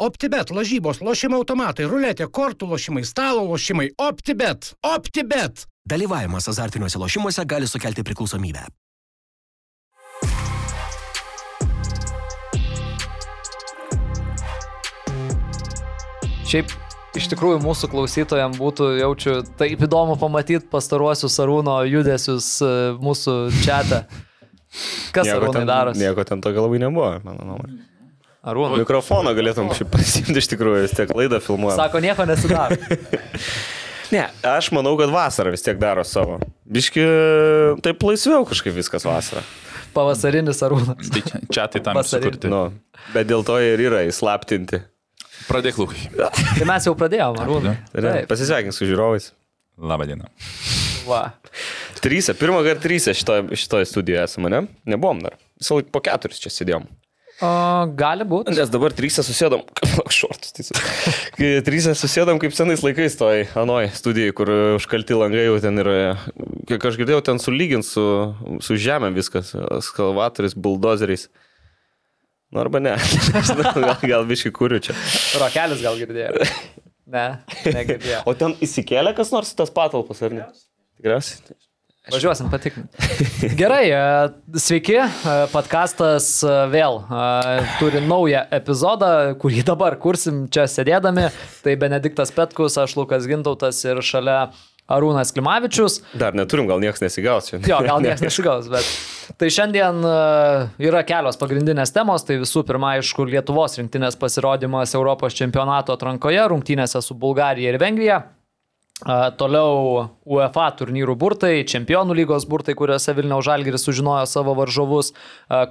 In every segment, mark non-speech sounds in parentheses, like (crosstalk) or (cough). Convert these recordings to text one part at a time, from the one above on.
OptiBet, lažybos, lošimo automatai, ruletė, kortų lošimai, stalo lošimai. OptiBet. OptiBet. Dalyvavimas azartiniuose lošimuose gali sukelti priklausomybę. Šiaip iš tikrųjų mūsų klausytojams būtų, jaučiu, taip įdomu pamatyti pastaruosius Arūno judesius e, mūsų čia. Kas Nieko Arūnai ten, darosi? nieko ten tokio labai nebuvo, mano nuomonė. Arūnai. Mikrofoną galėtum šiaip pasimti iš tikrųjų, vis tiek laidą filmuojam. Sako, nieko nesidaro. (laughs) Ne, aš manau, kad vasara vis tiek daro savo. Biški, taip laisviau kažkaip viskas vasara. Pavasarinis Arūnas. Tai čia, čia tai tam sukurti. Nu, bet dėl to ir yra įslaptinti. Pradėk lūkai. (laughs) Tai mes jau pradėjome, Arūnai. Pasisveikink su žiūrovais. Labą dieną. va. Trysia, pirmą kartą trysia šitoje šitoj studijoje esame, ne? Nebuvom dar. Visą laiką po keturis čia sėdėjom. O, gali būti. Nes dabar trysia susėdom, šortus, tai trysia susėdom kaip senais laikais toj anoj studijai, kur užkalti langai jau ten yra, kiek aš girdėjau, ten sulygint su, su žemė viskas, skalvatoriais, buldozeriais. Nu arba ne, (laughs) gal, gal biški kuriu čia. Rokelis gal girdėjo. (laughs) Ne, negirdėjau. O ten įsikėlė kas nors tas patalpas, ar ne? Tikriausiai. Važiuosim patikrinti. Gerai, e, sveiki. e, Podcastas e, vėl turi naują epizodą, kurį dabar kursim čia sėdėdami. Tai Benediktas Petkus, aš Lukas Gintautas ir šalia Arūnas Klimavičius. Dar neturim, gal niekas nesigaus. Jo, gal (laughs) niekas nesigaus, bet. Tai šiandien yra kelios pagrindinės temos. Tai visų pirma, aišku, Lietuvos rinktinės pasirodymas Europos čempionato atrankoje, rungtynėse su Bulgarija ir Vengrija. Toliau UEFA turnyrų burtai, Čempionų lygos burtai, kuriuose Vilniaus Žalgiris sužinojo savo varžovus,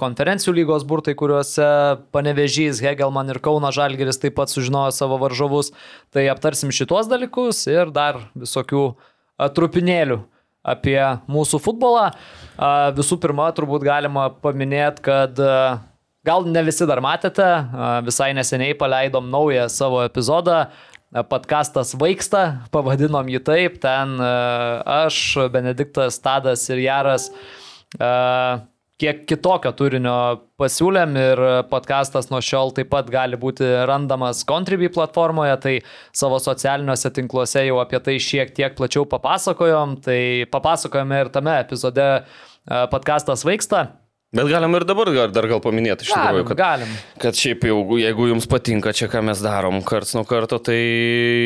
konferencijų lygos burtai, kuriuose Panevežys, Hegelman ir Kauna Žalgiris taip pat sužinojo savo varžovus. Tai aptarsim šitos dalykus ir dar visokių trupinėlių apie mūsų futbolą. Visų pirma, turbūt galima paminėti, kad gal ne visi dar matėte, visai neseniai paleidom naują savo epizodą. Podcastas Vaiksta, pavadinom jį taip, ten e, aš, Benediktas, Tadas ir Jaras e, kiek kitokio turinio pasiūlėm ir podcastas nuo šiol taip pat gali būti randamas Contribui platformoje, tai savo socialiniuose tinkluose jau apie tai šiek tiek plačiau papasakojom, tai papasakojome ir tame epizode e, podcastas Vaiksta. Bet galim ir dabar dar gal paminėti iš tikrųjų, kad, galim. kad šiaip jau, jeigu jums patinka čia, ką mes darom karts nuo karto, tai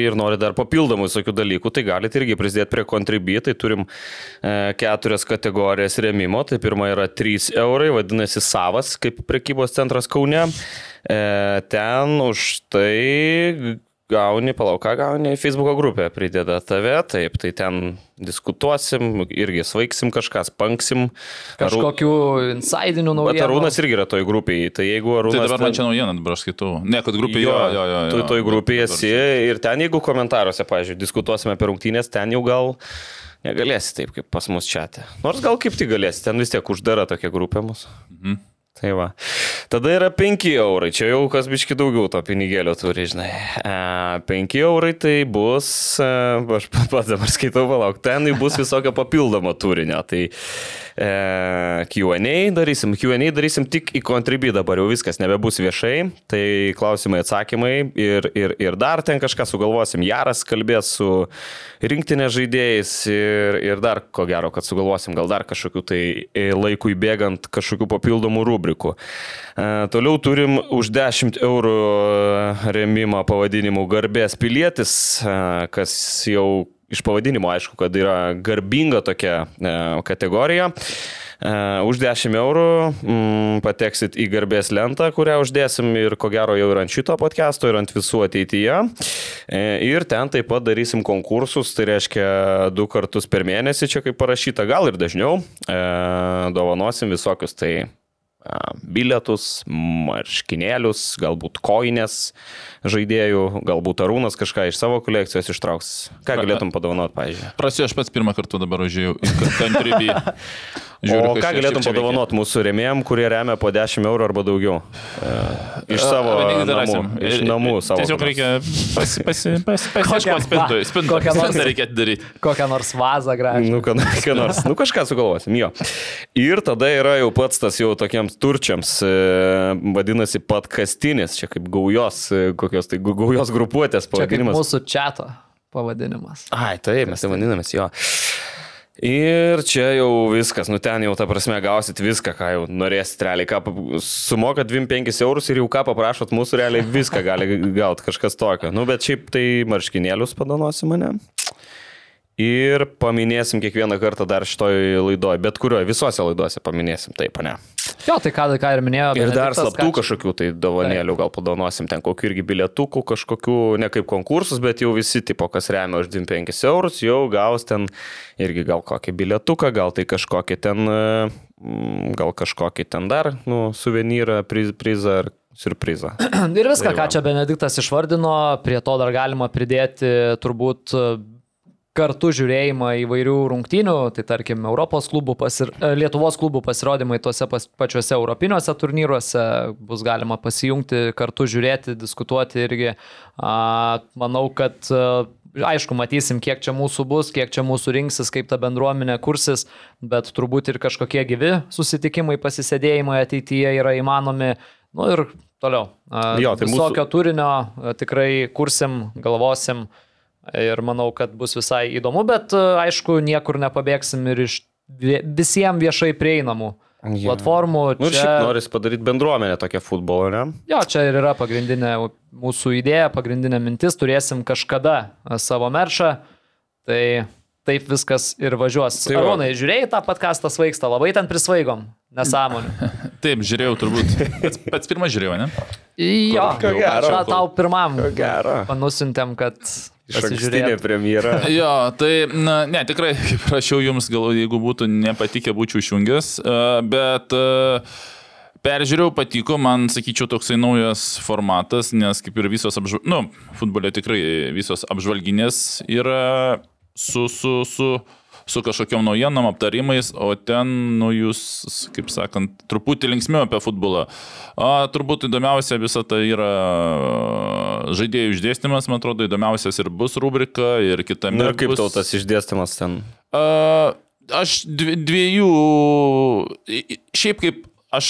ir nori dar papildomų visokių dalykų, tai galite irgi prisidėti prie Contribui, tai turim e, keturias kategorijas remimo, tai pirma yra 3 eurai, vadinasi savas, kaip prekybos centras Kaune. E, ten už tai gauni, palauk, ką gauni, Facebook'o grupė prideda tave, taip, tai ten diskutuosim, irgi svaigsim kažką, spanksim. Aru- Kažkokių insidinių Bet naujienų. Arūnas irgi yra toj grupiai, tai jeigu Tai Arūnas... dabar man čia naujiena, dabar aš skaitau. Ne, kad grupė jo, jo, jo. Tu jo. toj grupėje esi ir ten, jeigu komentaruose, pavyzdžiui, diskutuosime apie rungtynės, ten jau gal negalėsi taip, kaip pas mus čia. Nors gal kaip tik galėsi, ten vis tiek uždara tokia grupė mūsų. Mhm. Tai va. Tada yra 5 eurai, čia jau kas biški daugiau to pinigėlio turi, žinai. E, 5 eurai tai bus, e, aš pats (laughs) dabar skaitau, palauk, ten bus visokio papildomo turinio. Tai e, QA darysim, QA darysim tik į Contribui dabar jau viskas nebebus viešai, tai klausimai, atsakymai ir, ir, ir dar ten kažką sugalvosim. Jaras kalbės su rinktinė žaidėjais ir, ir dar ko gero, kad sugalvosim gal dar kažkokių tai e, laikui bėgant kažkokių papildomų rubrikų. E, toliau turim už 10 eurų remimą pavadinimu Garbės pilietis, e, kas jau iš pavadinimo aišku, kad yra garbinga tokia kategorija. Už 10 eurų mm, pateksit į garbės lentą, kurią uždėsim ir ko gero jau ir ant šito podcast'o, ir ant visų ateityje. E, ir ten taip pat darysim konkursus, tai reiškia du kartus per mėnesį, čia kaip parašyta, gal ir dažniau. E, dovanosim visokius tai bilietus, marškinėlius, galbūt koinės žaidėjų, galbūt Arūnas kažką iš savo kolekcijos ištrauks. Ką galėtum padovanoti, pavyzdžiui? Prasiu, aš pats pirmą kartą dabar užėjau į Contribui. (laughs) O ką galėtum padovanoti mūsų remėjim, kurie remia po 10 eurų arba daugiau? E, Iš savo namų. Iš namų savo. Tiesiog reikia pasi- pasi- (laughs) pasi- pasiieškoti spintų. Spintų nors- reikia daryti. Kokią nors vazą gražią. Nu, ką, ką nors, nu kažką sugalvosim, jo. Ir tada yra jau pats tas jau tokiems turčiams, e, vadinasi, patkastinis, čia kaip gaujos, e, kokios tai gaujos grupuotės Čia pavadinimas. mūsų čato pavadinimas. Ai, taip, mes tai vadinamės jo. Ir čia jau viskas, nu ten jau ta prasme gausit viską, ką jau norėsit realiai. Ką, sumokat 25 eurus ir jau ką paprašot mūsų realiai viską gali gauti kažkas tokio. Nu, bet šiaip tai marškinėlius padanosi mane. Ir paminėsim kiekvieną kartą dar šitoj laidoje, bet kurioje, visose laidose paminėsim, taip, ne. Jo, tai ką, ką ir minėjo. Ir dar slaptų čia- kažkokių tai dovanėlių gal padanosim, ten kokių irgi bilietukų, kažkokių, ne kaip konkursus, bet jau visi, tipo, kas remia už 25 eurus, jau gaus ten irgi gal kokį bilietuką, gal tai kažkokį ten, e, gal kažkokį ten dar, nu, suvenyrą, priz- prizą ar surprizą. (clears throat) Ir viską, Tai ką čia Benediktas išvardino, prie to dar galima pridėti turbūt kartu žiūrėjimą įvairių rungtynių, tai tarkim Europos klubų pasir... e, Lietuvos klubų pasirodymai tuose pas... pačiuose europiniuose turnyruose, bus galima pasijungti, kartu žiūrėti, diskutuoti irgi. A, manau, kad e, Aišku, matysim, kiek čia mūsų bus, kiek čia mūsų rinksis, kaip ta bendruomenė kursis, bet turbūt ir kažkokie gyvi susitikimai, pasisėdėjimai ateityje yra įmanomi. Nu ir toliau. A, Jo, tai mūsų- Visokio turinio a, tikrai kursim, galvosim ir manau, kad bus visai įdomu, bet aišku, niekur nepabėgsim ir iš visiems viešai prieinamų Jo. platformų. Nu ir šiaip noris padaryti bendruomenę tokią futbolo, ne? Jo, čia ir yra pagrindinė mūsų idėja, pagrindinė mintis, turėsim kažkada savo meršą, tai taip viskas ir važiuos. Tai Tai. Arūnai, žiūrėjai tą podcastą svaigstą, labai ten prisvaigom, nesąmonė. Taip, žiūrėjau turbūt. Pats, pats pirmas žiūrėjau, ne? Jo, Ko gero. tau pirmam Ko gero. panusintėm, kad Iš ankstinė pasižiūrėtum. premjera. (laughs) Jo, tai, na, ne, tikrai, (laughs) kaip rašiau jums, gal jeigu būtų nepatikę, būčiau išjungęs, e, bet e, peržiūrėjau, patiko, man, sakyčiau, toksai naujas formatas, nes kaip ir visos apžvalginės, nu, futbole tikrai visos apžvalginės yra su, su, su, su kažkokiam naujienom, aptarimais, o ten, nu, jūs, kaip sakant, truputį linksmiau apie futbolą. A, turbūt įdomiausia visą tai yra žaidėjų išdėstymas, man atrodo, įdomiausias ir bus rubrika, ir kitame. Na ir kaip bus... tau tas išdėstymas ten? A, aš dvi- dviejų, šiaip kaip aš,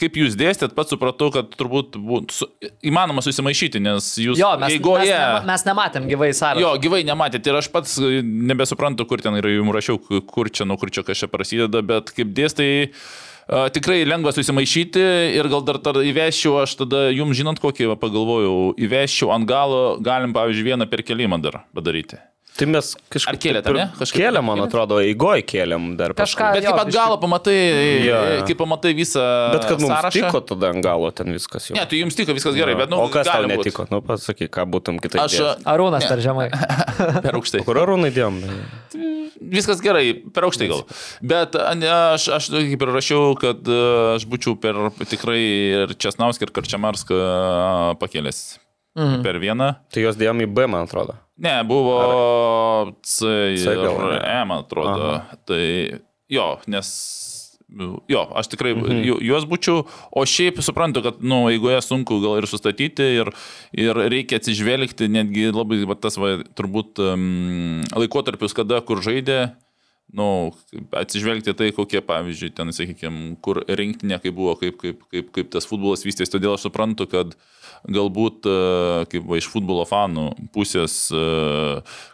kaip jūs dėstėt, pats supratau, kad turbūt būt, su, įmanoma susimaišyti, nes jūs Jo, mes, eigoje... mes, nema, mes nematėm gyvai sąrašo. Jo, gyvai nematėte ir aš pats e, nebesuprantu, kur ten yra, jums rašiau, kur čia, nuo kur čia kažkas prasideda, bet kaip dėstai, a, tikrai lengva susimaišyti ir gal dar tada įveščiau, aš tada jums žinant kokį pagalvojau, įveščiau ant galo, galim pavyzdžiui vieną perkelimą dar padaryti. Tai mes kažkaip... Ar kėlėte, ne? Kažkaip- Kėlėm, man atrodo, eigoj kėlėm dar. paskui. Kažką- Bet kaip at galo pamatai, Jo, jo. kaip pamatai visą Bet kad mums sąrašą. tiko tada ant galo ten viskas jau. Ne, tai jums tiko viskas gerai, bet, nu, o kas tau gali būt. netiko? Nu, pasakyk, ką būtum kitaip. Aš dėjęs. Arūnas per žemai. (laughs) per aukštai. Kur arūnai dėjom? Viskas gerai, per aukštai gal. Bet ne, aš, aš kaip ir rašiau, kad aš būčiau per tikrai ir Česnauską, ir Karčiamarską pakėlęs. Mhm. Per vieną. Tai jos dėjom į B, man atrodo. Ne, buvo C C ir gal, ne? E, man atrodo. Tai jo, nes. Jo, aš tikrai mhm. ju- juos būčiau, o šiaip suprantu, kad, na, nu, eigoje sunku gal ir sustatyti ir, ir reikia atsižvelgti netgi labai, va, tas, va, turbūt, um, laikotarpius, kada kur žaidė, na, nu, atsižvelgti tai, kokie, pavyzdžiui, ten, sakykime, kur rinktinė, kaip buvo, kaip, kaip, kaip, kaip tas futbolas vystėsi, todėl aš suprantu, kad galbūt e, kaip va, iš futbolo fanų pusės e,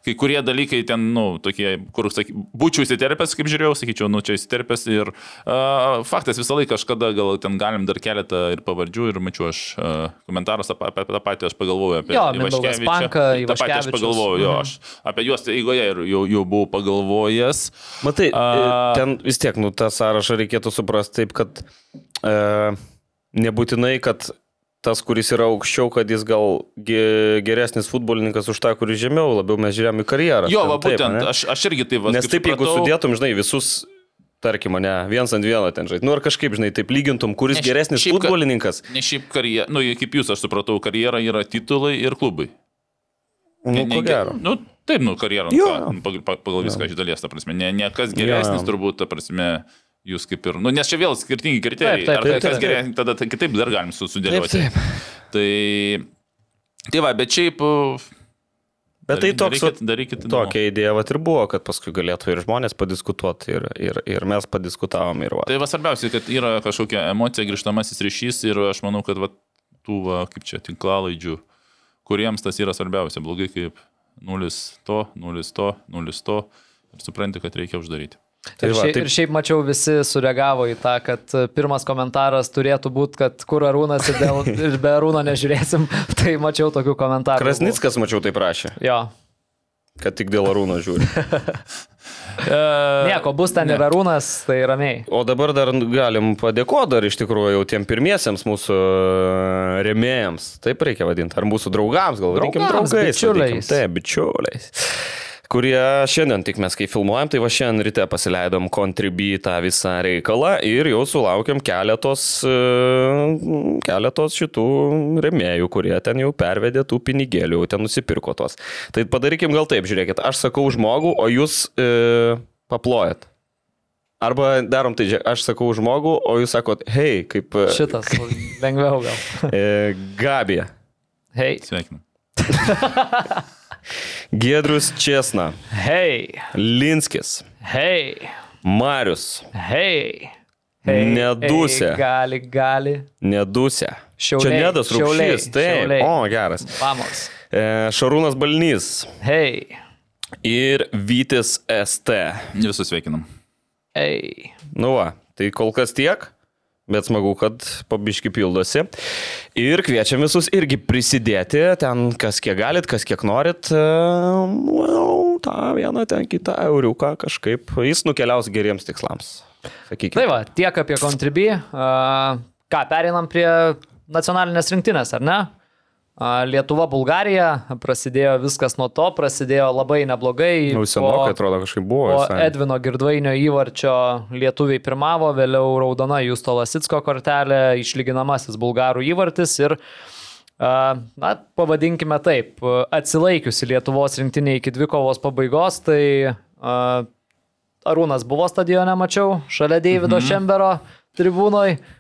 kai kurie dalykai ten, nu, tokie, kur, saky, būčiau įsiterpęs, kaip žiūrėjau, sakyčiau, nu, čia įsiterpęs ir uh, faktas visą laiką kažkada gal ten galim dar keletą ir pavardžių ir mačiau aš uh, komentaras apie, apie tą patį, aš pagalvojau apie Jo, Ivaškevičią. Tą patį aš pagalvojau, jo, Mhm. aš apie juos eigoje ir jau, jau buvau pagalvojęs. Matai, A- A... ten vis tiek, nu, tą sąrašą reikėtų suprasti taip, kad e, nebūtinai, kad tas, kuris yra aukščiau, kad jis gal ge, geresnis futbolininkas už tą, kuris žemiau, labiau mes žiūrėjome į karjerą. Jo, Ten va, taip, būtent, ane? aš, aš irgi taip, va, Nes taip, jeigu supratau- sudėtum, žinai, visus, tarkim, ne, viens ant vieno ten žaidži, nu ar kažkaip, žinai, taip lygintum, kuris Ne, šiaip- geresnis šiaip, futbolininkas. Ne šiaip karjera, nu, kaip jūs, aš supratau, karjera yra titulai ir klubai. Nu, Ne- ne- gero. Nu, taip, nu, karjerą. Jo, jo. Pagal, viską iš dalies, ta prasme. Ne, ne kas geresnis, Jo. turbūt, ta prasme, jūs kaip ir. Nu, nes čia vėl skirtingi kriterijai. Taip, taip, Ar tai taip, kas taip. geresnis, tada tai kitaip dar galim su- sudėlioti. Taip, taip. Tai, tai va, bet šiaip. Bet tai toks, darykit, darykit tokia idėja vat ir buvo, kad paskui galėtų ir žmonės padiskutuoti, ir, ir, ir mes padiskutavom. Ir va. Tai va svarbiausia, kad yra kažkokia emocija, grįžtamasis ryšys ir aš manau, kad va, tų, va, kaip čia, tinklalaidžių, kuriems tas yra svarbiausia, blogai kaip nulis to, nulis to, nulis to ir supranti, kad reikia uždaryti. Ir, Tai va, šiaip, taip- ir šiaip mačiau, visi sureagavo į tą, kad e, pirmas komentaras turėtų būti, kad kur arūnas ir, dėl, (laughs) ir be arūno nežiūrėsim. (laughs) Tai mačiau tokių komentarų. Krasnickas, mačiau, tai prašė, Jo. kad tik dėl Arūno žiūri. (laughs) Nieko, bus ten ir arūnas, tai ramiai. O dabar dar galim padėkoti dar iš tikrųjų jau tiem pirmiesiems mūsų e, remėjams. Taip reikia vadinti. Ar mūsų draugams, gal Draugams, draugais. bičiuliais. Taip, bičiuliais. Kurie šiandien tik mes kai filmuojam, tai va šiandien ryte pasileidom kontribį tą visą reikalą ir jau sulaukėm keletos, e, keletos šitų remėjų, kurie ten jau pervedė tų pinigėlių, jau ten nusipirko tos. Tai padarykim gal taip, žiūrėkit, aš sakau žmogų, o jūs e, paplojat. Arba darom tai, aš sakau žmogų, o jūs sakot, hei, kaip e, Šitas (laughs) lengviau gal. e, Gabija, Hei, Sveikinu. (laughs) Giedrius Česna, hei, Linskis, hei, Marius, hei. hei Nedusė. hei, Gali, gali. Nedusė. Šiauliai, Čia Nedas Rūkšys, taip. Šiauliai. O, geras. Vamos. E, Šarūnas Balnys Hei, ir Vytis ST. Visus sveikinam. hei. Nu va, tai kol kas tiek. Bet smagu, kad pabiški pildosi. Ir kviečiam visus irgi prisidėti ten, kas kiek galit, kas kiek norit. e, Well, tą vieną, ten kitą euriuką kažkaip. Jis nukeliaus geriems tikslams. Sakykime. Tai va, tiek apie kontribį. Uh, ką, pereinam prie nacionalinės rinktinės, ar ne? Lietuva, Bulgarija, prasidėjo viskas nuo to, prasidėjo labai neblogai. Jau senokai atrodo kažkaip buvo. Po. Edvino Girdvainio įvarčio lietuviai pirmavo, vėliau raudona Justo Lasitsko kortelė, išlyginamasis bulgarų įvartis ir, a, na, pavadinkime taip, atsilaikiusi Lietuvos rinktinė iki dvikovos pabaigos, tai Arūnas buvo stadione, mačiau, šalia Davido mhm. Šembero tribūnoj, a,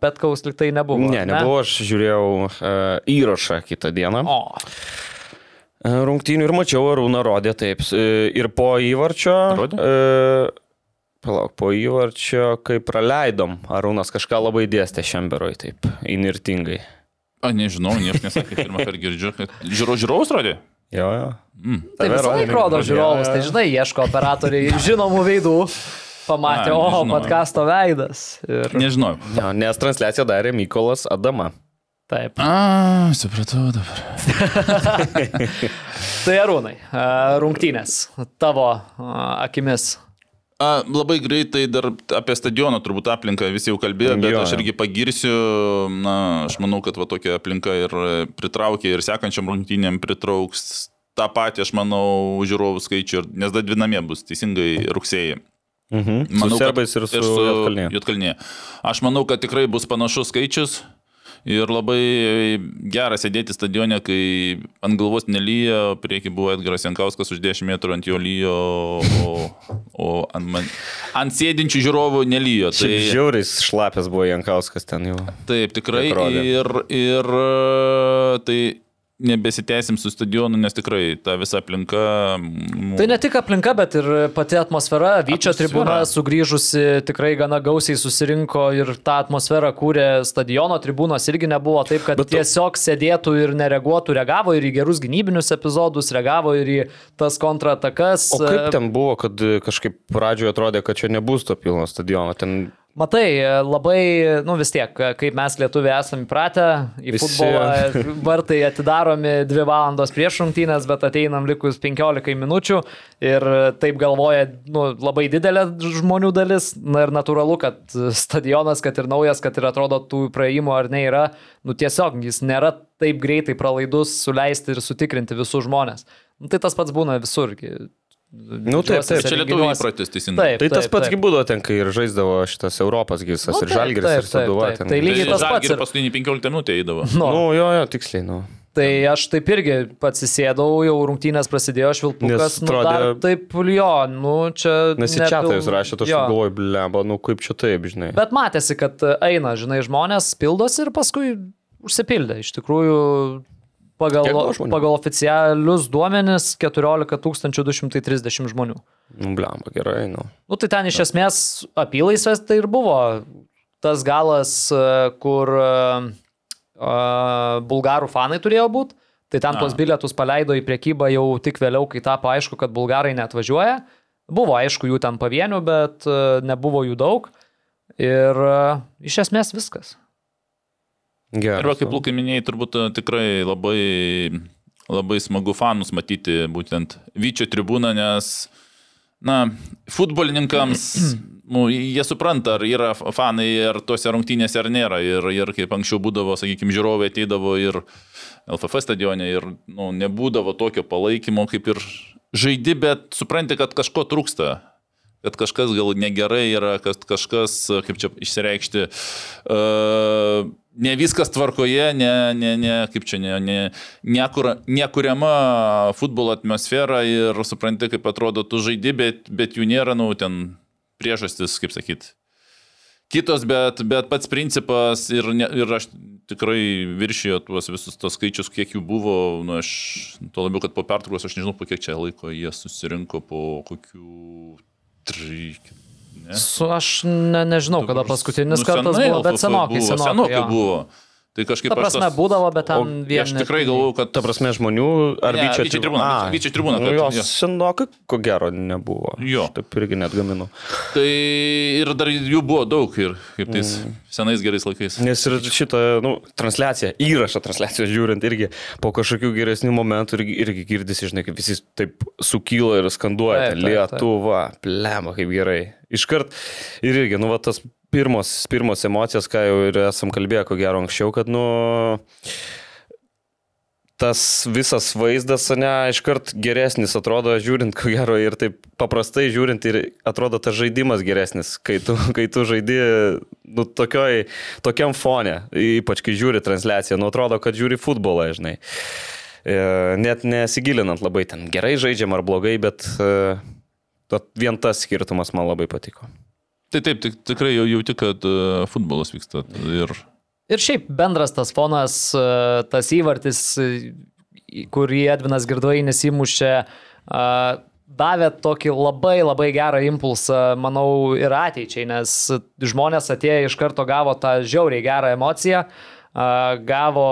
Petkaus liktai nebuvo. Ne, nebuvo, aš žiūrėjau uh, įrašą kitą dieną. O, E, Rungtynių ir mačiau, Arūną rodė taip. Ir po įvarčio. Rodė? E, palauk, po įvarčio, kai praleidom, Arūnas kažką labai dėstė Šemberoj, taip, inirtingai. A, nežinau, niekas nesakė, pirmą kartą girdžiu, kad žiūro, žiūrovus rodė. Jo, jo. Mm. tai visą laiką rodo žiūrovus, tai žinai, ieško operatoriai žinomų veidų, pamatė, A, o, nežinau. podkasto veidas. Ir... Nežinau. Jo, nes transliaciją darė Mykolas Adama. Taip. A, supratau dabar. (laughs) Tai arūnai, a, rungtynės tavo a, akimis. A, labai greitai dar apie stadioną turbūt aplinką visi jau kalbėjo, bet Jo, aš irgi pagirsiu, na, aš manau, kad va tokia aplinka ir pritraukia ir sekančiam rungtynėm pritrauks tą patį, aš manau, žiūrovų skaičių, ir- nes dar dvi namie bus teisingai rugsėjai. Mhm. Manau, su serbais ir su, ir su Jotkalnyje. Jotkalnyje. Aš manau, kad tikrai bus panašus skaičius. Ir labai gera sėdėti stadione, kai ant galvos nelyja, prieki buvo Edgaras Jankauskas už 10 metrų ant jo lyjo, o, o ant, man, ant sėdinčių žiūrovų nelyjo. Tai žiauriais šlapės buvo Jankauskas ten jau. taip, tikrai. Taip rodė. Ir, ir tai nebesitęsim su stadionu, nes tikrai ta visa aplinka. Tai ne tik aplinka, bet ir pati atmosfera. Vyčio tribūna sugrįžusi tikrai gana gausiai susirinko ir tą atmosferą kūrė stadiono tribūnos irgi nebuvo taip, kad Bet tu- tiesiog sėdėtų ir nereaguotų, reagavo ir į gerus gynybinius epizodus, reagavo ir į tas kontratakas. O kaip ten buvo, kad kažkaip pradžioje atrodė, kad čia nebus to pilno stadiono? Ten Matai, labai, nu vis tiek, kaip mes lietuviai esame įpratę į Visi- futbolą, vartai atidaromi 2 valandos prieš rungtynės, bet ateinam likus 15 minučių ir taip galvoja nu, labai didelė žmonių dalis. Na ir natūralu, kad stadionas, kad ir naujas, kad ir atrodo tų praėjimų ar ne yra, nu tiesiog jis nėra taip greitai pralaidus suleisti ir sutikrinti visus žmonės. Nu, tai tas pats būna visur. Nu, taip, taip, Čia lietuvių įprotis teisingai. Taip, Tai tas taip, pats taip. būdavo ten, kai ir žaisdavo šitas Europos gisas Nu, ir Žalgiris taip, ir taip, taip. ten. Tai lygiai tas pats Ir ir- paskutinį 15 minutę eidavo. Nu, Nu, jo, jo, tiksliai, nu. Tai aš taip irgi atsisėdau, jau rungtynės prasidėjo, švilpukas, nu, dar taip, jo, nu čia... Nes į tai jūs rašėte, aš galvoju, blemba, nu kaip čia taip, žinai. Bet matėsi, kad eina, žinai, žmonės pildosi ir paskui užsipildė. Iš tikrųjų, pagal, pagal oficialius duomenis 14 230 žmonių. Nu, blemba, gerai, nu. Nu, tai ten iš esmės apylaisvės tai ir buvo tas galas, e, kur e, bulgarų fanai turėjo būti. Tai ten tuos bilietus paleido į priekybą jau tik vėliau, kai tapo aišku, kad bulgarai netvažiuoja. Buvo aišku jų ten pavienių, bet nebuvo jų daug. Ir iš esmės viskas. Gerai. Ir va, kaip Lukai minėjai, turbūt e, tikrai labai, labai smagu fanus matyti būtent Vyčio tribūną, nes, na, futbolininkams, (clears throat) nu, jie supranta, ar yra fanai, ar tose rungtynėse, ar nėra. Ir, ir kaip anksčiau būdavo, sakykime, žiūrovai ateidavo ir LFF stadione ir nu, nebūdavo tokio palaikymo, kaip ir žaidi, bet supranti, kad kažko trūksta. Kad kažkas gal negerai yra, kad kažkas, kaip čia išsireikšti, uh, ne viskas tvarkoje, ne, ne, ne kaip čia, ne, ne, nekur, nekuriama futbolo atmosfera ir supranti, kaip atrodo tu žaidi, bet, bet jų nėra, nu, ten priežastis, kaip sakyt. Kitos, bet, bet pats principas ir, ne, ir aš tikrai viršijo tuos visus tos skaičius, kiek jų buvo, nu, aš, tuo labiau, kad po pertraukos, aš nežinau, po kiek čia laiko jie susirinko, po kokių trijų. Ne? Su, aš ne, nežinau, kada paskutinis Nu, kartas buvo, bet senokai, buvo, senokai. senokai buvo. Tai kažkaip Ta prasme, tas- būdavo, bet ten O vien Aš tikrai galvoju, kad... Ta prasme, žmonių ar Ne, vyčio tribūna, A, Vyčio tribūna, Nu, kad- jos jo. senokai, ko gero, nebuvo. Jo. Aš Taip irgi net gaminu. Tai ir dar jų buvo daug ir kaip tais mm. senais gerais laikais. Nes ir šitą, nu, transliaciją, įrašą transliacijos žiūrint irgi po kažkokių geresnių momentų irgi, irgi girdisi, žinai, kaip visi taip sukyla ir skanduoja. Taip, taip, taip. Lietuva, plema, kaip gerai. Iškart ir irgi, nu, va, tas pirmos, pirmos emocijos, ką jau ir esam kalbėję, ko gero anksčiau, kad, nu, tas visas vaizdas, ne, iškart geresnis atrodo, žiūrint, ko gero, ir taip paprastai žiūrint, ir atrodo tas žaidimas geresnis, kai tu, (laughs) kai tu žaidi, nu, tokioj, tokiam fone, ypač kai žiūri transliaciją, nu, atrodo, kad žiūri futbolą, žinai. E, Net nesigilinant labai ten gerai žaidžiam ar blogai, bet e, vien tas skirtumas man labai patiko. Tai taip, tik, tikrai jau jauti, kad uh, futbolas vyksta. Ir Ir šiaip bendras tas fonas, e, tas įvartis, e, kurį Edvinas Girdvainis įmušė, e, davė tokį labai labai gerą impulsą, manau, ir ateičiai, nes žmonės atėję iš karto gavo tą žiauriai gerą emociją, e, gavo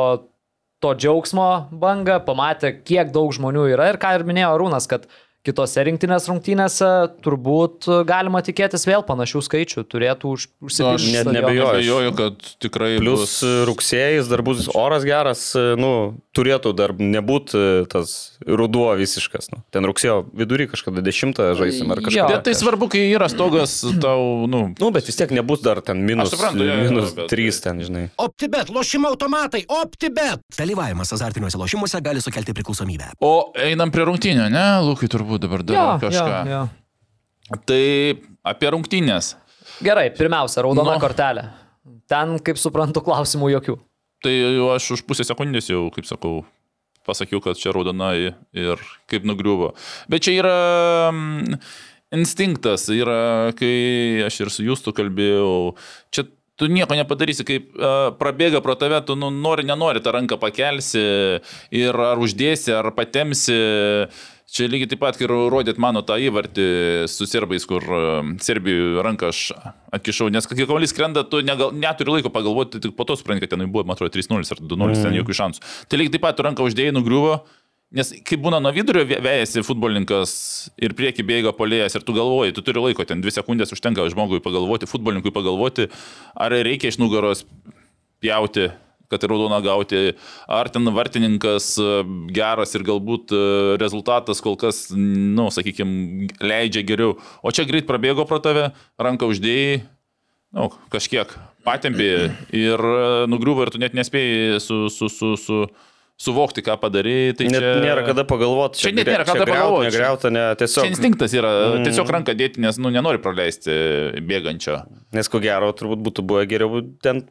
to džiaugsmo bangą, pamatė, kiek daug žmonių yra ir ką ir minėjo Arūnas, kad kitose rinktinės rungtynėse turbūt galima tikėtis vėl panašių skaičių, turėtų už, Nu, užsipildyti. net nebejoju. kad tikrai Plus bus... e, rugsėjais dar bus oras geras, e, nu, turėtų dar nebūti tas ruduo visiškas. Nu. Ten rugsėjo vidury kažkada dešimtą žaisim ar kažką. Bet tai svarbu, kai yra stogas tau, nu, Nu, bet vis tiek nebus dar ten minus, Aš suprantu, jo, minus bet- 3 ten, žinai. OptiBet, lošimo automatai, OptiBet. Dalyvavimas azartiniuose lošimuose gali sukelti priklausomybę. O einam prie rungtynio, ne, Lukai turbūt dabar dar Jo, kažką. jo, jo. Tai apie rungtynės. Gerai, pirmiausia, raudona Nu. kortelė. Ten, kaip suprantu, klausimų jokių. Tai aš už pusę sekundės jau, kaip sakau, pasakiau, kad čia raudona ir kaip nugriuvo. Bet čia yra mm, instinktas, yra, kai aš ir su jūsų kalbėjau, čia tu nieko nepadarysi, kaip uh, prabėga pro tave, tu nu, nori, nenori tą ranką pakelsi ir ar uždėsi, ar patemsi. Čia lygiai taip pat, kai rodėt mano tą įvartį su serbais, kur uh, Serbijų ranką aš atkišau, nes kai kamuolys krenta, tu negal, neturi laiko pagalvoti, tik po to supranti, kad ten buvo, man atrodo, 3-0 ar 2-0, mm. ten jokių šansų. Tai lygiai taip pat tu ranką uždėjai, nugriuvo, nes kai būna nuo vidurio vė- vejasi futbolininkas ir prieki bėga polėjas ir tu galvoji, tu turi laiko, ten 2 sekundės užtenka žmogui pagalvoti, futbolininkui pagalvoti, ar reikia iš nugaros pjauti kad ir raudoną gauti, ar ten vartininkas e, geras ir galbūt e, rezultatas kol kas, na, nu, sakykime, leidžia geriau. O čia greit prabėgo pro tave, ranką uždėjai, na, nu, kažkiek patempė ir e, nugriuvo ir tu net nespėjai su, su, su, su, suvokti, ką padarėjai. Tai Net čia... nėra kada pagalvoti. Čia net nėra kada pagalvoti. Negriauta, ne, Čia tiesiog. instinktas yra, tiesiog ranką dėti, nes, nu, nenori praleisti bėgančio. Nes ko gero, turbūt būtų buvę geriau ten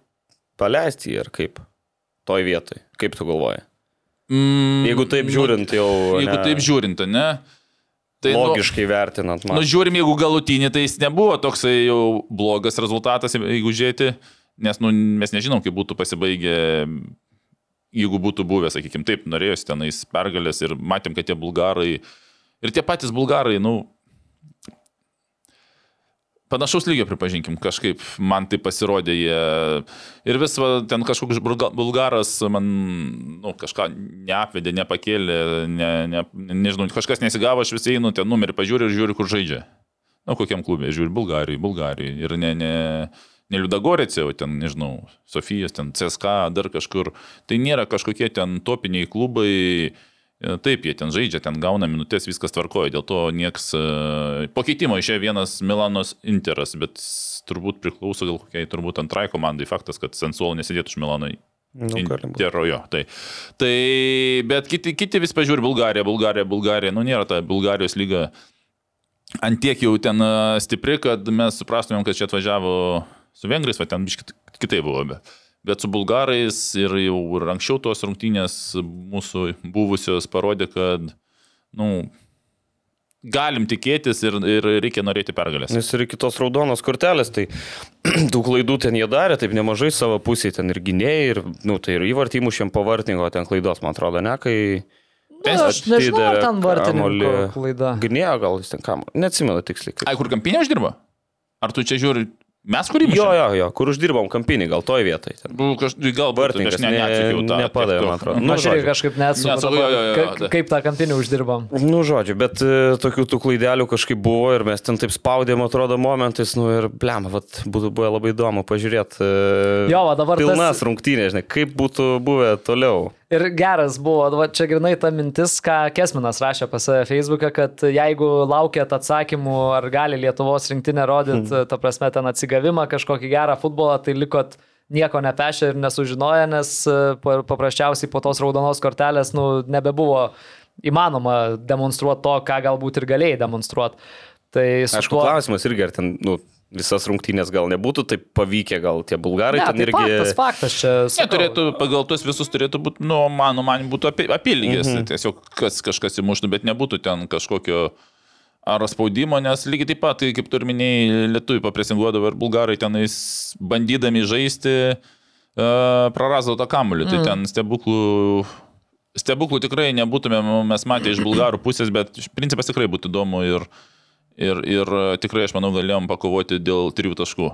paleisti jį ar kaip. Toj vietoj. Kaip tu galvoji? Mm, Jeigu taip žiūrint jau. Jeigu ne, taip žiūrint, ne? Tai nu- Logiškai vertinant, man. Nu, žiūrim, jeigu galutinį, tai jis nebuvo toksai jau blogas rezultatas, jeigu žiūrėti, nes nu, mes nežinom, kaip būtų pasibaigę jeigu būtų buvę, sakykime, taip, norėjosi tenais pergalės ir matėm, kad tie bulgarai ir tie patys bulgarai, nu, Panašaus lygio, pripažinkim, kažkaip man tai pasirodė jie. Ir vis va, ten kažkoks bulga- bulgaras man nu, kažką neapvedė, nepakėlė, ne, ne, nežinau, kažkas nesigavo, aš vis einu, ten numerį pažiūriu ir žiūriu, kur žaidžia. Na, kokiam klubė, žiūriu, Bulgarijai, Bulgarijai. Ir ne, ne, ne Liudagorėse, o ten, nežinau, Sofijos, ten CSK, dar kažkur. Tai nėra kažkokie ten topiniai klubai. E, Taip, jie ten žaidžia, ten gauna minutės, viskas tvarkoja, dėl to nieks... e, Po keitimo išėjo vienas Milanos Interas, bet turbūt priklauso gal kokiai, turbūt antrai komandai. Faktas, kad Sensuolo nesidėtų iš Milano Nu, gali būt. Intero, jo. Tai, tai, bet kiti, kiti vis pažiūri Bulgariją, Bulgariją, Bulgariją. Nu, nėra ta Bulgarijos lyga antiek jau ten e, stipri, kad mes suprastumėm, kad čia atvažiavo su vengrais, va ten biškit kitai buvo. Bet, bet su bulgarais ir jau ir anksčiau tos rungtynės mūsų buvusios parodė, kad, nu, galim tikėtis ir, ir reikia norėti pergalės. Nes ir iki tos raudonos kortelės, tai (clears throat) tų klaidų ten jie darė, taip nemažai savo pusėje, ten ir gynėjai, ir, nu, tai ir įvartymų šiam pavartingo, ten klaidos, man atrodo, ne, kai Na, aš nežinau, ar ten vartininko klaida. gynėjo, gal jis ten kam, neatsimenu tiksliai. Kaip. Ai, kur kampinė uždirba? Ar tu čia žiūri, mes kurį Jo, jo, jo, kur uždirbom kampinį, gal toj vietoj. Ten. Gal Vartininkas aš ne, neatsakiau tą. nepadavė, man atrodo. Nu, Nu, Aš irgi žodžiu. kažkaip tai. kaip tą kampinį uždirbam. Nu, žodžiu, bet e, tokių tų klaidelių kažkaip buvo ir mes ten taip spaudėm, atrodo, momentais, nu ir blem, vat, būtų buvę labai įdomu pažiūrėti. Jo, va dabar tas- Pilnas rungtynės, žinai, kaip būtų buvę toliau. Ir geras buvo, va, čia grinai ta mintis, ką Kesminas rašė pas save Facebook'e, kad jeigu laukėt atsakymų, ar gali Lietuvos rinktinė rodyti, mm. ta prasme, ten atsigavimą, kažkokį gerą futbolą, tai likot nieko nepešę ir nesužinoję, nes e, pa- paprasčiausiai po tos raudonos kortelės nu, nebebuvo įmanoma demonstruoti to, ką galbūt ir galėjai demonstruoti. Tai su Aišku, klausimas irgi, ar ten nu, visas rungtynės gal nebūtų taip pavykę, gal tie bulgarai Ne, ten tai irgi... faktas, faktas čia. Ne, sakau. turėtų, pagal tuos visus turėtų būti, nu, mano man būtų apie, apylygės, mhm. tiesiog kas kažkas įmuštų, bet nebūtų ten kažkokio ar spaudimo, nes lygiai taip pat, tai kaip tu minėjai, lietuvių papresinguodavo ir bulgarai tenais bandydami žaisti, uh, prarasdavo tą kamuolį, tai ten stebuklų, stebuklų tikrai nebūtume mes matę iš bulgarų pusės, bet principas tikrai būtų įdomu ir, ir, ir tikrai aš manau galėjom pakovoti dėl trijų taškų.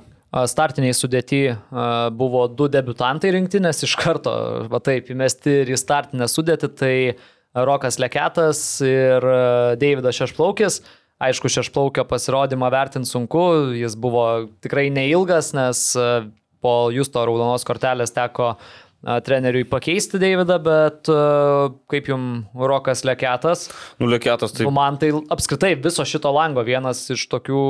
Startiniai sudėti a, buvo du debutantai rinktinės iš karto, va taip, įmesti ir į startinę sudėtį, tai Rokas Leketas ir a, Davidas Šešplaukis. Aišku, Šešplaukio pasirodymą vertinti sunku, jis buvo tikrai neilgas, nes po Justo raudonos kortelės teko a, treneriui pakeisti Davidą, bet kaip jums Rokas Leketas, Nu, lėkėtas tai Nu, man tai apskritai viso šito lango vienas iš tokių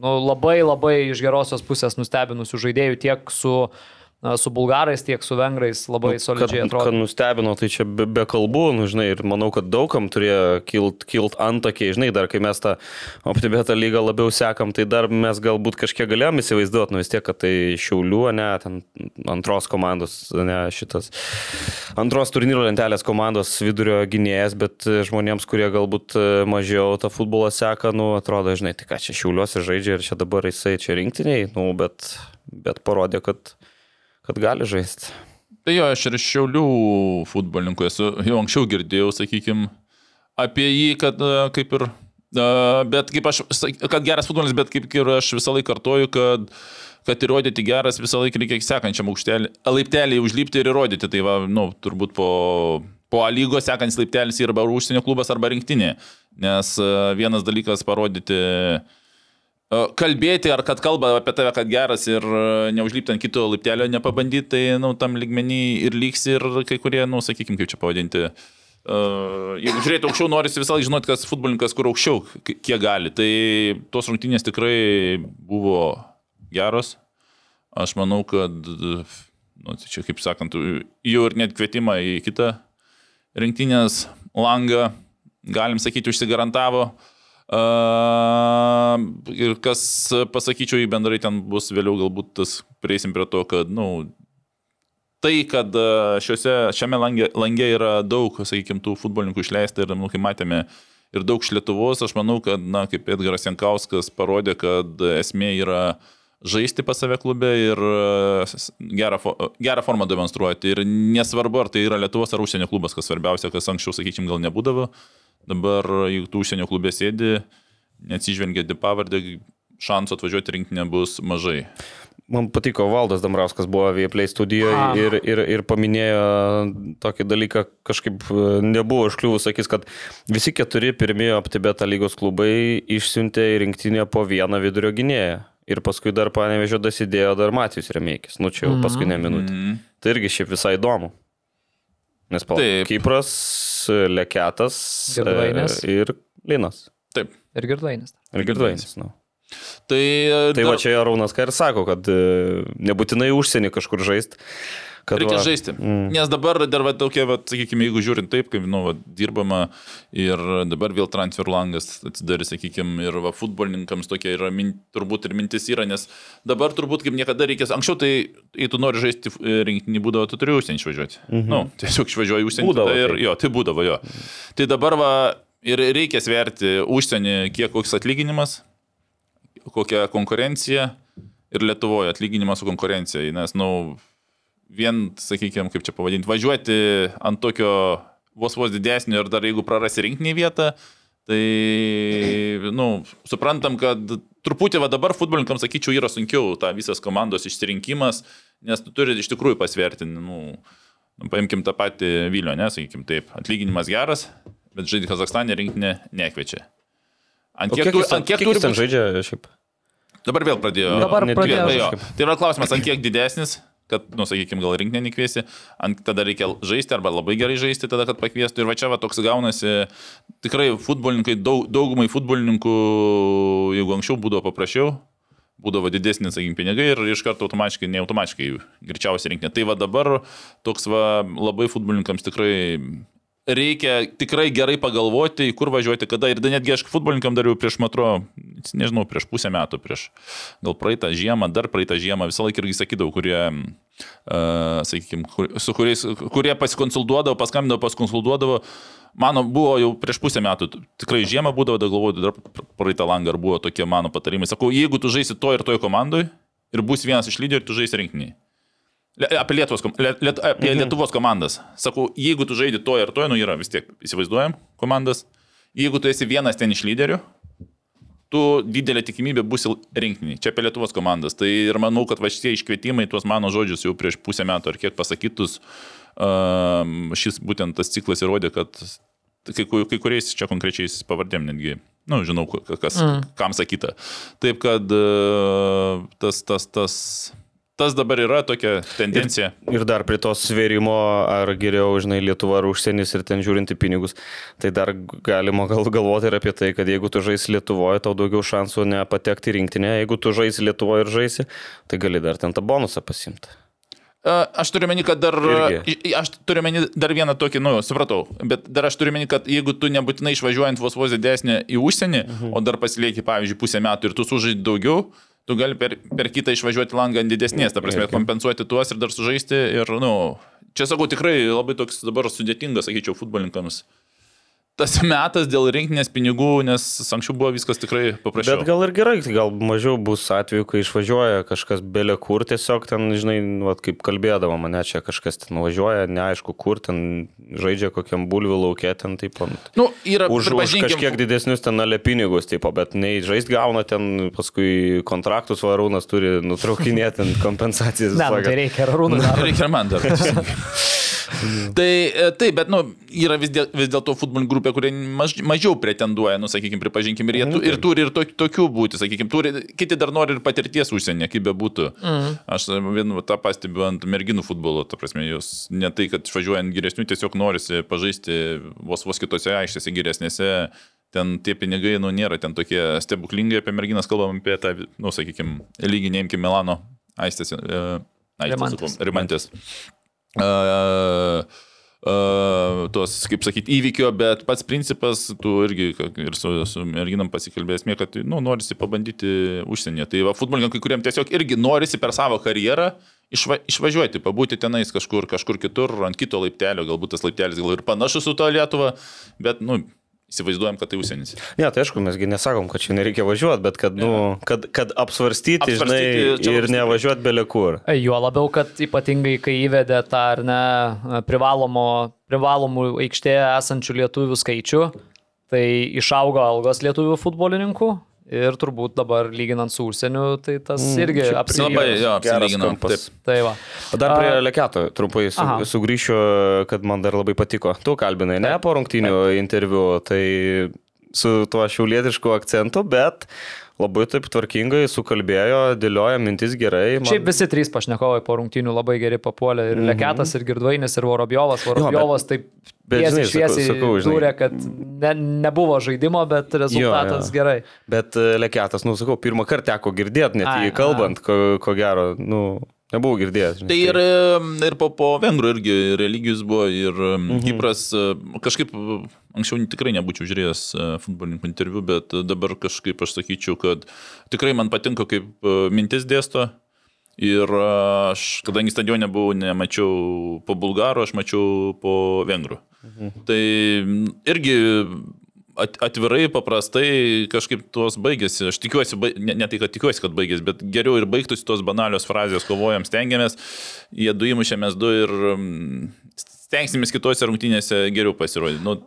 nu, labai labai iš gerosios pusės nustebinusių žaidėjų tiek su, na, su bulgarais, tiek su vengrais labai kad, solidžiai kad atrodo. nustebino, tai čia be, be kalbų, nu, žinai, ir manau, kad daugam turėjo kilt, kilt antakiai, žinai, dar kai mes tą optibetą lygą labiau sekam, tai dar mes galbūt kažkiek galėjom įsivaizduoti, nu vis tiek, kad tai šiaulių, ne, ten antros komandos, ne, šitas antros turnyro lentelės komandos vidurio gynėjas, bet žmonėms, kurie galbūt mažiau tą futbolą seka, nu, atrodo, žinai, tai ką čia šiauliuose žaidžia ir čia dabar jisai čia rinktiniai, nu, bet, bet parodė, kad, kad gali žaisti. Tai jo, aš ir šiaulių futbolininkų esu, jau anksčiau girdėjau, sakykime, apie jį, kad e, kaip ir, e, bet kaip aš, kad geras futbolininkas, bet kaip ir aš visą laiką kartoju, kad kad įrodyti geras visą laiką reikia sekančiam aukštelį, laiptelį užlipti ir įrodyti. Tai va, nu, turbūt po, po A lygos sekantis laiptelis yra arba užsienio klubas, arba rinktinė. Nes e, vienas dalykas parodyti, e, kalbėti, ar kad kalba apie tave, kad geras ir neužlipti ant kito laiptelio, nepabandyti, tai, nu, tam ligmenį ir lygs ir kai kurie, nu, sakykime, kaip čia pavadinti. Uh, jeigu žiūrėti aukščiau, norisi visą laiką žinoti, kas futbolininkas, kur aukščiau, kiek gali. Tai tos rungtynės tikrai buvo geros. Aš manau, kad, nu, tai čia kaip sakant, jau ir net kvietimą į kitą rinktinės langą, galim sakyti, užsigarantavo. Uh, ir kas, pasakyčiau, į bendrai ten bus vėliau galbūt tas, prieisim prie to, kad, na, nu, tai, kad e, šiuose, šiame langė, langė yra daug, sakykime, tų futbolininkų išleista ir, nu, kaip matėme, ir daug iš Lietuvos, aš manau, kad, na, kaip Edgaras Jankauskas parodė, kad esmė yra žaisti pas save klube ir e, gerą, gerą formą demonstruoti. Ir nesvarbu, ar tai yra Lietuvos ar užsienio klubas, kas svarbiausia, kas anksčiau, sakykime, gal nebūdavo. Dabar, jeigu tu užsienio klube sėdi, neatsižvelgiant į pavardę, šansų atvažiuoti rinktinė bus mažai. Man patiko Valdas Damrauskas buvo Vieplay studijoje ir, ir, ir paminėjo tokį dalyką, kažkaip e, nebuvo užkliuvus, sakys, kad visi keturi pirmieji aptibeta lygos klubai išsiuntė į rinktinę po vieną vidurio gynėją. Ir paskui dar panevežio dasidėjo dar Matijus Remeikis. Nu čia jau paskutinė minutė. Mm. Tai irgi šiaip visai įdomu. Nes palauk. Kipras, Leketas e, Girdvainis. ir Linas. Taip. Ir girdvainis. Ir Girdvainis. Nu. Tai, Tai va čia Arūnas ką ir sako, kad e, nebūtinai užsienį kažkur žaisti. Reikia žaisti. Mm. Nes dabar dar, va, tokie, va, sakykime, jeigu žiūrint taip, kaip, nu, va, dirbama ir dabar vėl transfer langas atsidarė, sakykime, ir va, futbolininkams tokia yra, min, turbūt ir mintis yra, nes dabar turbūt kaip niekada reikės, anksčiau tai, jei tu nori žaisti e, rinkinį būdavo, tu turi užsienį išvažiuoti. Mhm. Nu, tiesiog išvažiuoji užsienį. Būdavo tada Ir, jo, tai būdavo jo. Tai dabar va, ir reikia sverti užsienį, kiek koks atlyginimas, kokia konkurencija ir Lietuvoje atlyginimas su konkurencija, nes, na, nu, vien, sakykime, kaip čia pavadinti, važiuoti ant tokio vos vos didesnio ir dar jeigu prarasi rinkinį vietą, tai, na, nu, suprantam, kad truputį va dabar futbolininkams, sakyčiau, yra sunkiau ta visas komandos išsirinkimas, nes tu turi iš tikrųjų pasverti, nu, nu, paimkim tą patį Vilio, ne, sakykim taip, atlyginimas geras, bet žaidži Kazakstane rinkinį nekviečia. Ant kiek, kiek, tu, ant kiek kiek turi jis ten būt- žaidžia šiaip? Dabar vėl pradėjo. Dabar pradėjo. vienas Jo. kažkaip. Tai yra klausimas, ant kiek didesnis, kad, nu, sakykime, gal rinkinį nekviesi, ant tada reikia žaisti arba labai gerai žaisti, tada, kad pakviestų. Ir va čia va toks gaunasi, tikrai futbolininkai, daug, daugumai futbolininkų, jeigu anksčiau būdavo paprasčiau, būdavo didesni, sakykime, pinigai ir iš karto automatiškai, ne automatiškai greičiausiai rinkinį. Tai va dabar toks va labai futbolininkams tikrai reikia tikrai gerai pagalvoti, kur važiuoti, kada. Ir netgi aš futbolininkam dariau prieš matro, nežinau, prieš pusę metų, prieš gal praeitą žiemą, dar praeitą žiemą, visą laiką irgi sakydavau, kurie, uh, sakykime, kur, su kuriais, kurie pasikonsultuodavo, paskambindavo, pasikonsultuodavo. Mano buvo jau prieš pusę metų, tikrai žiemą būdavo, da galvoju, dar praeitą langą ar buvo tokie mano patarimai. Sakau, jeigu tu žaisi to ir toje komandoje ir bus vienas iš lyderių, tu žaisi rinkinį. Apie, Lietuvos, Liet, apie mhm. Lietuvos komandas. Sakau, jeigu tu žaidži to ir to, nu yra vis tiek, įsivaizduojam, komandas. Jeigu tu esi vienas ten iš lyderių, tu didelė tikimybė būsi rinkinį. Čia apie Lietuvos komandas. Tai ir manau, kad va šitie iškvietimai, tuos mano žodžius jau prieš pusę metų ar kiek pasakytus, šis būtent tas ciklas įrodė, kad kai, kai kuriais čia konkrečiais pavardėm netgi, nu, žinau, ka- kas, mm. kam sakyta. Taip kad uh, tas, tas, tas, tas dabar yra tokia tendencija. Ir dar prie to svėrimo, ar geriau, žinai, Lietuva ar užsienis ir ten žiūrint į pinigus, tai dar galima gal galvoti ir apie tai, kad jeigu tu žaisi Lietuvoje, tau daugiau šansų nepatekti rinktinę, jeigu tu žaisi Lietuvoje ir žaisi, tai gali dar ten tą bonusą pasimti. A, Aš turiu meni, kad dar... Irgi. Aš turiu meni dar vieną tokį, nu, supratau, bet dar aš turiu meni, kad jeigu tu nebūtinai išvažiuojant vos vos didesnį į užsienį, mhm. o dar pasilieki, pavyzdžiui, pusę metų ir tu sužaidži daugiau, tu gali per, per kitą išvažiuoti langą ant didesnės, ta prasme, kompensuoti tuos ir dar sužaisti. Ir, nu, čia sakau, tikrai labai toks dabar sudėtingas, sakyčiau, futbolininkams. Tas (laughs) metas dėl rinkinės pinigų, nes anksčiau buvo viskas tikrai paprasčiau. Bet gal ir gerai, tai gal mažiau bus atveju, kai išvažiuoja kažkas belė kur, tiesiog ten, žinai, vat, kaip kalbėdavo mane, čia kažkas ten nuvažiuoja, neaišku kur, ten žaidžia kokiam bulvių laukė, ten taip, ant- Nu, yra, už, už kažkiek didesnius ten ale pinigus, taip, bet nei žaist gauna ten, paskui kontraktus varūnas turi nutraukinėti ten kompensacijas. Ne, nu, tai reikia ir rūnų. (laughs) Reikia ir man dar. (laughs) tai e, taip, bet nu, yra vis dėl- vis dėlto futbolininkų grupė, kurie maž, mažiau pretenduoja, nu, sakykime, pripažinkim, ir, jie, tu, ir turi ir to, tokių būti, sakykime, turi, kiti dar nori ir patirties užsienyje, kaip bebūtų. Mm. Aš vienu tą pastebiu ant merginų futbolo, ta prasme, jos ne tai, kad išvažiuojant geresnių, tiesiog norisi pažaisti vos vos kitose aikštėse geresnėse. Ten tie pinigai, nu, nėra ten tokie stebuklingi, apie merginas kalbam apie tą, nu, sakykime, lygį, neimkime Milano aistės. E, Rimantės. Rimantės. Rimantės uh, tuos, kaip sakyti, įvykio, bet pats principas, tu irgi ir su, su merginam pasikalbėjęs, mė, kad, nu, norisi pabandyti užsienyje. Tai va, futbolininkai, kuriem tiesiog irgi norisi per savo karjerą išva, išvažiuoti, pabūti tenais kažkur, kažkur kitur, ant kito laiptelio, galbūt tas laiptelis gal ir panašus su to Lietuva, bet, nu, įsivaizduojam, kad tai užsienis. Ne, tai aišku, mesgi nesakom, kad čia nereikia važiuoti, bet kad, nu, kad, kad apsvarstyti, Apsvarstyti, žinai, ir nevažiuoti belekur. Juo labiau, kad ypatingai, kai įvedė tą ar ne privalomo, privalomų aikštėje esančių lietuvių skaičių, tai išaugo algos lietuvių futbolininkų ir turbūt dabar lyginant su užsieniu, tai tas Mm, irgi šiaip apsilygino. Labai, jo. Taip. Tai va. O dar prie A, Leketo trumpai su, Aha. sugrįšiu, kad man dar labai patiko. Tu kalbinai, ne po rungtinių interviu, tai su tuo šiaulietišku akcentu, bet labai taip tvarkingai sukalbėjo, dėlioja mintis gerai. Man... Šiaip visi trys pašnekovai po rungtynių labai geri papuolė. Ir Mhm. Leketas, ir Girdvainis, ir Vorobjovas. Vorobjovas taip bet tiesiai žinai, sakau- šviesiai dūrė, kad ne, nebuvo žaidimo, bet rezultatas jo. gerai. Bet e, Leketas, nu sakau, pirmą kartą teko girdėti, net jį kalbant, ko, ko gero, nu, nebuvau girdėjęs. žinai, Tai ir, ir po, po vengrų irgi religijus buvo ir mhm. Kipras e, kažkaip e, anksčiau tikrai nebūčiau žiūrėjęs e, futbolininkų interviu, bet e, dabar kažkaip aš sakyčiau, kad tikrai man patinka, kaip e, mintis dėsto. Ir e, aš, kadangi stadione buvau, nemačiau po bulgarų, aš mačiau po vengrų. Mhm. Tai irgi atvirai, paprastai kažkaip tuos baigėsi. Aš tikiuosi, ne, ne tai, kad tikiuosi, kad baigėsi, bet geriau ir baigtųsi tos banalios frazės, kovojam, stengiamės, jie du įmušė, mes du ir mm, stengsimės kitose rungtynėse geriau pasirodyti. Nu,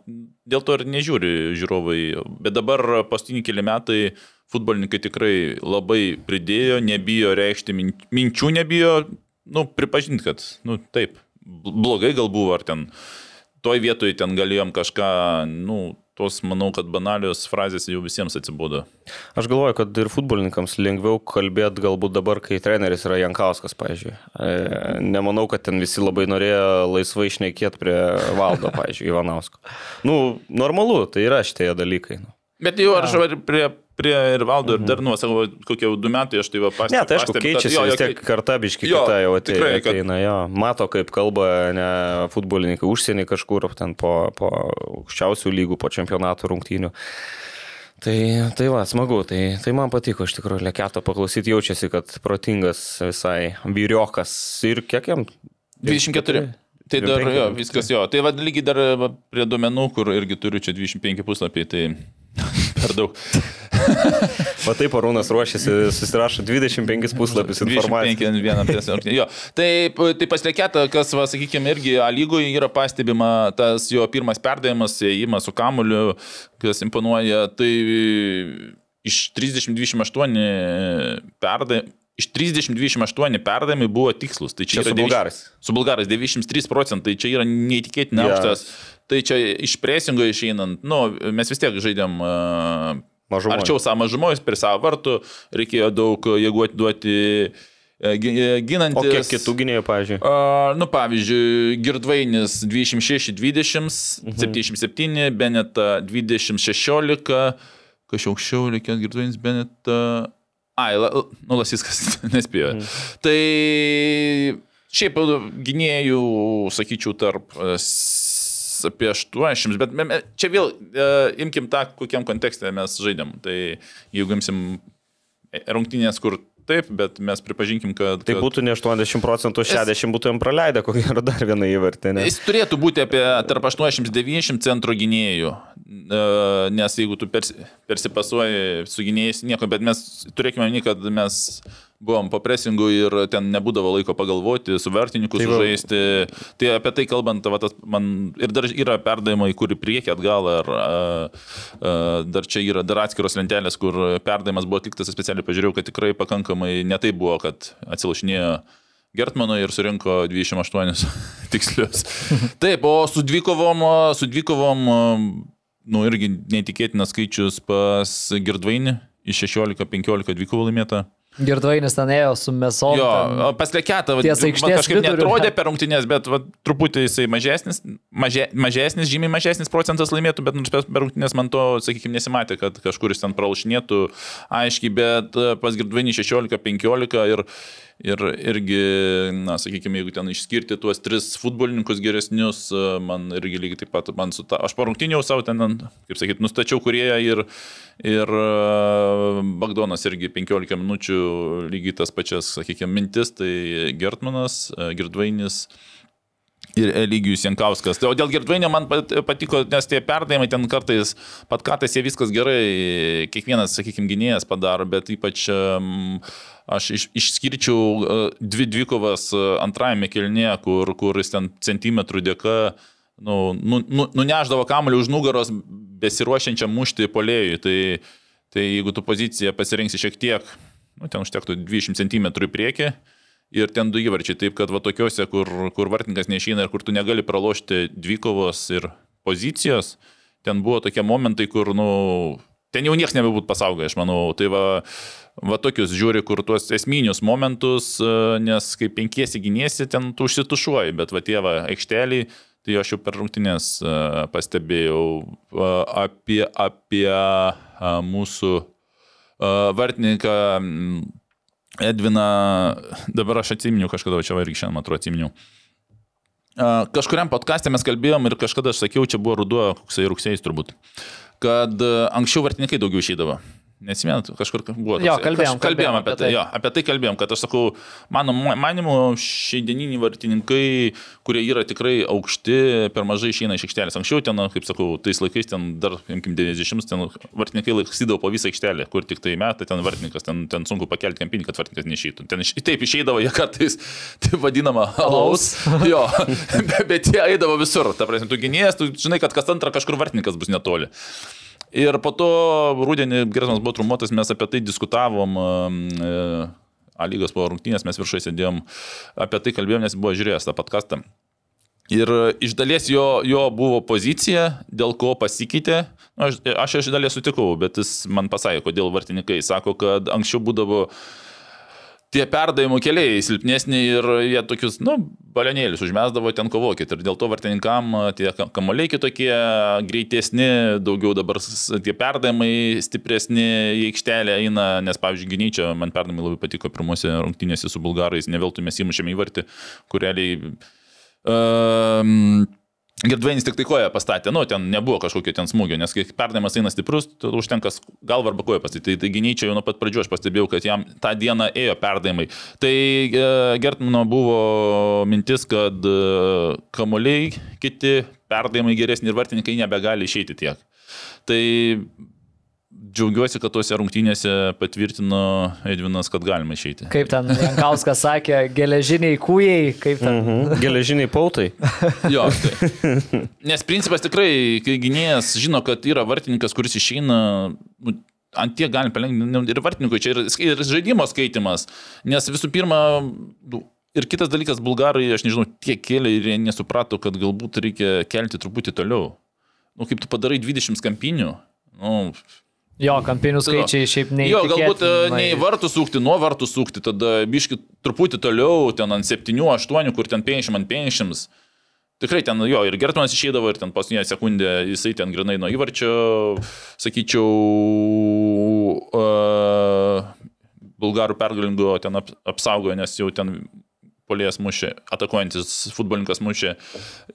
dėl to ir nežiūri žiūrovai. Bet dabar paskutinį keli metai futbolininkai tikrai labai pridėjo, nebijo reikšti min- minčių, nebijo, nu, pripažinti, kad, nu, taip, bl- blogai gal buvo, ar ten toj vietoj ten galėjom kažką, nu, tos, manau, kad banalios frazės jau visiems atsibodo. Aš galvoju, kad ir futbolininkams lengviau kalbėti galbūt dabar, kai treneris yra Jankauskas, pavyzdžiui. E, Nemanau, kad ten visi labai norėjo laisvai išnekėti prie valdo, pavyzdžiui, Ivanausko. Nu, normalu, tai yra šitie dalykai. Nu. Bet jau aš prie, prie ir valdo ir dar, nu, savo, kokie jau du metai aš tai va pastebiu. Ne, tai aišku, keičiasi vis tiek karta biški Jo, kita jau atei- tikrai, kad- ateina, jo. Mato, kaip kalba ne, futbolininkai užsienį kažkur, ten po, po aukščiausių lygų, po čempionatų rungtynių. Tai, tai va, smagu, tai, tai man patiko iš tikrųjų Leketo paklausyti, jaučiasi, kad protingas visai vyriokas ir kiek jam? 24. Tai dar, 25, jo, viskas jo. Tai vad lygiai dar va, prie duomenų, kur irgi turiu čia 25 puslapiai, tai per daug. (laughs) Va taip Arūnas ruošiasi, susirašo 25 puslapius informacijos. 25 ant vieną prieš rungtynę. Jo. Tai, tai paslėkėta, kas, va, sakykime, irgi A lygoje yra pastebima tas jo pirmas perdavimas, įėjimas su kamuliu, kas imponuoja. Tai iš 30-28 perdavimai. Iš 30-28 perdavimai buvo tikslus. Tai Čia yra su devyš- bulgarais. Su bulgarais 93 procentai, čia yra neįtikėtinai Geras. aukštas. Tai čia iš presingo išeinant, nu, mes vis tiek žaidėm uh, Mažumoj. arčiau savo mažumos, per savo vartų, reikėjo daug jėgų atiduoti e, gi- e, ginantis. O kiek kitų gynėjų, pavyzdžiui? Uh, nu, pavyzdžiui, Girdvainis 26-20, Mhm. 77, Beneta 20-16, kažkaip aukščiau reikėjo Girdvainis, Beneta. Ai, la, nu, Lasiskas (laughs) nespėjo. Mhm. Tai šiaip gynėjų, sakyčiau, tarp e, s- apie 80, bet me- me- čia vėl e, imkim tą, kokiam kontekste mes žaidėm. Tai jeigu imsim rungtynės, kur taip, bet mes pripažinkim, kad... Tai būtų ne 80 procentų, 60 būtumėm praleidę, ko gero dar vieną įvartį. Ne? Jis turėtų būti apie tarp 80-90 centro gynėjų, E, nes jeigu tu persi, persipasuoji su gynėjais, nieko, bet mes turėkime minį, kad mes buvom po presingu ir ten nebūdavo laiko pagalvoti, su vertininku Tai sužaisti. Tai apie tai kalbant, va, tas, man ir dar yra perdavimai, kur į priekį atgal, ar a, a, dar čia yra dar atskiros lentelės, kur perdavimas buvo atliktas, specialiai pažiūrėjau, kad tikrai pakankamai netai buvo, kad atsilašinėjo Gertmano ir surinko 28 (laughs) tikslius. Taip, o su dvikovom, su dvikovom, nu irgi neįtikėtinas skaičius pas Girdvainį iš 16-15 dvikovų laimėta. Girdvainis ten ėjo su mesom. Jo, ten- o pas Leketą, va, ties man aikštės kažkaip netrodė per rungtynės, bet va, truputį jisai mažesnis, maže, mažesnis, žymiai mažesnis procentas laimėtų, bet nors per rungtynės man to, sakykime, nesimatė, kad kažkur jis ten pralašinėtų aiškiai, bet e, pas Girdvainį 16-15 ir, ir irgi, na, sakykime, jeigu ten išskirti tuos tris futbolininkus geresnius, man irgi lygiai taip pat, man su ta, aš po rungtynių savo ten, kaip sakyt, nustačiau kurieją ir, ir Bagdonas irgi 15 minučių lygiai tas pačias, sakykime, mintis, tai Gertmanas, Girdvainis ir Eligijus Jankauskas. Tai, o dėl Girdvainio man pat- patiko, nes tie perdavimai ten kartais, pat kartais jie viskas gerai, kiekvienas, sakykime, gynėjas padaro, bet ypač um, aš iš, išskirčiau uh, dvi dvikovas uh, antrajame kelnėje, kur, kur jis ten centimetrų dėka nu, nu, nu, nuneždavo kamuolį už nugaros besiruošiančiam mušti polėjui. Tai, tai jeigu tu poziciją pasirinksi šiek tiek, nu, ten užtektų 20 cm į priekį, ir ten du įvarčiai. Taip kad va tokiuose, kur, kur vartininkas neišeina ir kur tu negali pralošti dvikovos ir pozicijos, ten buvo tokie momentai, kur, nu, ten jau niekas nebebūt pasaugai, aš manau. Tai va, va tokius žiūri, kur tuos esminius momentus, e, nes kai penkiesi gyniesi, ten tu užsitušuoji, bet va tie va aikšteliai, tai aš jau per rungtynės e, pastebėjau e, apie, apie mūsų vartininką m, Edviną, dabar aš atsiminiau kažkada, čia irgi šiandien, man atrodo, atsiminiau. A, Kažkuriam podcast'e mes kalbėjom ir kažkada aš sakiau, čia buvo ruduo, koksai rugsėjais turbūt, kad anksčiau vartininkai daugiau išeidavo. Nesimėt, kažkur buvo. Jo, toksai- kalbėjom, kaž- kalbėjom apie tai. tai. Jo, apie tai kalbėjom, kad aš sakau, mano manimu, šiandieniniai vartininkai, kurie yra tikrai aukšti, per mažai išeina iš aikštelės. Anksčiau ten, kaip sakau, tais laikais ten dar, imkim, 90, ten vartininkai laiksydavo po visą aikštelę, kur tik tai metai ten vartininkas, ten, ten sunku pakelti kampinį, kad vartininkas neišeitų. Ten iš- taip išeidavo jie kartais, (laughs) taip vadinama, alaus. (laughs) jo, bet jie eidavo visur. Ta prasme, tu gynėjas, tu žinai, kad kas antrą kažkur vartininkas bus netoli. Ir po to rūdienį Gersmas buvo trumuotas, mes apie tai diskutavom. E, A lygos po rungtynės mes viršai sėdėjom, apie tai kalbėjom, nes buvo žiūrėjęs tą podcastą. Ir iš dalies jo, jo buvo pozicija, dėl ko pasikeitė. Nu, Aš, aš iš dalies sutikau, bet jis man pasakė, kodėl vartininkai. Sako, kad anksčiau būdavo tie perdavimų keliai silpnesni ir jie tokius, nu, balionėlius užmesdavo ten kovokit. Ir dėl to vartininkam tie ka- kamuoliai kitokie, greitesni, daugiau dabar tie perdavimai stipresni į aikštelę eina, nes, pavyzdžiui, gynyčia, man perdavimai labai patiko pirmose rungtynėse su bulgarais, neveltui mes įmušėme įvartį, kureliai... Um, Girdvainis tik tai koją pastatė, nu, ten nebuvo kažkokio ten smūgio, nes kai perdavimas eina stiprus, užtenka galvą arba koją pastatyti. Tai, tai gynyčia jau nuo pat pradžių aš pastebėjau, kad jam tą dieną ėjo perdavimai. Tai e, Gertmano buvo mintis, kad e, kamuoliai kiti, perdavimai geresni ir vartininkai nebegali išeiti tiek. Tai džiaugiuosi, kad tuose rungtynėse patvirtino Edvinas, kad galima išeiti. Kaip ten Jankauskas sakė, geležiniai kūjai, kaip ten. Mhm. Geležiniai pautai. (laughs) Jo, tai. Nes principas tikrai, kai gynėjas žino, kad yra vartininkas, kuris išeina, nu, ant tiek galim palengvinti ir vartininkui čia ir, ir žaidimo skaitimas. Nes visų pirma, nu, ir kitas dalykas, bulgarai, aš nežinau, tiek kėlė ir jie nesuprato, kad galbūt reikia kelti truputį toliau. Nu, kaip tu padarai 20 kampinių. Nu, Jo, kampinių skaičiai šiaip nei. Jo, galbūt e, ne į vartų sukti, nuo vartų sukti, tada biški truputį toliau, ten ant 7-8, kur ten 50 ant 50. Tikrai ten jo, ir Gertmanas išeidavo, ir ten paskutinę sekundę jisai ten grinai nuo įvarčio, sakyčiau, uh, bulgarų pergalingo ten ap, apsaugojo, nes jau ten polėjas mušė, atakuojantis futbolininkas mušė,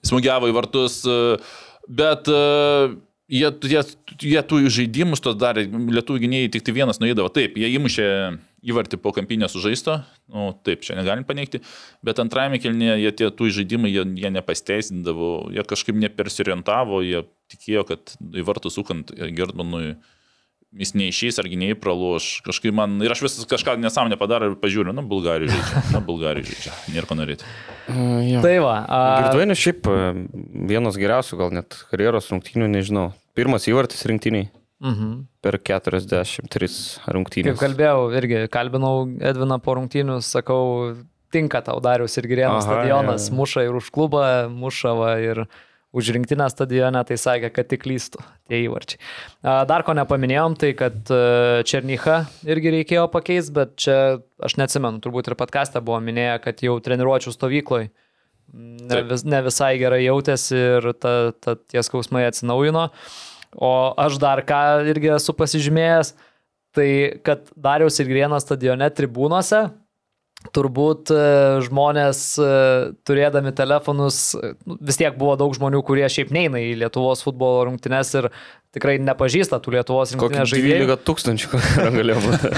smūgiavo į vartus, uh, bet uh, Jie, jie, jie tų žaidimus tos darė, lietuvių gynėjai tik tai vienas nuėdavo. Taip, jie įmušė įvartį po kampinę sužaisto, nu, taip, čia negalim paneigti, bet antrajame kelnėje jie tie tų žaidimai, jie, jie nepasteisindavo, jie kažkaip nepersirientavo, jie tikėjo, kad į vartų sukant Gerdmanui jis neišys ar gynėjai praloš. Kažkaip man, ir aš vis kažką nesąmonę padarau ir pažiūriu, nu, Bulgarijai žaidžia, na, Bulgarijai žaidžia, nėra ko norėti. Tai va. A, Girdvainis šiaip vienas geriausių, gal net karjeros rungtynių, nežinau. Pirmas įvartis rinktiniai mhm. per 43 rungtynės. Kaip kalbėjau, irgi kalbinau Edviną po rungtynių, sakau, tinka tau Darius ir Girėnas Aha, stadionas, jo. muša ir už klubą, muša va, ir už rinktinę stadione, tai sakė, kad tik lystų tie įvarčiai. Dar ko nepaminėjom, tai kad e, Černycha irgi reikėjo pakeisti, bet čia aš neatsimenu, turbūt ir podcast'e buvo minėję, kad jau treniruočio stovykloj ne, vis, ne visai gerai jautėsi ir ta, ta, tie skausmai atsinaujino. O aš dar ką irgi esu pasižymėjęs, tai kad Dariaus ir Grieno stadione tribūnose turbūt e, žmonės e, turėdami telefonus, e, nu, vis tiek buvo daug žmonių, kurie šiaip neina į Lietuvos futbolo rungtynes ir tikrai nepažįsta tų Lietuvos rinktinės žaidėjų. 12 tūkstančių galėjo būti.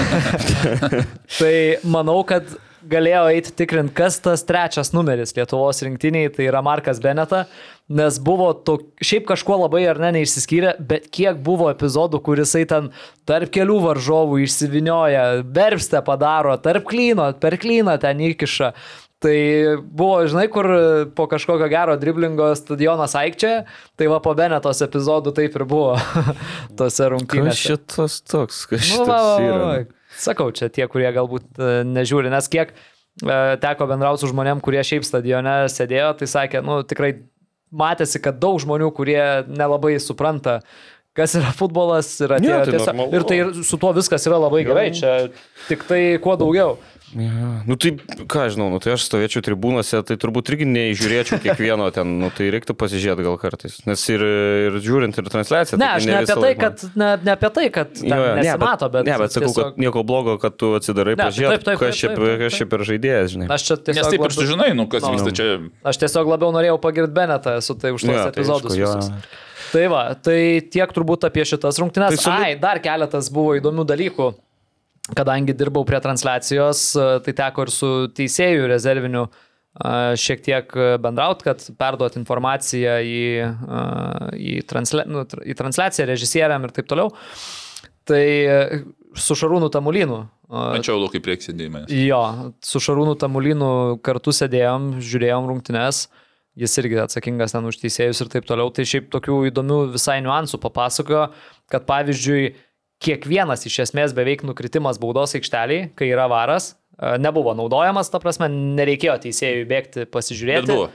(laughs) Tai manau, kad galėjo eiti tikrinti, kas tas trečias numeris Lietuvos rinktiniai, tai yra Markas Beneta, nes buvo to, šiaip kažkuo labai ar ne neišsiskyrė, bet kiek buvo epizodų, kur jisai ten tarp kelių varžovų išsivinioja, berbstę padaro, tarp klyno, per klyną ten įkiša. Tai buvo, žinai, kur po kažkokio gero driblingo stadionas aikčia, tai va po Benetos epizodų taip ir buvo (laughs) tose rungtynėse. šitas toks, kas Nu, va, va, va, va. Sakau, čia tie, kurie galbūt e, nežiūri, nes kiek e, teko bendrauti su žmonėm, kurie šiaip stadione sėdėjo, tai sakė, nu tikrai matėsi, kad daug žmonių, kurie nelabai supranta, kas yra futbolas, yra Ne, tie, tai tiesiog, normalu. ir tai ir su tuo viskas yra labai gerai, čia tik tai kuo daugiau. Ja. Nu tai, ką žinau, nu, tai aš stovėčiau tribūnose, tai turbūt irgi neįžiūrėčiau kiekvieno (laughs) ten, nu tai reiktų pasižiūrėti gal kartais. Nes ir, ir žiūrint ir transliaciją. Ne, taigi aš ne apie visą tai, kad, ne, ne apie tai, kad ne, nesimato, bet, Ne, bet sakau, tiesiog, kad nieko blogo, kad tu atsidarai Ne, pažiūrėti, kas čia per- žaidėjas, žinai. aš čia Nes tiesiog... taip ir sužinai, nu kas No. vyksta čia. Aš tiesiog labiau norėjau pagirti Benetą, esu tai už tos ja, tai epizodus. aišku, jo. visus. Tai va, tai tiek turbūt apie šitas rungtynes. Tai soli- Ai, dar keletas buvo įdomių dalykų. Kadangi dirbau prie transliacijos, tai teko ir su teisėjų rezerviniu a, šiek tiek bendrauti, kad perduoti informaciją į, a, į, translia, nu, į transliaciją režisieriam ir taip toliau. Tai e, su Šarūnu Tamulynu. a, Mačiau laukai priek sėdėjimą. Jo, su Šarūnu Tamulynu kartu sėdėjom, žiūrėjom rungtynes, jis irgi atsakingas ten už teisėjus ir taip toliau. Tai šiaip tokių įdomių visai niuansų papasakojo, kad pavyzdžiui, kiekvienas iš esmės beveik nukritimas baudos aikšteliai, kai yra varas, e, nebuvo naudojamas, ta prasme, nereikėjo teisėjui bėgti Bet pasižiūrėti. buvo.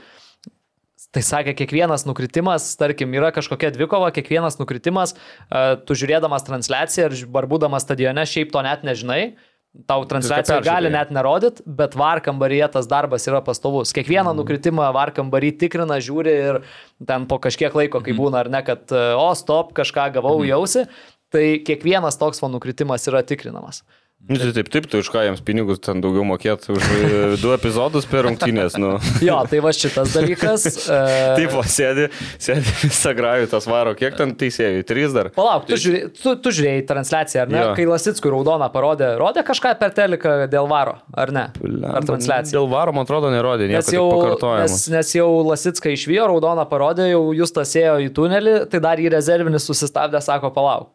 Tai sakė, kiekvienas nukritimas, tarkim, yra kažkokia dvikova, kiekvienas nukritimas, e, tu žiūrėdamas transliaciją ar ž- ar būdamas stadione, šiaip to net nežinai. Tau transliacija gali net nerodyt, bet var kambaryje tas darbas yra pastovus. Kiekvieną Mhm. nukritimą var kambarį tikrina, žiūri ir ten po kažkiek laiko, kai būna ar ne, kad e, o, stop, kažką gavau, jausi, tai kiekvienas toks va nukritimas yra tikrinamas. Nu, tai taip, taip, tu už ką jiems pinigus ten daugiau mokėt už e, du epizodus per rungtynės, nu. (laughs) Jo, tai va šitas dalykas. e, Taip, o sėdi, sėdi (laughs) visą grajų tas varo, kiek ten teisėjų, trys dar. Palauk, tu, žiūrė, tu, tu žiūrėjai transliaciją, ar ne? Jo. Kai Lasickui raudoną parodė, rodė kažką per teliką dėl varo, ar ne? Ar transliaciją? Dėl varo, man atrodo, nerodė, Nes nieko jau, jau, nes, nes jau Lasicką išvijo, raudoną parodė, jau jūs tas ėjo į tunelį, tai dar į rezervinis susistabdė, sako, palauk.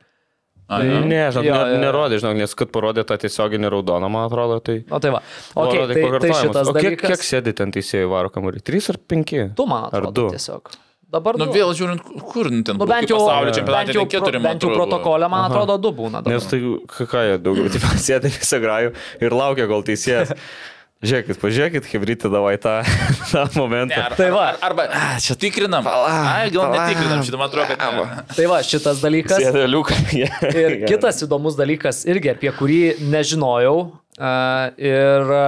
Ai, Tai-. Ne, žinok, Jo, ne, nerodė, žinok, nes kad parodė tą tiesioginį raudoną, man atrodo, tai... O tai va. Okay, rodė tai, tai šitas o kiek, dalykas. kiek sėdi ten teisėjų varo kamuolį? Trys ar penki? Tu man Ar atrodo du? tiesiog. Dabar Nu du. vėl žiūrint, kur ten Nu, bent jau, pasaulio čempionate, jau, tai keturi, bent jau protokolė, man atrodo, du būna. dabar. Nes tai, ką jie daugiau, (laughs) taip sėdi visą grajų ir laukia, kol teisėjas. (laughs) Žiūrėkit, pažiūrėkit, hebrytį davai tą, (laughs) tą momentą. Ne, ar, Tai va. ar, arba čia tikrinam. Ai, gal netikrinam, šitą man atrodo, kad ne. Tai va, šitas dalykas. Sėdi liuką. (laughs) Ir kitas įdomus dalykas irgi, apie kurį nežinojau a, ir a,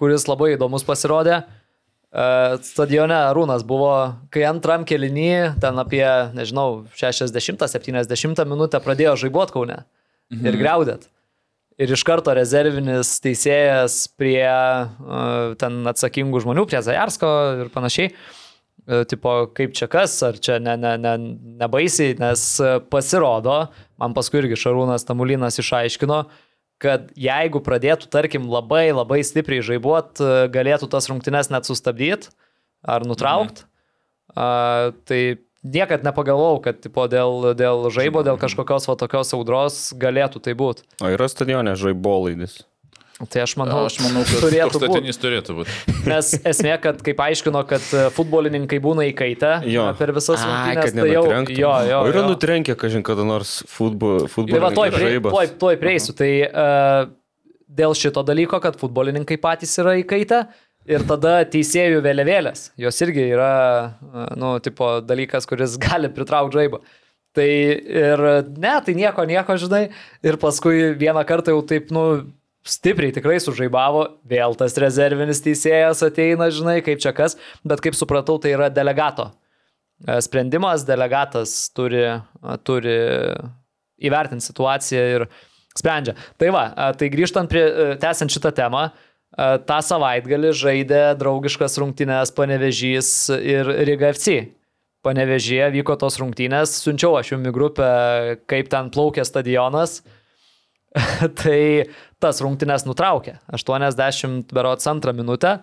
kuris labai įdomus pasirodė. A, Stadione Arūnas buvo, kai antram kelinį, ten apie, nežinau, 60-70 minutę pradėjo žaibuot kaune mhm. ir greudėt. Ir iš karto rezervinis teisėjas prie uh, ten atsakingų žmonių, prie Zajarsko ir panašiai. E, Tipo, kaip čia kas, ar čia ne, ne, ne, nebaisiai, nes pasirodo, man paskui irgi Šarūnas Tamulinas išaiškino, kad jeigu pradėtų, tarkim, labai labai stipriai žaibuot, e, galėtų tas rungtynes net sustabdyti ar nutraukti. Mhm. Tai niekad nepagalvojau, kad tipo, dėl, dėl žaibo, dėl kažkokios va tokios audros galėtų tai būti. O yra stadione žaibolaidis. Tai aš manau, Aš manau, kad turėtų toks būt. statinys turėtų būti. Nes esmė, kad kaip aiškino, kad e, futbolininkai būna įkaitę Jo. per visas rungtynes, tai jau, jo, jo, O yra jo. nutrenkę, kažin kada nors futbol, Ir va, toj, toj, prieisiu. Tai uh, dėl šito dalyko, kad futbolininkai patys yra įkaitę ir tada teisėjų vėliavėlės, jos irgi yra, uh, nu, tipo dalykas, kuris (laughs) gali pritraukti žaibą. Tai ir ne, tai nieko, nieko, žinai. Ir paskui vieną kartą jau taip, nu, stipriai tikrai sužaibavo, vėl tas rezervinis teisėjas ateina, žinai, kaip čia kas, bet kaip supratau, tai yra delegato sprendimas, delegatas turi, turi įvertinti situaciją ir sprendžia. Tai va, tai grįžtant prie, tęsiant šitą temą, e, tą savaitgalį žaidė draugiškas rungtynės Panevežys ir Riga FC. Panevežyje vyko tos rungtynės, siunčiau aš jums į grupę, kaip ten plaukė stadionas. (laughs) tai tas rungtynes nutraukė. 80 berots antrą minutę.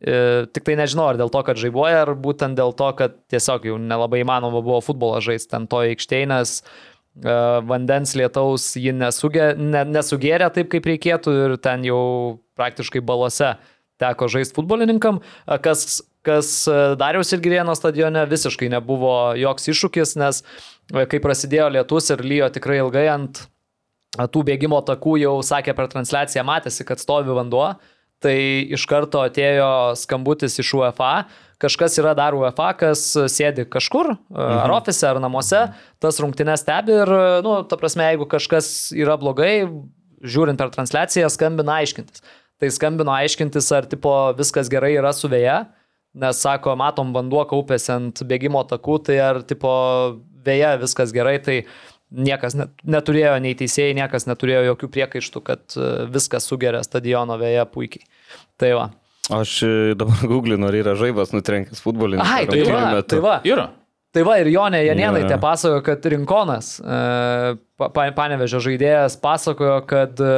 E, Tik tai nežinau, ar dėl to, kad žaibuoja, ar būtent dėl to, kad tiesiog jau nelabai įmanoma buvo futbolą žaisti ten to aikštėje, nes e, vandens lietaus ji nesugė, ne, nesugėrė taip, kaip reikėtų ir ten jau praktiškai balose teko žaisti futbolininkam, E, kas, kas e, Dariaus ir Girėno stadione visiškai nebuvo joks iššūkis, nes e, kai prasidėjo lietus ir lyjo tikrai ilgai ant e, tų bėgimo takų, jau sakė per transliaciją, matėsi, kad stovi vanduo, tai iš karto atėjo skambutis iš UEFA. Kažkas yra dar UEFA, kas sėdi kažkur, mhm. ar ofise, ar namuose, tas rungtynes stebi ir, nu, ta prasme, jeigu kažkas yra blogai, žiūrint per transliaciją, skambina aiškintis. Tai skambino aiškintis, ar tipo viskas gerai yra su vėja, nes sako, matom, vanduo kaupėsi ant bėgimo takų, tai ar tipo vėja viskas gerai, tai niekas net, neturėjo, nei teisėjai, niekas neturėjo jokių priekaištų, kad e, viskas sugeria stadiono vėja puikiai. Tai va. Aš e, dabar (laughs) googlinu, ar yra žaibas nutrenkęs futbolininkas. Ai, tai va, tai va. Yra. Tai va ir Jonė Janėnaitė Jo. pasakojo, kad Rinkonas, e, pa- pa- panevežė žaidėjas, pasakojo, kad e,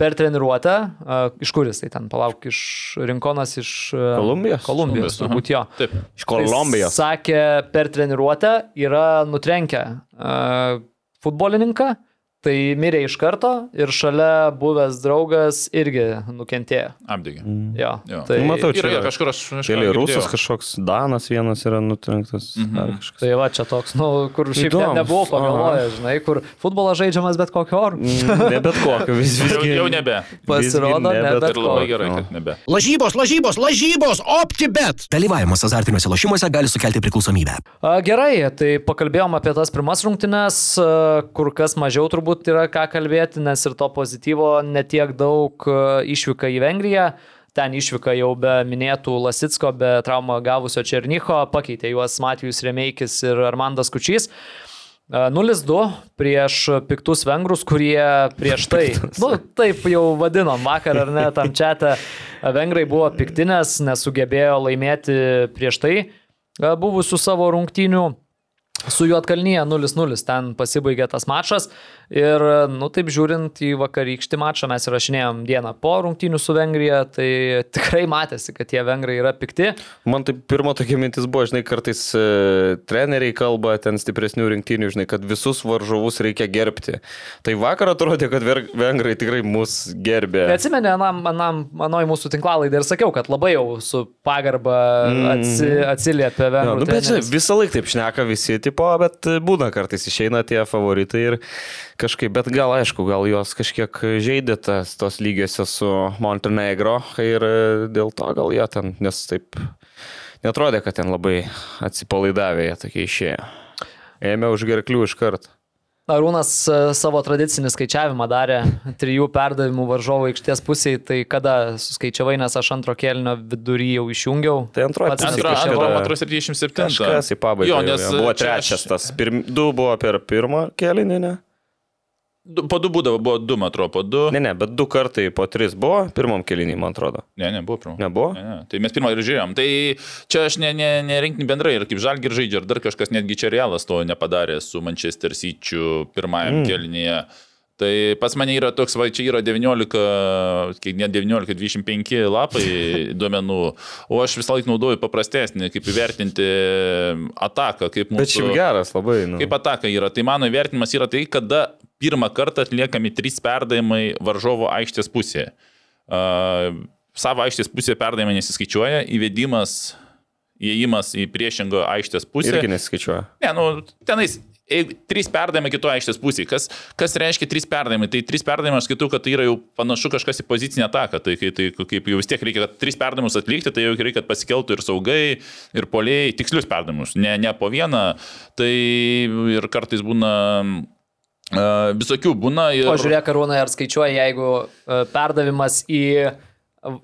per treniruotę, iš kuris tai ten, palauk, iš Rinkonas iš Kolumbijos? Kolumbijos, turbūt jo. Taip. Iš Kolumbijos. Tai sakė, per treniruotę yra nutrenkę futbolininką, tai mirė iš karto ir šalia buvęs draugas irgi nukentėjo. Apdegė. Jo, Jo. tai, Nu, matau, čia Yra, kažkur aš. Keli rusas kažkoks, Danas vienas yra nutrenktas. Dar kažkas. tai va čia toks, nu, kur šiaip net Įdomus, nebuvau aha. pagalvojęs, žinai, kur futbolas žaidžiamas bet kokiu oru. Mm, Ne bet kokio, vis Jau, visgi. jau nebe. Pasirodo, ne bet Ir labai gerai, kad nebe. Lažybos, lažybos, lažybos, OptiBet. Dalyvavimas azartiniuose lošimuose gali sukelti priklausomybę. A, Gerai, tai pakalbėjom apie tas pirmas rungtynes, kur kas mažiau turbūt yra ką kalbėti, nes ir to pozityvo netiek daug a, išvyka į Vengriją. Ten išvyka jau be minėtų Lasitsko, be traumą gavusio Černycho, pakeitė juos Matijus Remeikis ir Armandas Kučys. A, 0-2 prieš piktus vengrus, kurie prieš tai, (laughs) nu, taip jau vadinom vakar ar ne, tam čia vengrai buvo piktinės, nesugebėjo laimėti prieš tai e, buvusių savo rungtynių. Su Juotkalnyje 0-0 ten pasibaigė tas mačas ir, nu taip žiūrint į vakarykštį mačą, mes įrašinėjom dieną po rungtynių su Vengrija, tai tikrai matėsi, kad tie vengrai yra pikti. Man tai pirmo tokia mintis buvo, žinai, kartais e, treneriai kalba ten stipresnių rinktinių, žinai, kad visus varžovus reikia gerbti. Tai vakar atrodė, kad vengrai tikrai mus gerbė. Tai anam, manoj mūsų tinklalaidai ir sakiau, kad labai jau su pagarba atsi, atsiliepia Jo, vengrų. nu, bet žinai, visą laiką taip šneka visi, tipo, bet būna kartais išeina tie favoritai ir kažkaip, bet gal aišku, gal juos kažkiek žaidė tas, tos lygiosios su Montenegro ir e, dėl to gal jie ten, nes taip netrodė, kad ten labai atsipalaidavę jie tokie išėjo. Ėmė už gerklių iš karto. Arūnas e, savo tradicinį skaičiavimą darė trijų perdavimų varžovo aikštės pusėje, tai kada suskaičiavai, nes aš antro kelnio vidury jau išjungiau. Tai antroji pusė man atrodo, 77. Kažkas į pabaigą. Jo, jau, nes jau buvo čia aš- trečias tas. Pirm, du buvo per pirmą kelinį, ne? Po du būdavo, buvo du, man atrodo, po du. Ne, ne, bet du kartai po tris buvo, pirmam kelinį, man atrodo. Ne, ne, buvo pirmo. Nebuvo? Ne, ne. Tai mes pirmą ir žiūrėjom. Tai čia aš ne, ne, nerinkni bendrai ir kaip žalgi ir žaidžia, ir dar kažkas netgi čia realas to nepadarė su Manchester City pirmajam mm. kelnyje. Tai pas mane yra toks, va, čia yra 19, kiek ne 19, 25 lapai (laughs) duomenų, o aš visą laiką naudoju paprastesnį, kaip įvertinti ataką, kaip mūsų... Bet šiaip geras labai. Nu. Kaip ataka yra? Tai mano įvertinimas yra tai, kada pirmą kartą atliekami trys perdavimai varžovo aikštės pusėje. Uh, savo aikštės pusėje perdavimai nesiskaičiuoja, įvedimas, įėjimas į priešingą aikštės pusę. Irgi neskaičiuoja. Ne, nu, tenais. Trys perdavimai kitoje aikštės pusėje, kas, kas reiškia trys perdavimai? Tai trys perdavimai aš skaitau, kad tai yra jau panašu kažkas į pozicinę ataką. Tai, tai kaip jau vis tiek reikia, kad trys perdavimus atlikti, tai jau reikia, kad pasikeltų ir saugai, ir poliai, tikslius perdavimus, ne, ne po vieną. Tai ir kartais būna Uh, visokių būna ir... O žiūrėk, Arūnai, ar skaičiuoja, jeigu perdavimas į,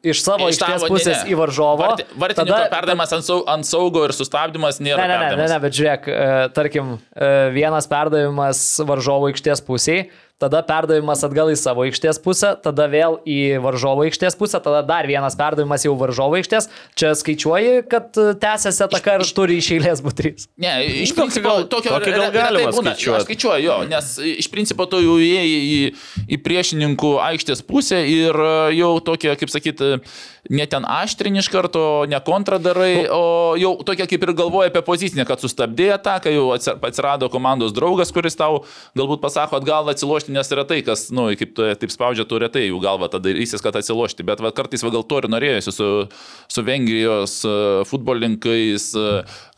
iš savo Iš tavo, ne, pusės ne. į varžovą. Varti- Vartininko perdavimas ant, sau, ant saugo ir sustabdymas nėra. Ne, ne, ne, ne, ne, bet žiūrėk, e, tarkim, e, vienas perdavimas varžovo aikštės pusiai, tada perdavimas atgal į savo aikštės pusę, tada vėl į varžovo aikštės pusę, tada dar vienas perdavimas jau varžovo aikštės. Čia skaičiuoji, kad e, tęsiasi ataka ir turi iš eilės būti trys. Ne, iš Tokį principo, gal- tokio gal retai galima būna. skaičiuot. Aš skaičiuoju, jo, nes iš principo tu jau įėjai į, į priešininkų aikštės pusę ir e, jau tokia, kaip sakyti, ne ten aštrinį iš karto, ne kontra darai, o jau tokia kaip ir galvoja apie pozicinę, kad sustabdė ataką, jau atsi- atsirado komandos draugas, kuris tau galbūt pasako atgal atsilošti, nes retai, kas, na, nu, kaip tu taip spaudžia, tu retai jų galva tada rysis, kad atsilošti. Bet va, kartais va, gal to ir norėjusi su, su Vengrijos e, futbolininkais. e,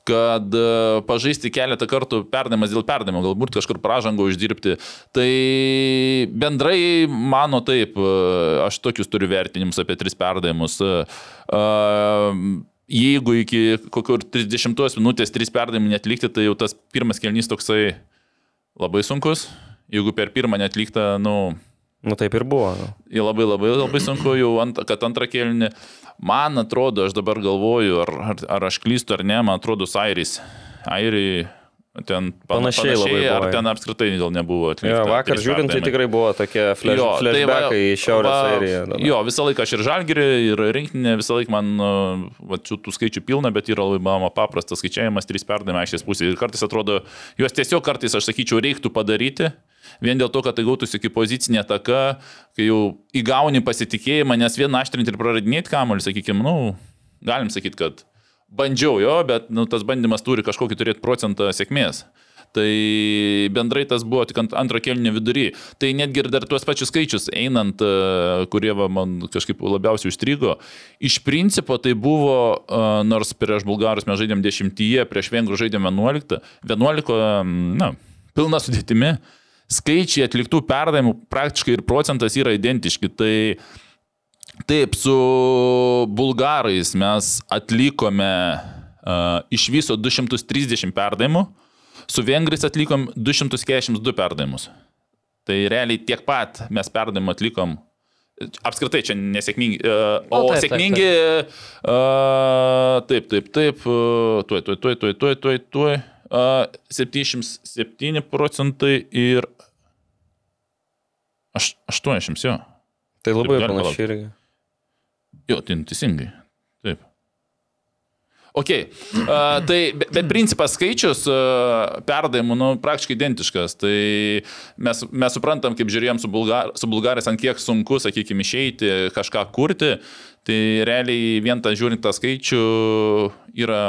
kad e, pažaisti keletą kartų perdavimas dėl perdavimo, galbūt kažkur pražangą uždirbti. Tai bendrai mano taip, aš tokius turiu vertinimus apie tris perdavimus. Jeigu iki kokio 30 minutės trys perdavimai netlikti, tai jau tas pirmas kelnys toksai labai sunkus. Jeigu per pirmą netliktą, nu, Nu taip ir buvo. Nu. Jie labai labai labai sunku jau, ant, kad antrą kelnį. Man atrodo, aš dabar galvoju, ar, ar, ar aš klystu ar ne, man atrodo, Airis. Airiai ten pana- Panašiai labai ar buvo, ten apskritai gal nebuvo atlikta. Jo, vakar žiūrint, tai tikrai buvo tokie flash, Jo, tai va- flashbackai į Šiaurės va- Airiją. dabar. Jo, visą laiką aš ir žalgerį, ir rinktinė, visą laiką man, uh, va, tų skaičių pilna, bet yra labai mano paprastas skaičiavimas, trys perdavimai aikštės pusėje. Ir kartais atrodo, juos tiesiog kartais, aš sakyčiau, reiktų padaryti. Vien dėl to, kad tai gautųsi kaip pozicinė ataka, kai jau įgauni pasitikėjimą, nes vien aštrinti ir praradinėti kamuolį, sakykime, nu, galim sakyti, kad bandžiau jo, bet nu, tas bandymas turi kažkokį turėti procentą sėkmės. Tai bendrai tas buvo tik ant antro kelnio vidury. Tai netgi ir dar tuos pačius skaičius einant, e, kurie va, man kažkaip labiausiai užstrigo, iš principo tai buvo, e, nors prieš bulgarus mes žaidėm 10, prieš vengrų žaidėm 11, 11, na, pilna sudėtimi, skaičiai atliktų perdavimų praktiškai ir procentas yra identiški. Tai Taip, su bulgarais mes atlikome uh, iš viso 230 perdavimų, su vengrais atlikom 242 perdavimus. Tai realiai tiek pat mes perdavimų atlikom. Apskritai čia nesėkmingi. Uh, o O, taip, taip, taip, sėkmingi. Uh, taip, taip, taip. Uh, tuoj, tuoj, tuoj, tuoj, tuoj, tuoj, tuoj. Uh, 77 procentai ir aš, 80 jo. Tai labai panašiai irgi. Jo, tai teisingai. Taip. Ok, uh, tai bet, bet principas skaičius uh, perdavimų, nu, praktiškai identiškas. Tai mes, mes suprantam, kaip žiūrėjom su, bulgar, su bulgarais, ant kiek sunku, sakykime, išeiti, kažką kurti. Tai realiai vien tą žiūrint tą skaičių yra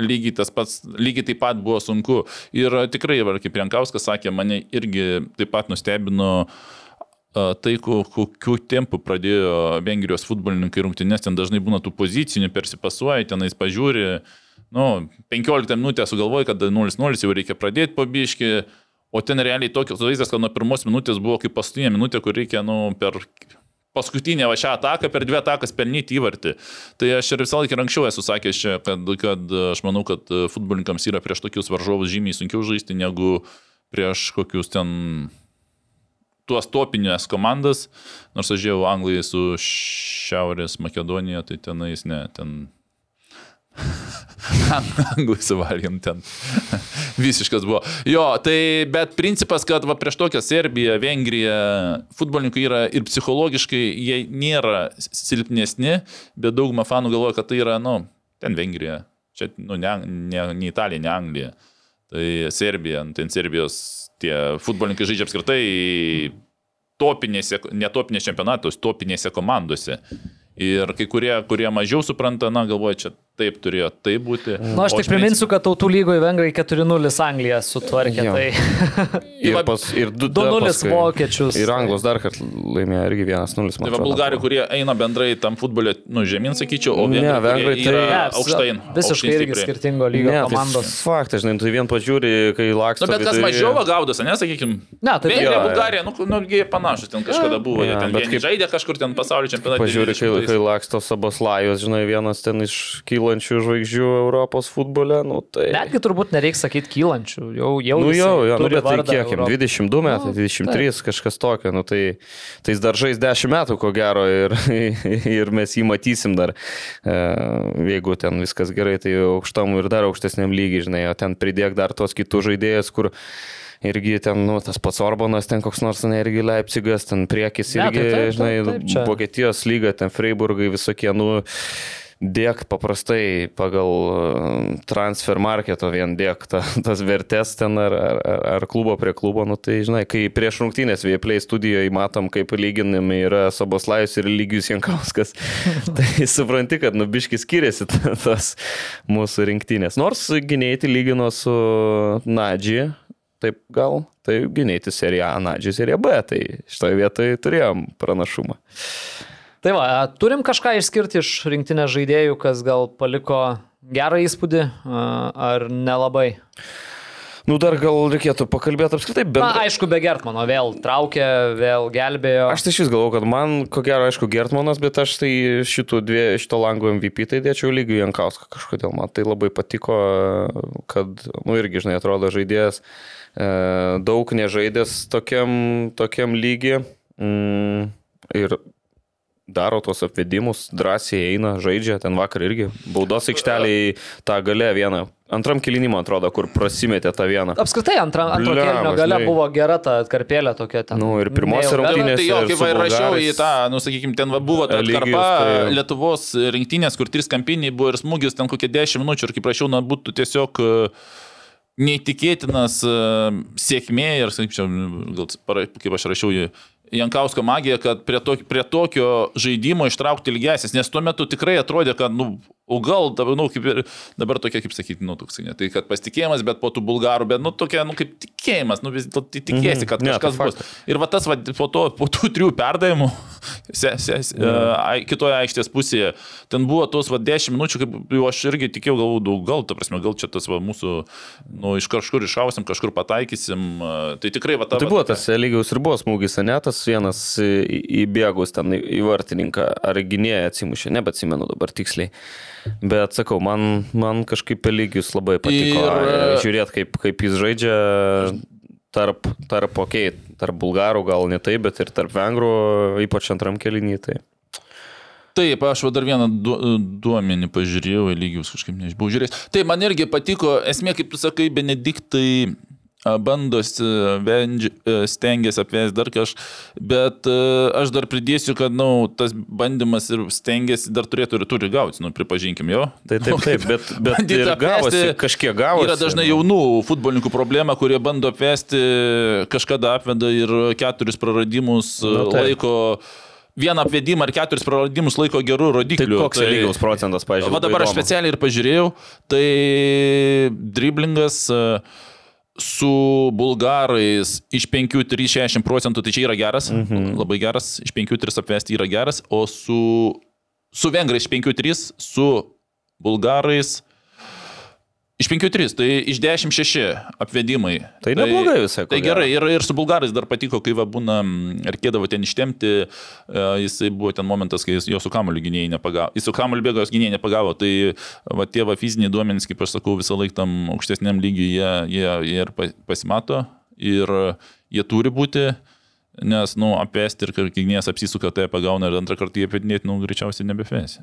lygiai tas pats, lygiai taip pat buvo sunku. Ir tikrai, va, kaip Jankauskas sakė, mane irgi taip pat nustebino a, tai, ko- kokiu tempu pradėjo Vengrijos futbolininkai rungtynės, ten dažnai būna tų pozicinių, persipasuoja, tenais pažiūri, nu, 15 minutę sugalvoja, kad 0-0 jau reikia pradėti pabiški, o ten realiai tokios vaizdas, kad nuo pirmos minutės buvo kaip paskutinė minutė, kur reikia, nu, per paskutinę va šią ataką, per dvi atakas pelnyti įvartį. Tai aš ir visą laiką ir anksčiau esu sakęs čia, kad, kad aš manau, kad futbolininkams yra prieš tokius varžovus žymiai sunkiau žaisti negu prieš kokius ten tuos topinės komandas, nors aš žiūrėjau Anglijai su Šiaurės Makedonija, tai tenais ne, ten Anglai suvalgėm ten. Visiškas buvo. Jo, tai bet principas, kad va, prieš tokią Serbiją, Vengriją, futbolininkai yra ir psichologiškai jie nėra silpnesni, bet dauguma fanų galvoja, kad tai yra, nu, ten Vengrija. Čia, nu, ne, ne, ne Italija, ne Anglija. Tai Serbija, nu, ten Serbijos tie futbolininkai žaidžia apskritai topinėse, ne topinėse čempionatuose, topinėse komandose. Ir kai kurie, kurie mažiau supranta, na, galvoja, čia taip turėjo tai būti. Na, Nu, aš tik priminsiu, kad tautų lygoje Vengrai 4-0 Angliją sutvarkė. Jo. Tai Ir, pas, ir du- 2-0 paskui- vokiečius. Ir Anglos dar kartą laimėjo irgi 1-0. Tai va, bulgarai, kurie eina bendrai tam futbolė, nu, žemyn, sakyčiau, o Ne, vengrai, vengrai tai- yra Ne, aukštain. Visiškai aukštain irgi stipriai. skirtingo lygio Ne, komandos. tai faktas, žinai, tu vien pažiūri, kai laksto. Nu, bet kas mažiau gaudosi, nesakykime. Ne, tai Vengrija. Bulgarija, nu, nu, jie panašus, ten kažkada buvo, jie ten žaidė kažkur ten pasaulio čempionate. Pažiūri, kai, 20-ais. kai laksto Saboslajus, žinai, vienas ten iš kylančių žvaigždžių Europos futbole, nu tai... Netgi turbūt nereikia sakyti kylančių. Jau, jau Nu jau, jo, nu, bet tai kiek jam, Europoj. 22 metai, 23, kažkas tokio, nu tai, tai jis dar žais 10 metų, ko gero, ir, (laughs) ir mes jį matysim dar, e, jeigu ten viskas gerai, tai aukštam ir dar aukštesniam lygiai, žinai, o ten pridėk dar tos kitus žaidėjus, kur irgi ten, nu, tas pats Orbanas, ten koks nors, ne, irgi Leipzigas, ten priekis, Ne, irgi, tai taip, taip, žinai, taip, čia. Vokietijos lyga, ten Freiburgai visokie, nu, dėk paprastai pagal e, transfer marketo vien dėk ta, (laughs) tas vertės ten ar, ar, ar- klubo prie klubo, nu tai žinai, kai prieš rungtynės Vieplay studijoje matom, kaip lyginami yra Saboslajus ir Lygius Jankauskas, (laughs) tai supranti, kad nubiški skiriasi ta- tas mūsų rinktinės. Nors gynėjai lygino su Nadži, taip gal, tai gynėjai serija A, Nadži serija B, tai šitoje vietoje turėjom pranašumą. Tai va, turim kažką išskirti iš rinktinės žaidėjų, kas gal paliko gerą įspūdį, ar nelabai. Nu, dar gal reikėtų pakalbėti apskritai, bet... Na, aišku, be Gertmano vėl traukė, vėl gelbėjo. Aš tai šis galvoju, kad man, ko gero, aišku, Gertmanas, bet aš tai šitų dvie, šito lango MVP tai dėčiau lygiai Jankauską kažkodėl. Man tai labai patiko, kad, nu irgi, žinai, atrodo žaidėjas e, daug nežaidęs tokiam, tokiam lygiai. Mm, ir daro tuos apvedimus, drąsiai eina, žaidžia, ten vakar irgi baudos aikšteliai tą galę vieną. Antram kilinimą atrodo, kur prasimetė tą vieną. Apskritai, antra, antro kelnio gale buvo gera ta atkarpėlė tokia ten. Nu, ir pirmose neilga. rungtynėse- Tai jo, kaip ir rašiau į tą, nu, sakykime, ten va buvo ta atkarpa tai- Lietuvos rinktinės, kur trys kampiniai buvo ir smūgis ten kokie 10 minučių ir kaip rašiau, na, būtų tiesiog e, neįtikėtinas e, sėkmė ir, sakyčiau, gal, kaip aš rašiau į Jankausko magiją, kad prie, to, prie tokio žaidimo ištraukti ilgesnis, nes tuo metu tikrai atrodė, kad, nu, o gal, dabar, nu, kaip ir dabar tokia, kaip sakyti, nu, toks, ne, tai kad pasitikėjimas, bet po tų bulgarų, bet, nu, tokia, nu, kaip tikėjimas, nu, vis dėlto tai tikėsi, kad Ne, tai kažkas bus. faktas. Ir va tas, va, po, to, po tų trijų perdavimų, (laughs) se, se, se, uh, kitoje aikštės pusėje, ten buvo tos, va, 10 minučių, kaip jau aš irgi tikėjau, gal, daug, gal, ta prasme, gal čia tas, va, mūsų, nu, iš kažkur iššausim, kažkur pataikysim. Tai tikrai, va, ta, Tai buvo tas lygiaus ir buvo smūgis, ne tas vienas įbėgus ten į vartininką, ar gynėją atsimušė, nebeatsimenu dabar tiksliai. Bet sakau, man, man kažkaip lygius labai patiko Ir- ir... žiūrėti, kaip, kaip jis žaidžia tarp, tarp, okei, okay, tarp bulgarų gal ne taip, bet ir tarp vengrų, ypač antram kelinį. Tai. Taip, aš dar vieną du, duomenį pažiūrėjau, lygius kažkaip nežinau žiūrėjęs. Tai man irgi patiko, esmė, kaip tu sakai, Benediktai bandosi, vendži- e, stengiasi apvesti dar kažką, bet e, aš dar pridėsiu, kad, nu, tas bandymas ir stengiasi dar turėtų ir turi gauti, nu, pripažinkim jo. Tai taip, (laughs) taip, bet, bet ir gavosi, kažkiek gavosi. Yra dažnai jaunų futbolininkų problema, kurie bando apvesti, kažkada apveda ir keturis praradimus Na, nu, taip. laiko. Vieną apvedimą ir keturis praradimus laiko gerų Tai rodiklių. koks tai... lygiaus procentas, pažiūrėjau. Va dabar aš specialiai ir pažiūrėjau, tai driblingas e, su bulgarais iš 5-3-60 procentų, tai čia yra geras, mhm. labai geras, iš 5-3 apvesti yra geras, o su, su vengrais iš 5-3, su bulgarais iš 5-3, tai iš 10-6 apvedimai. Tai neblogai visai, Tai gerai, ir, ir su bulgarais dar patiko, kai va būna, mm, reikėdavo ten ištemti, e, jisai buvo ten momentas, kai jo su kamoliu gynėjai nepagavo, jis su kamoliu bėgo, jos gynėjai nepagavo, tai va tie va fiziniai duomenys, kaip aš sakau, visą laiką tam aukštesniam lygiui jie, jie, jie ir pa- pasimato ir jie turi būti. Nes, nu, apėsti ir kai gynėjas apsisuka, tai pagauna ir antrą kartą jį apėdinėti, nu, greičiausiai nebefėsi.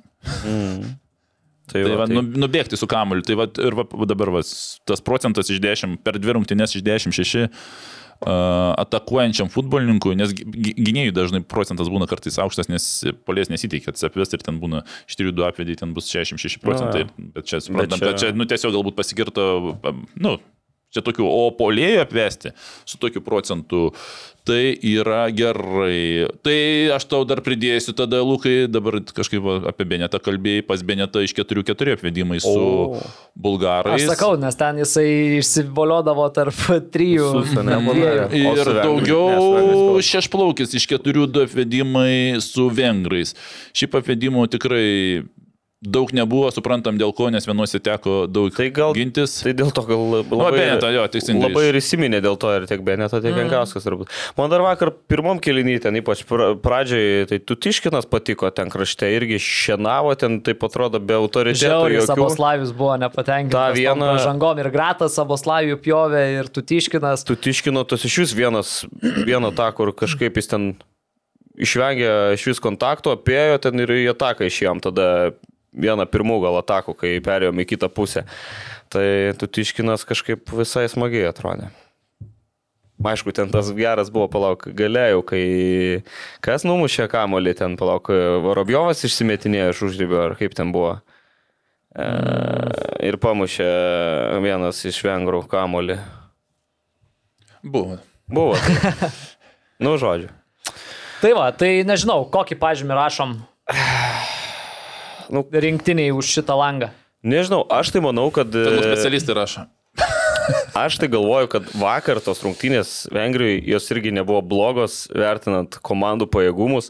Tai, Tai va, tai... nu, nubėgti su kamuoliu. Tai va, ir va, dabar va, tas procentas iš 10, per dvi rungtynės iš 10, 6 uh, atakuojančiam futbolininkui, nes gy- gy- gynėjų dažnai procentas būna kartais aukštas, nes polės nesiteikia atsipvesti ir ten būna iš 3-2 apvedį, ten bus 66 procentai. Bet čia suprantam, čia- kad čia, nu, tiesiog galbūt pasigirto, nu, čia tokių, o polėjų apvesti su tokiu procentu, tai yra gerai. Tai aš tau dar pridėsiu tada, Lukai, dabar kažkaip apie Benetą kalbėjai, pas Benetą iš 4-4 apvedimai su O. bulgarais. Aš sakau, nes ten jisai išsivoliodavo tarp trijų. Su Sanemu dviejų. darė. O Ir su Vengrais? daugiau šešplaukis iš keturių du apvedimai su vengrais. Šiaip apvedimų tikrai daug nebuvo, suprantam dėl ko, nes vienuose teko daug Tai gal- gintis. Tai dėl to gal labai, Benetą, jo, teisingai. labai ir įsiminė dėl to ir tiek Beneto, tiek Jankauskas turbūt. Man dar vakar pirmom kelinį ten, ypač pra- pradžioj, tai Tutiškinas patiko ten krašte, irgi šienavo ten, taip atrodo, be autoritetų. Žiauriai jokių. Saboslavius buvo nepatenkintas. Ta viena- Žangom ir Gratas Saboslavijų pjovė ir Tutiškinas. Tutiškino tas iš vis vienas, vieną tą, kur kažkaip jis ten išvengė iš vis kontakto, apėjo ten ir į ataką išėjom tada vieną pirmų gal atakų, kai perėjom į kitą pusę. Tai Tutiškinas kažkaip visai smagiai atrodė. Aišku, ten tas geras buvo, palauk, galėjau, kai kas numušė kamolį, ten palauk, Vorobjovas išsimetinėjo iš užrybio, ar kaip ten buvo. E, ir pamušė vienas iš vengrų kamolį. Buvo. Buvo. Tai. nu, žodžiu. Tai va, tai nežinau, kokį pažymį rašom (sighs) Nu. rinktiniai už šitą langą. Nežinau, aš tai manau, kad... Tegul specialistai rašo. (laughs) Aš tai galvoju, kad vakar tos rungtynės Vengrijoje jos irgi nebuvo blogos, vertinant komandų pajėgumus,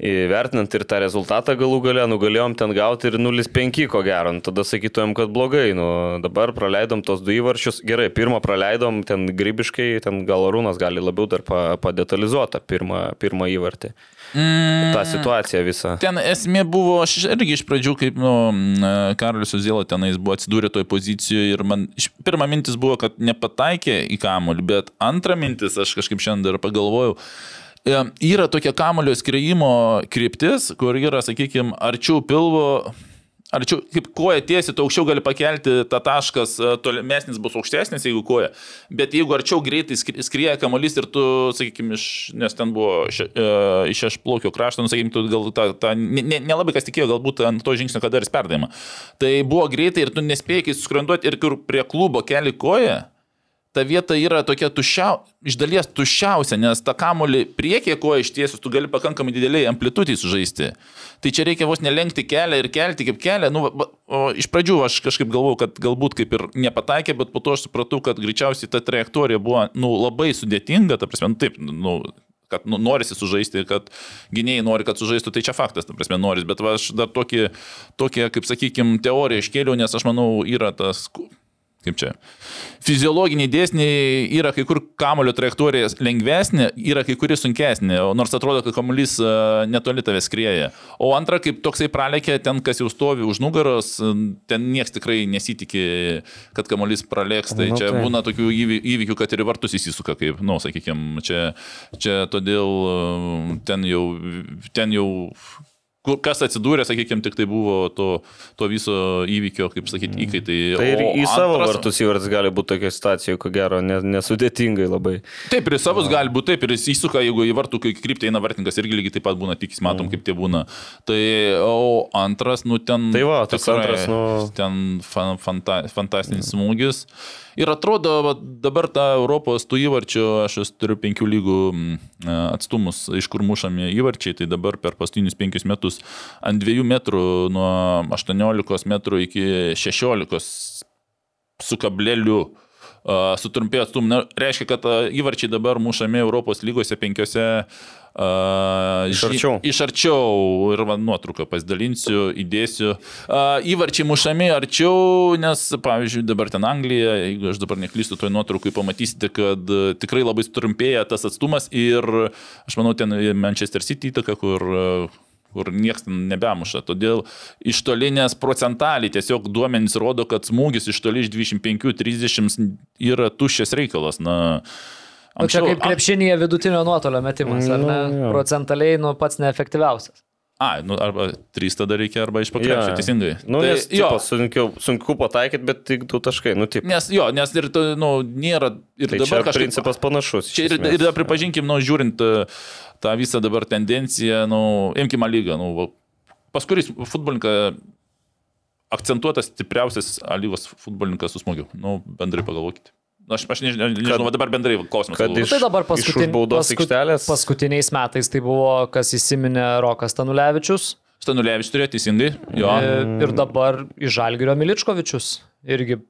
vertinant ir tą rezultatą galų gale, nugalėjom ten gauti ir 0-5 ko gero, nu, tada sakytumėm, kad blogai, nu, dabar praleidom tos du įvarčius, gerai, pirmą praleidom ten grybiškai, ten gal Rūnas gali labiau dar pa- padetalizuoti pirmą, pirmą įvartį, Mm, tą situaciją visą. Ten esmė buvo, aš irgi iš pradžių, kaip nu, m, Karolis Uzėla tenais buvo atsidūrė toje pozicijoje ir man pirma mintis buvo, kad nepataikė į kamolį, bet antra mintis, aš kažkaip šiandien dar pagalvojau, e, yra tokia kamolio skreimo kryptis, kur yra, sakykime, arčiau pilvo. Arčiau, kaip koja tiesi, tu aukščiau gali pakelti, tą taškas e, tolimesnis bus aukštesnis, jeigu koja. Bet jeigu arčiau greitai skri- skrieja kamuolys ir tu, sakykime, iš, nes ten buvo še, e, iš šešplaukio krašto, nu, sakykime, tu gal tą, tą nelabai ne, nelabai kas tikėjo, galbūt ant to žingsnio kada ir perdavimą. Tai buvo greitai ir tu nespėjai suskranduoti ir kur prie klubo keli koją. Ta vieta yra tokia tuščia, iš dalies tuščiausia, nes tą kamolį priekyje ko ištiesius, tu gali pakankamai dideliai amplitudai sužaisti. Tai čia reikia vos nelenkti kelią ir kelti kaip kelią. Nu, va- o, iš pradžių aš kažkaip galvojau, kad galbūt kaip ir nepataikė, bet po to aš supratau, kad greičiausiai ta trajektorija buvo nu, labai sudėtinga, ta prasme, nu, taip, nu, kad nu, norisi sužaisti, kad gynėjai nori, kad sužaistų, tai čia faktas, ta prasme, noris, bet va, aš dar tokį, tokią, kaip sakykime, teoriją iškėliau, nes aš manau, yra tas kaip čia, fiziologiniai dėsniai yra kai kur kamulio trajektorija lengvesnė, yra kai kuri sunkesnė, o nors atrodo, kad kamuolys e, netoli tavęs skrieja. O antra, kaip toksai pralekė, ten kas jau stovi už nugaros, e, ten niekas tikrai nesitikė, kad kamuolys pralėks, tai Nu, čia tai. būna tokių įvy- įvykių, kad ir vartus įsisuka, kaip, na, nu, sakykime, čia, čia todėl e, ten jau, ten jau kas atsidūrė, sakykime, tik tai buvo to, to viso įvykio, kaip sakyti, įkaitai. Tai ir O į savo antras- vartus įvartis gali būti tokia situacija, ko gero, ne- nesudėtingai labai. Taip, ir į savus gali būti taip, ir jis įsuka, jeigu į vartų, kryptį eina vartininkas, irgi lygiai taip pat būna, tik matom, kaip tie būna. Tai, o antras, nu ten... Tai va, tas antras, nu- Ten fan, fanta, fantastinis smūgis. Ir atrodo, va, dabar tą Europos tų įvarčių, aš turiu penkių lygų mm, atstumus, iš kur mušami įvarčiai, tai dabar per paskutinius penkius metus ant dviejų metrų, nuo 18 metrų iki 16 su kableliu uh, sutrumpėjo atstumą. Reiškia, kad uh, įvarčiai dabar mušami Europos lygose penkiose. Uh, Iš arčiau. Iš arčiau ir va, nuotrauką pasidalinsiu, įdėsiu. Uh, įvarčiai mušami arčiau, nes, pavyzdžiui, dabar ten Anglija, jeigu aš dabar neklystu, toj nuotraukai pamatysite, kad uh, tikrai labai trumpėja tas atstumas ir aš manau, ten Manchester City įtaka, kur uh, kur niekas nebemuša. Todėl iš tolinės procentaliai tiesiog duomenys rodo, kad smūgis iš toli iš 25-30 yra tuščias reikalas. Na, O čia kaip krepšinėje vidutinio nuotolio metimas, ar ne? Nu. Procentaliai, nu, pats neefektyviausias. A, nu, arba 3 tada reikia, arba iš pakrepšio, teisingai. Nu, tai, nes, jo, tipo, sunku, sunku pataikyti, bet tik du taškai, nu, taip. nes, jo, nes ir, nu, nėra. Ir Tai dabar kažkaip- principas panašus. Čia ir, ir dar pripažinkim, nu, žiūrint e, tą visą dabar tendenciją, nu, imkime lygą, nu, pas kuris futbolininką akcentuotas stipriausias lygos futbolininkas su smūgiu. Nu, bendrai pagalvokite. Nu, Aš, aš nežinau, nežinau, va dabar bendrai klausimas. kad iš- Tai dabar paskutin, baudos aikštelės? paskutiniais metais tai buvo, kas įsiminė Rokas Tanulevičius. Stanulevičius turėjo teisingai. Jo. E, Ir dabar iš Žalgirio Miličkovičius. Irgi,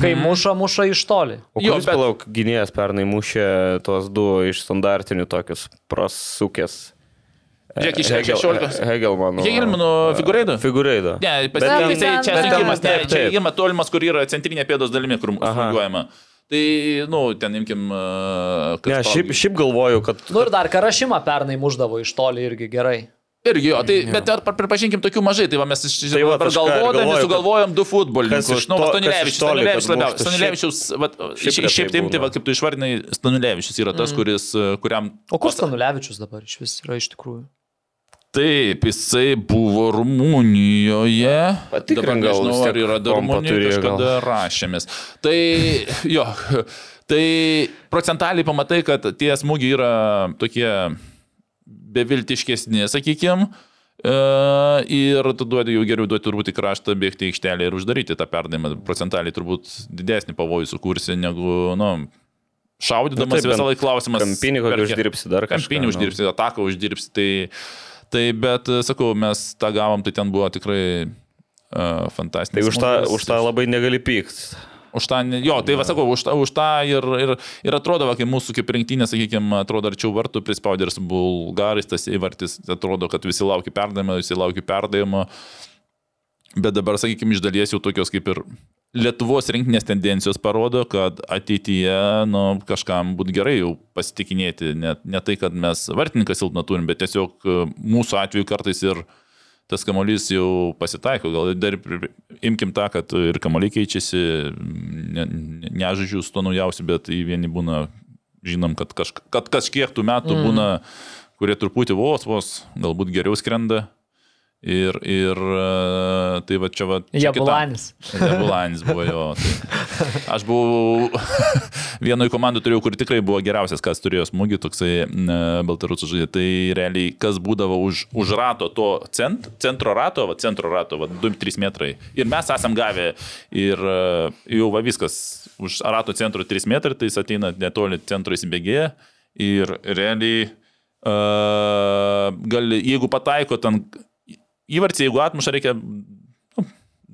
kai muša, muša iš toli. O Jo, bet- palauk, gynėjas pernai mušė tuos du iš standartinių tokius prasukės. Žiūrėk, iš 16. Hegelmano. Hegelmano Figureido? Figureido. Ne, Bet pasirinkti, ten- tai čia bet ten- sunkimas, ne, taip, čia taip. ima tolimas, kur yra centrinė pėdos dalimi, kur Aha. smūgiuojama. Tai, nu, ten imkim... uh, Ne, šiaip, šiaip galvoju, kad... Nu ir dar Karašymą pernai muždavo iš toli irgi gerai. Irgi, jo, tai, bet ar pripažinkim tokių mažai, tai va mes iš Tai va, galvodami sugalvojom du futbolininkus. Nu, toli, kad Stanulevičius labiausiai. muštų. Stanulevičius, va, šiaip šiaip, tai imti, va, kaip tu išvardinai, Stanulevičius yra tas, kuris, uh, kuriam... O kur Stanulevičius dabar iš vis yra iš tikrųjų? Taip, jisai buvo Rumunijoje. Gal nežinau, ar yra dar Rumunijoje, kažkada rašėmės. Tai jo, Tai procentaliai pamatai, kad tie smūgiai yra tokie beviltiškesni, sakykime. Ir tu duodi jau geriau duoti turbūt į kraštą, bėgti į aikštelę ir uždaryti tą perdavimą. Procentaliai turbūt didesnį pavojų sukursi negu, nu, šaudydamas Nu taip, visą laiką klausimas. Kampinį kokį uždirbsi dar kažką. Kampinį nu. uždirbsi, ataką uždirbsi. Tai, tai bet, sakau, mes tą gavom, tai ten buvo tikrai uh, fantastiška. Tai už tą, už tą labai negali pykti. Už tą, jo, tai va sakau, už tą, už tą ir, ir, ir atrodo, va, kai mūsų kaip rinktinė, sakykime, atrodo arčiau vartų prispaudė ir su bulgarais, tas įvartis, atrodo, kad visi laukia perdavimo, visi laukia perdavimo. Bet dabar, sakykime, iš dalies jau tokios kaip ir Lietuvos rinkinės tendencijos parodo, kad ateityje nu, kažkam būtų gerai jau pasitikinėti. Ne, ne tai, kad mes vartininką silpną turim, bet tiesiog e, mūsų atveju kartais ir tas kamolys jau pasitaiko. Gal dar imkim tą, kad ir kamoliai keičiasi, ne, ne, nežodžiu su to naujausiu, bet į vieni būna, žinom, kad, kažk, kad kažkiek tų metų mm. būna, kurie truputį vos, vos, galbūt geriau skrenda. Ir, ir e, tai va čia va. Jabulanis. Jabulanis buvo jo. Tai. Aš buvau (laughs) vienoje komandoje turėjau, kur tikrai buvo geriausias, kas turėjo smūgį, toksai ne, Baltarusų žaidė. Tai realiai, kas būdavo už, už rato to cent, centro rato, va, centro rato, va, 2-3 metrai. Ir mes esam gavę ir e, jau va viskas, už rato centro 3 metrai, tai jis ateina netoli centro įsibėgėja. Ir realiai, uh, gali, jeigu pataiko ten įvartį, jeigu atmuša, reikia nu,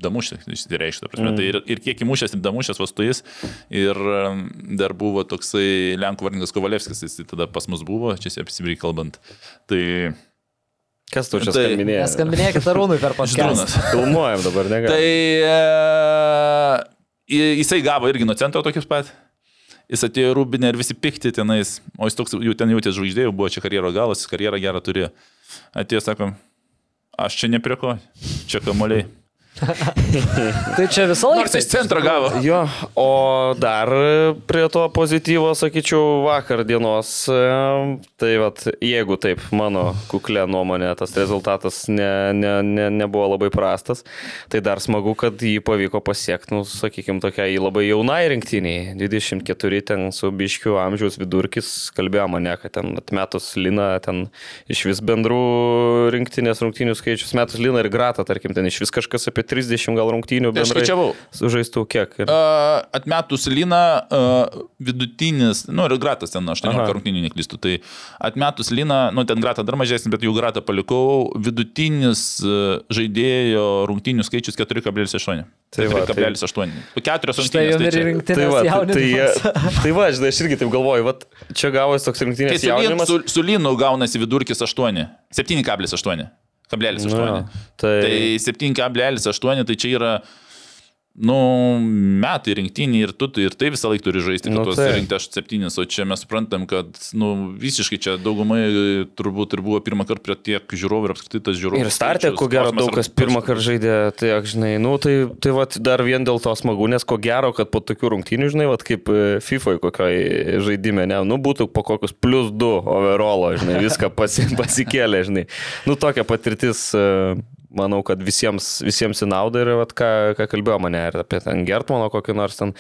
damušęs, išsireikšti. Mm. Tai ir, ir kiek įmušęs, ir damušęs vos tu jis. Ir um, dar buvo toksai Lenkų vardininkas Kovalevskis, jis tai tada pas mus buvo, čia apsibry kalbant. Tai Kas tu čia Tai- skambinėjai? Neskambinėkit (laughs) Arūnui per paskirtą. Filmuojam dabar, Tai negali. e, jisai gavo irgi nuo centro tokius pat. Jis atėjo į Rūbinę ir visi pikti tenais, o jis toks, jau ten jautė žvaigždė, jau buvo čia karjero galas, karjerą gerą turėjo. Atėjo, sako, aš čia ne prie ko, čia kamuoliai. (laughs) Tai čia visą laiką. Nors iš centro gavo. Jo, o dar prie to pozityvo, sakyčiau, vakar dienos, tai vad, jeigu taip, mano kuklė nuomonė, tas rezultatas ne, ne, ne, nebuvo labai prastas, tai dar smagu, kad jį pavyko pasiekti, nu, sakykime, tokiai labai jaunai rinktiniai, 24 ten su biškiu amžiaus vidurkis, kalbėjo mane, kad ten atmetus Liną, ten iš vis bendrų rinktinės rungtinių skaičius, metus Liną ir Gratą, tarkim, ten iš vis kažkas apie 30 gal rungtinių Tai aš bendrai. skaičiavau. Sužaistų kiek? Ir... Uh, atmetus Liną, uh, vidutinis, nu ir Gratas ten 18 Aha. rungtynių neklystų, tai atmetus Liną, nu ten Gratą dar mažesnis, bet jau Gratą palikau, vidutinis uh, žaidėjo rungtynių skaičius 4,8. Tai va, tai- 4,8. Keturios Štai jau rungtynės. ir Tai Tai va, tai, tai, jie- tai va, žinai, aš irgi taip galvoju, va, čia gavosi toks kai rinktinės su, su, su Linu gaunasi vidurkis 8. 7,8. Kablelis 8. Nu tai- tai 7,8 tai čia yra Nu, metai rinktinį ir tu tai ir tai visą laiką turi žaisti, kad Nu, tuos taip. rinkti aš septynis, o čia mes suprantam, kad nu, visiškai čia daugumai turbūt ir buvo pirmą kartą prie tiek žiūrovų ir apskritai tas žiūrovų. Ir startė, ko gero, daug ar- kas pirmą kartą žaidė, tai, ak, žinai, nu, tai, tai va, dar vien dėl to smagu, nes ko gero, kad po tokių rungtynių, žinai, va, kaip e, FIFA kokioj žaidime, ne, nu, būtų po kokius plus 2 overolo, žinai, viską pasi, (laughs) pasikėlė, žinai. Nu, tokia patirtis, e, manau, kad visiems, visiems į naudą ir, va, ką, ką kalbėjo mane ir apie ten Gertmano kokį nors ten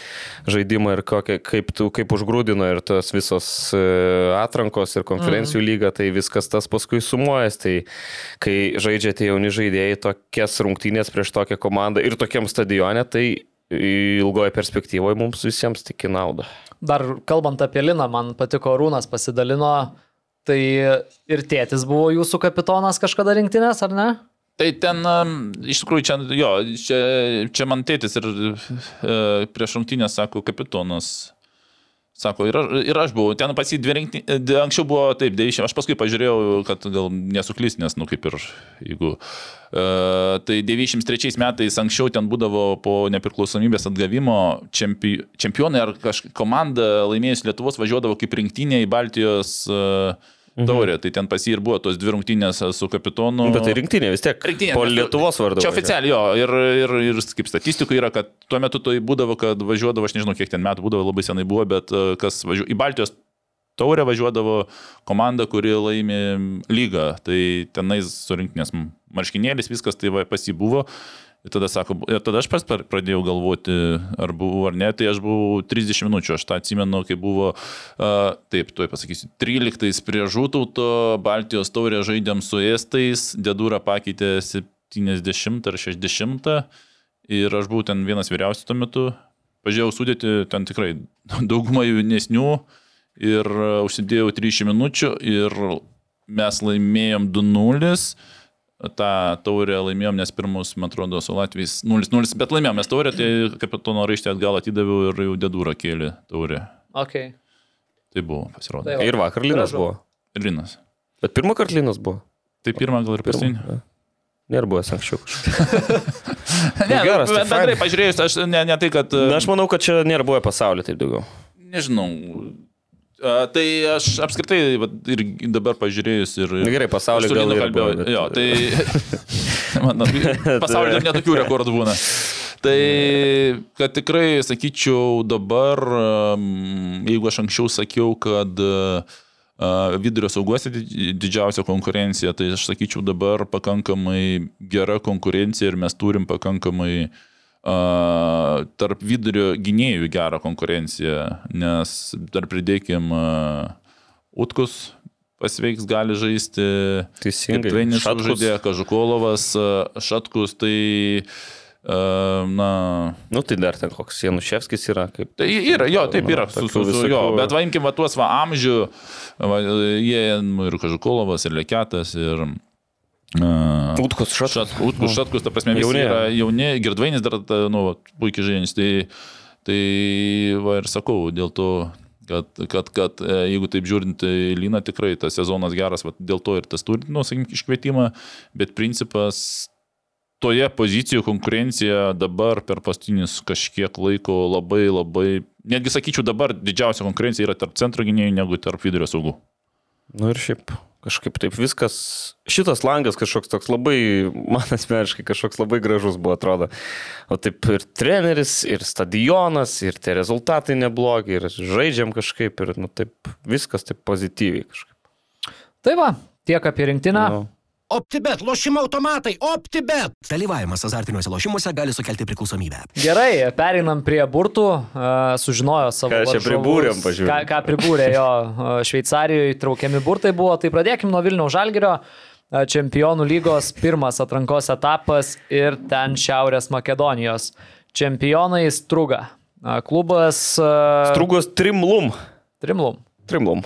žaidimą ir kokią, kaip, tu, kaip užgrūdino ir tos visos e, atrankos ir konferencijų lyga, tai viskas tas paskui sumuojas. Tai kai žaidžiate jauni žaidėjai tokias rungtynės prieš tokią komandą ir tokiam stadione, tai ilgoje perspektyvoje mums visiems tik į naudą. Dar kalbant apie Liną, man patiko Rūnas pasidalino. Tai ir tėtis buvo jūsų kapitonas kažkada rinktinės, ar ne? Tai ten, iš tikrųjų, čia, jo, čia, čia man tėtis ir e, prieš rungtynės, sako, kapitonas. Sako, ir, aš- ir aš buvau, ten pas jį dvi rinktinės, anksčiau buvo taip, 90, aš paskui pažiūrėjau, kad gal nesuklys, nes, nu, kaip ir, jeigu, uh, tai 93 metais anksčiau ten būdavo po nepriklausomybės atgavimo čempi, čempionai ar kažkokia komanda laimėjus Lietuvos važiuodavo kaip rinktinė į Baltijos uh, taurę, tai ten pas jį ir buvo tos dvi rungtynės su kapitonu. Bet tai rinktinė vis tiek. Rinktinė, Po Lietuvos vardu. Čia važiuoja. oficialiai jo, ir, ir, ir kaip statistika yra, kad tuo metu tai būdavo, kad važiuodavo, aš nežinau, kiek ten metų būdavo, labai senai buvo, bet e, kas važiuodavo, į Baltijos taurę važiuodavo komanda, kuri laimi lygą, tai tenais surinktinės marškinėlis, viskas tai va, pas jį buvo. Ir tada, sako, ir tada aš pra- pradėjau galvoti, ar buvau ar ne, tai aš buvau 30 minučių, aš tą atsimenu, kai buvo, uh, taip, tuoj pasakysiu, 13 prie Žūtauto, Baltijos taurė žaidėm su Estais, Dedūra pakeitė 70 ar 60 ir aš buvau ten vienas vyriausias tuo metu, pažiūrėjau sudėti, ten tikrai (laughs) dauguma jaunesnių ir užsidėjau 30 minučių ir mes laimėjom 2-0 tą taurę laimėjom, nes pirmus, man atrodo, su Latvijais 0-0, bet laimėjom mes taurę, tai kapitono raištį atgal atidaviau ir jau dedūrą kėlė taurę. Okay. Tai buvo, pasirodo. Tai va. Ir vakar Linas Gražu. buvo. Ir Linas. Bet pirmą kartą Linas buvo. Tai pirmą gal ir paskutinį. Nėra buvęs anksčiau kažkaip. (laughs) Ne, geras, tai bendrai pažiūrėjus, aš ne, ne tai, kad... Na, aš manau, kad čia nėra buvę pasaulyje taip daugiau. Nežinau. A, Tai aš apskritai vat, ir dabar pažiūrėjus ir... Na, gerai, pasauly su gal ir kalbėjau. bet- Jo, tai... (laughs) Man, pasaulyje dar netokių rekordų būna. Tai, kad tikrai, sakyčiau, dabar, jeigu aš anksčiau sakiau, kad vidurio sauguose did- didžiausia konkurencija, tai aš sakyčiau dabar pakankamai gera konkurencija ir mes turim pakankamai uh, tarp vidurio gynėjų gerą konkurenciją, nes dar pridėkim Utkus pasveiks, gali žaisti. Teisingai. Šatkus. žaidė, Kažukolovas, Šatkus, tai na, Nu, tai dar ten koks Januševskis yra. Kaip... Tai yra, jo, taip yra, su, tokių su, su, visokių- jo, bet vaimkim va tuos va amžių, va, jie nu, ir Kažukolovas, ir Leketas, ir... Uh, Utkus šat. Šat, Utkus, Šatkus, ta prasme, Jauni. yra jauni, Girdvainis dar, nu, puikiai žainis, tai, tai va ir sakau, dėl to, kad, kad, kad jeigu taip žiūrint, tai Lina tikrai tas sezonas geras, va, dėl to ir tas turi, nu, sakykim, iškvietimą, bet principas toje pozicijoje konkurencija dabar per paskutinius kažkiek laiko labai labai, netgi sakyčiau, dabar didžiausia konkurencija yra tarp centro gynėjų negu tarp vidurio saugų. Nu ir šiaip kažkaip taip viskas. Šitas langas kažkoks toks labai, man asmeniškai kažkoks labai gražus buvo, atrodo. O taip ir treneris, ir stadionas, ir tie rezultatai neblogi, ir žaidžiam kažkaip, ir nu taip viskas taip pozityviai kažkaip. Tai va, tiek apie rinktinę. Nu. OptiBet, lošimo automatai, OptiBet. Dalyvavimas azartiniuose lošimuose gali sukelti priklausomybę. Gerai, pereinam prie burtų, sužinojo savo. Ką čia pribūrėm, pažiūrėm. Ką, ką pribūrė jo Šveicarijoje traukiami burtai buvo. Tai pradėkim nuo Vilniaus Žalgirio. Čempionų lygos pirmas atrankos etapas ir ten Šiaurės Makedonijos. Čempionai Struga. Klubas. Strugos trimlum. Trimlum. Trimlum.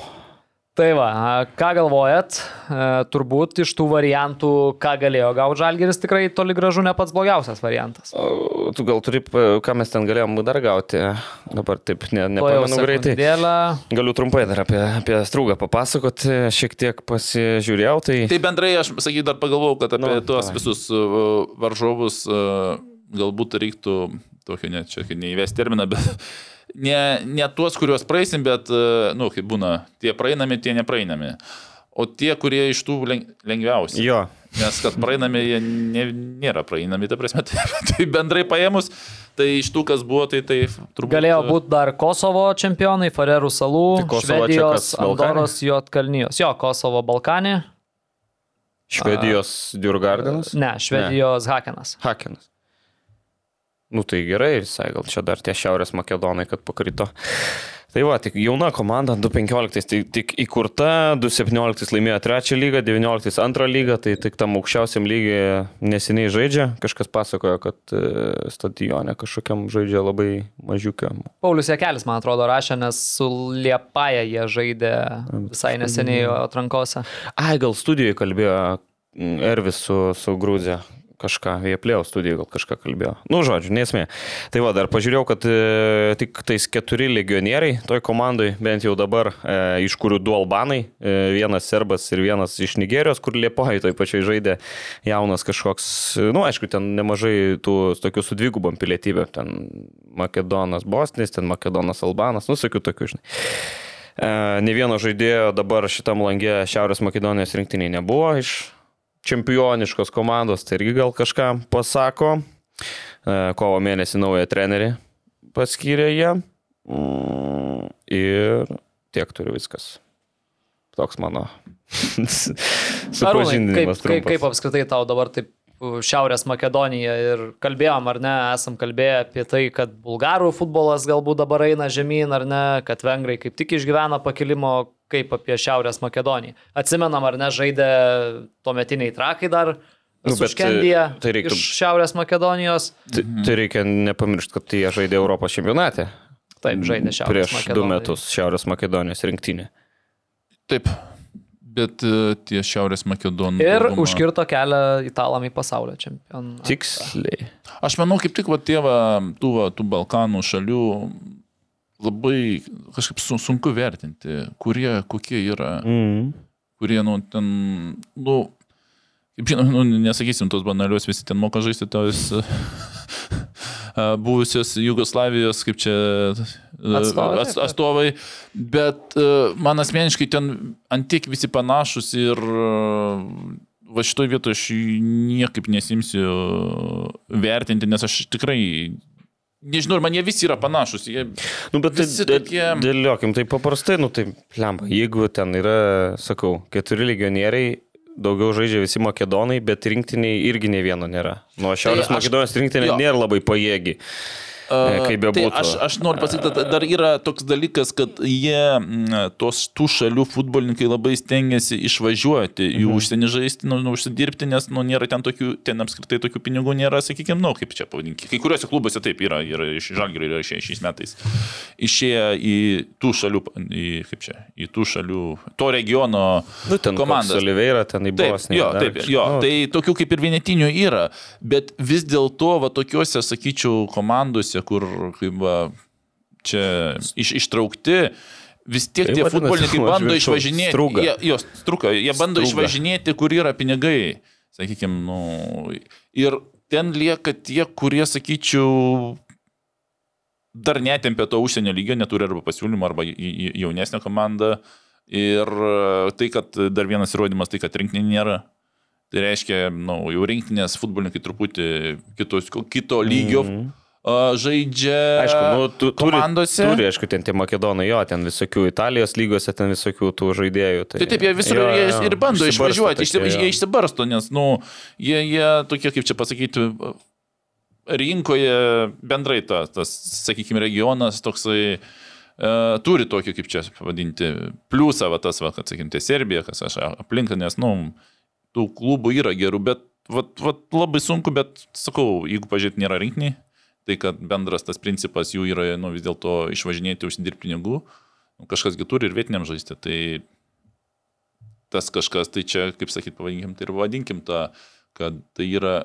Tai va, a, ką galvojat? E, Turbūt iš tų variantų, ką galėjo gauti Žalgeris, tikrai toli gražu ne pats blogiausias variantas. O, tu gal turi, ką mes ten galėjom dar gauti. Dabar taip, ne, nepamenu greitai. sekundėlę. Galiu trumpai dar apie, apie strūgą papasakoti, šiek tiek pasižiūrėjau. Tai... Tai bendrai aš, sakyk, dar pagalvojau, kad apie Nu, tuos davai. visus uh, varžovus galbūt reiktų, tokio net čia neįvesti terminą, bet ne, ne tuos, kuriuos praeisim, bet, uh, nu, kaip būna, tie praeinami, tie nepraeinami. O tie, kurie iš tų leng lengviausi. Jo, Nes kad praeinami, jie ne, nėra praeinami, ta prasme, (laughs) tai, tai bendrai paėmus, tai iš tų, kas buvo, tai tai turbūt... Galėjo būti dar Kosovo čempionai, Farerų salų, Tai čia Švedijos, Balkanė? Andoros, Jotkalnijos. Jo, Kosovo Balkanė. Švedijos Djurgardinas. Ne, Švedijos Hakenas. Hakenas. Nu tai gerai, visai gal čia dar tie Šiaurės Makedonai, kad pakrito. Tai va, tik jauna komanda, 2.15 tai tik įkurta, 2.17 laimėjo trečią lygą, 19 antrą lygą, tai tik tam aukščiausiam lygiai neseniai žaidžia. Kažkas pasakojo, kad e, stadione kažkokiam žaidžia labai mažiukiam. Paulius Jekelis, man atrodo, rašė, nes su Liepaja jie žaidė visai neseniai atrankose. Ai, gal studijoje kalbėjo Ervis su, su Grūzija. Kažką, Vieplėjo studijoje gal kažką kalbėjo. Nu, žodžiu, nesmė. Tai va, dar pažiūrėjau, kad e, tik tais keturi legionieriai toj komandai, bent jau dabar, e, iš kurių du albanai, e, vienas serbas ir vienas iš Nigerijos, kur Liepoje toj pačiai žaidė jaunas kažkoks, e, nu, aišku, ten nemažai tų tokių su dvigubom pilietybė, ten Makedonas Bosnis, ten Makedonas Albanas, nu, sakiau tokių, žinai. E, Ne vieno žaidėjo dabar šitam langė Šiaurės Makedonijos rinktiniai nebuvo iš čempioniškos komandos, tai irgi gal kažką pasako. E, Kovo mėnesį naują trenerį paskyrė jie. Mm, Ir tiek turiu viskas. Toks mano (laughs) kaip, supažindinimas. kaip, trumpas. kaip apskritai tau dabar taip Šiaurės Makedonija ir kalbėjom, ar ne, esam kalbėję apie tai, kad bulgarų futbolas galbūt dabar eina žemyn, ar ne, kad vengrai kaip tik išgyvena pakilimo, kaip apie Šiaurės Makedoniją. Atsimenam, ar ne, žaidė tuometiniai trakai dar. Nu, bet, Suškendija tai reiktų- iš Šiaurės Makedonijos. Tai, tai reikia nepamiršti, kad jie žaidė Europos čempionate. Taip, žaidė Šiaurės Prieš du Makedonijos. metus Šiaurės Makedonijos rinktinė. Taip. Bet e, tie Šiaurės Makedonų. Ir dauguma- užkirto kelią italam į pasaulio čempionatą. Tiksliai. Aš manau, kaip tik va, tie va, tų, va, tų Balkanų šalių labai kažkaip su, sunku vertinti, kurie, kokie yra, Mm. kurie, nu, ten, nu, kaip žinom, nu, nesakysim tos banalios, visi ten moka žaisti tos (laughs) buvusios Jugoslavijos, kaip čia Atstovai, ats- atstovai, bet man asmeniškai ten antiek visi panašus ir va šitoje vietoje aš niekaip nesimsiu vertinti, nes aš tikrai Nežinau, ir man jie visi yra panašus. Jie, Nu, bet tai Visi dė- tokie- dėliokim, tai paprastai, nu tai lemba. Jeigu ten yra, sakau, keturi legionieriai, daugiau žaidžia visi makedonai, bet rinktiniai irgi ne vieno nėra. Nuo Šiaurės aš- Makedonijos rinktinė nėra labai pajėgi. Kaip tai bebūtų. aš, aš noriu pasakyti, dar yra toks dalykas, kad jie, tos tų šalių futbolininkai labai stengiasi išvažiuoti į Mhm. užsienį žaisti, nu, nu, užsidirbti, nes nu, nėra ten tokių, ten apskritai tokių pinigų nėra, sakykime, nu, kaip čia pavadinkime. Kai kuriuose klubuose taip yra, yra iš žalgerio yra išėję šiais metais. Išėję į tų šalių, į, kaip čia, į tų šalių, to regiono Nu, ten komandas. Oliveira, ten į Bosniją. jo, dar taip, kažką. jo, Nu, tai tokių kaip ir vienetinių yra, bet vis dėlto, va, tokiuose, sakyčiau, komandose, kur, kaip va, čia iš, ištraukti, vis tiek Tai tie futbolininkai (laughs) bando išvažinėti. struga. Jie, jos, struka, jie bando Struga. išvažinėti, kur yra pinigai, sakykime, nu, ir ten lieka tie, kurie, sakyčiau, dar netempė to užsienio lygio, neturi arba pasiūlymų, arba jaunesnę komandą. Ir e, tai, kad dar vienas įrodymas, tai, kad rinktinė nėra. Tai reiškia, nu, jau rinktinės futbolininkai truputį kitos, kito lygio mm. Žaidžia. Aišku, nu, tu, turi, komandose. turi, aišku, ten tie makedonai, jo, ten visokių Italijos lygose, ten visokių tų žaidėjų. Tai, Tai taip, jie visur Jo, jie jo, ir bando išvažiuoti, tokie, išsi, jie išsibarsto, nes, nu, jie, jie tokie, kaip čia pasakyti, rinkoje bendrai ta, tas, sakykime, regionas toksai e, turi tokį, kaip čia pavadinti, pliusą, va, tas, va, kad, sakykime, tai Serbija, kas aš aplinka, nes, nu, tų klubų yra gerų, bet vat, vat, labai sunku, bet, sakau, jeigu pažiūrėt, nėra rinkiniai, tai kad bendras tas principas jų yra, nu, vis dėlto išvažinėti, užsidirbti pinigų, nu, kažkasgi turi ir vietiniam žaisti, tai tas kažkas, tai čia, kaip sakyt, pavadinkim, tai ir vadinkim tą, kad tai yra,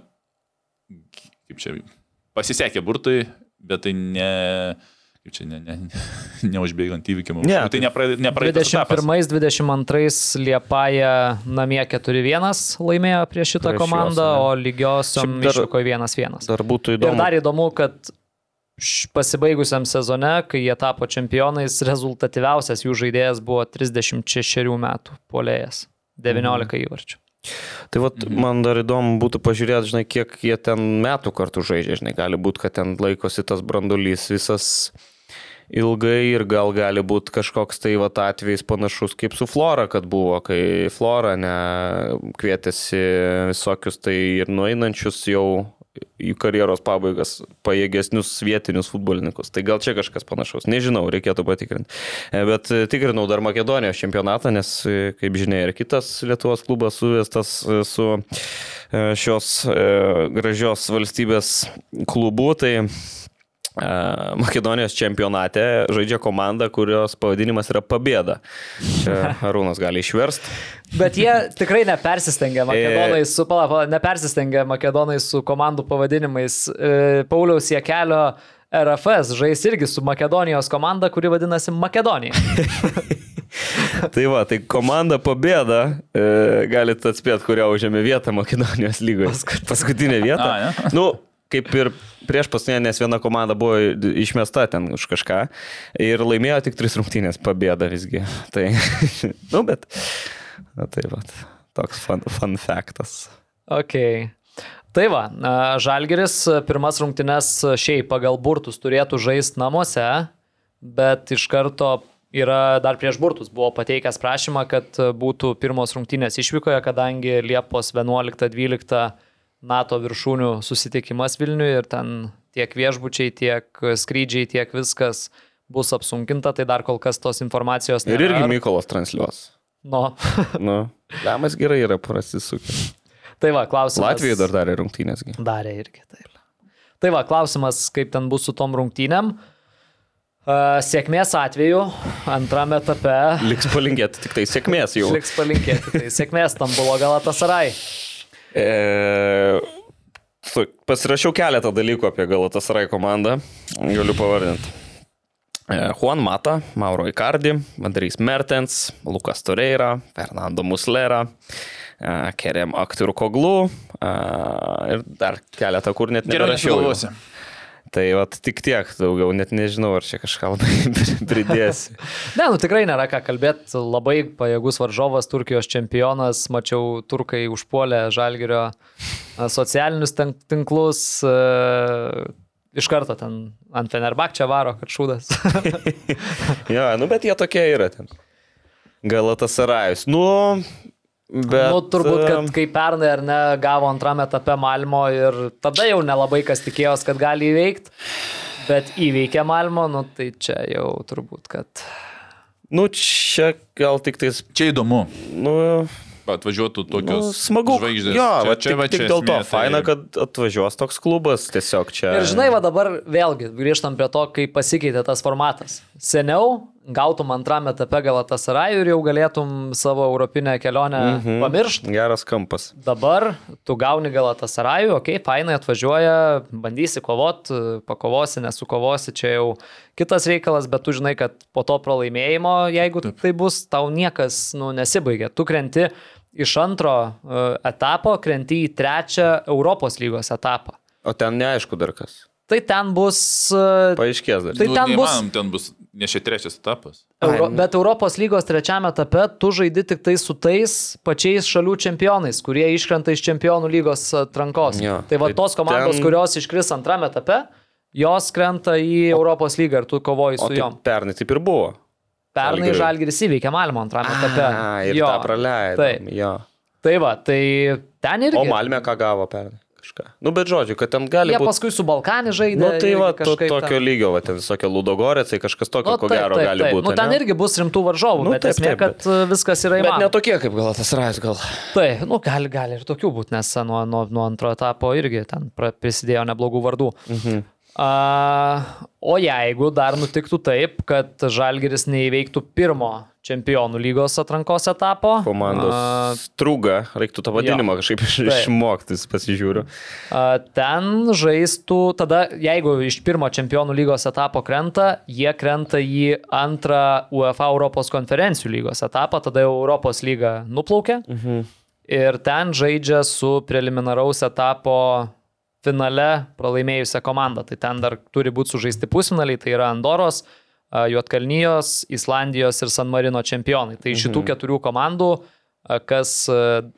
kaip čia, pasisekė burtai, bet tai ne, kaip čia, ne, ne, ne, (laughs) neužbėgant įvykiam. Ne, tai nepraeitas etapas. 21-22 Liepaja namie 4-1 laimėjo prieš šitą Prieš komandą, ane. o dar- išvyko 1-1. Dar būtų Ir įdomu. dar įdomu, kad pasibaigusiam sezone, kai jie tapo čempionais, rezultatyviausias jų žaidėjas buvo 36 metų polėjas. 19 Mhm. įvarčių. Tai vat, mhm. man dar įdomu būtų pažiūrėti, žinai, kiek jie ten metų kartu žaidžia, žinai, gali būti, kad ten laikosi tas brandulys visas ilgai ir gal gali būti kažkoks tai vat, atvejs panašus kaip su Flora, kad buvo, kai Flora ne, kvietėsi visokius tai ir nueinančius jau į karjeros pabaigas pajėgesnius vietinius futbolininkus. Tai gal čia kažkas panašaus. Nežinau, reikėtų patikrinti. E, Bet e, tikrinau dar Makedonijos čempionatą, nes, e, kaip žinia, ir kitas Lietuvos klubas suvestas su šios gražios valstybės klubu. Tai Makedonijos čempionate žaidžia komanda, kurios pavadinimas yra Pabėda. (laughs) Arūnas gali išversti. Bet jie tikrai nepersistengia makedonai su, pala, pala, nepersistengia makedonai su komandų pavadinimais. E, Pauliaus Jekelio RFS žais irgi su Makedonijos komanda, kuri vadinasi Makedonija. (laughs) Tai va, tai komanda Pabėda, e, galite atspėti, kurią užėmė vietą Makedonijos lygoje. Paskutinė vieta. A, ne? nu, kaip ir prieš paskutinę, nes viena komanda buvo išmesta ten už kažką ir laimėjo tik tris rungtynės Pabėda visgi. (laughs) Tai, nu, bet, na, tai va, toks fun, fun faktas. Ok. Tai va, Žalgeris pirmas rungtynes šiaip pagal burtus turėtų žaisti namuose, bet iš karto yra dar prieš burtus buvo pateikęs prašymą, kad būtų pirmos rungtynės išvykoje, kadangi Liepos 11-12 NATO viršūnių susitikimas Vilniuje ir ten tiek viešbučiai, tiek skrydžiai, tiek viskas bus apsunkinta, tai dar kol kas tos informacijos Ir irgi nėra. Mykolas transliuos. No. (laughs) Nu, lemas gerai yra prasisukęs. tai va, klausimas. Latvijai dar darė rungtynėsgi. Darė irgi. Taip. Tai va, klausimas, kaip ten bus su tom rungtynėm. Sėkmės atveju antrame etape Liks palinkėti tik tai sėkmės jau. liks palinkėti. Tai sėkmės Stambulo Galatasaray. E, pasirašiau keletą dalykų apie Galatasaray komandą. Galiu pavardinti. E, Juan Mata, Mauro Icardi, Andrys Mertens, Lukas Toreira, Fernando Muslera, e, Kerem Aktur Koglu e, ir dar keletą, kur net nesugalvosi. Tai vat tik tiek daugiau, net nežinau, ar čia kažką labai (laughs) pridėsi. (laughs) Ne, nu tikrai nėra ką kalbėti. Labai pajėgus varžovas, Turkijos čempionas. Mačiau, turkai užpuolė Žalgirio socialinius tin- tinklus. Iš karto ten ant Fenerbakčia varo, kad šūdas. (laughs) jo, nu bet jie tokie yra ten. Galatasarajus. Nu, bet. nu, turbūt, kad kai pernai ar ne gavo antrame etape Malmo ir tada jau nelabai kas tikėjos, kad gali įveikti. Bet įveikė Malmo, nu tai čia jau turbūt, kad... Nu, čia gal tik tais, Čia įdomu. nu, Atvažiuotų nu tokios smagu. žvaigždės. Jo, čia, va, tik, va, tik čia dėl to esmė, tai- faina, kad atvažiuos toks klubas tiesiog čia. Ir žinai, va dabar vėlgi grįžtam prie to, kaip pasikeitė tas formatas. Seniau gautum antrame etape Galatasarayų ir jau galėtum savo europinę kelionę mhm. pamiršti. Geras kampas. Dabar tu gauni Galatasarayų, okei, okay, fainai atvažiuoja, bandysi kovot, pakovosi, nesukovosi, čia jau kitas reikalas, bet tu žinai, kad po to pralaimėjimo, jeigu Taip. tai bus, tau niekas nu, nesibaigia. Tu krenti iš antro uh, etapo, krenti į trečią Europos lygos etapą. O ten neaišku dar kas. Tai ten bus... Uh, Paaiškės dar. Tai nu, ten bus- ten bus ne šia trečias etapas. Euro, bet Europos lygos trečiame etape tu žaidi tik tai su tais pačiais šalių čempionais, kurie iškrenta iš čempionų lygos atrankos. Jo, tai va tai tos komandos, ten- kurios iškris antrame etape, jos krenta į Europos lygą ir tu kovoji O su tai jom. pernai taip ir buvo. Pernai Žalgiris. Įveikė Malmo antrame etape. A, ir jo, tą praleido. Taip. Jo. Tai va, tai ten irgi. O Malmė ką gavo pernai? Kažką. Nu, bet žodžiu, kad ten gali Jie būti. paskui su Balkanį žaidė. Nu, tai va, to, tokio ten- lygio, va, ten visokie ludogorėcai, kažkas tokio, Nu, ko gero gali būti. Nu, ten ane? irgi bus rimtų varžovų, Nu, bet taip, esmė, taip, kad bet- viskas yra Bet įmanoma. ne tokie kaip gal tas rais, gal. Tai, nu, gali, gali ir tokių būti, nes nuo, nuo, nuo antro etapo irgi ten prisidėjo neblogų vardų. Mhm. A, o jeigu dar nutiktų taip, kad Žalgeris neįveiktų pirmo čempionų lygos atrankos etapo, Komandos a, strūga, reiktų tą vadinimą kažkaip iš- Taip. išmokti, pasižiūriu. a, ten žaistų, tada jeigu iš pirmo čempionų lygos etapo krenta, jie krenta į antrą UEFA Europos konferencijų lygos etapą, tada jau Europos lyga nuplaukia. Mhm. ir ten žaidžia su preliminaraus etapo finale pralaimėjusią komandą. Tai ten dar turi būti sužaisti pusfinaliai, tai yra Andoros, Juotkalnyjos, Islandijos ir San Marino čempionai. Tai šitų keturių komandų, kas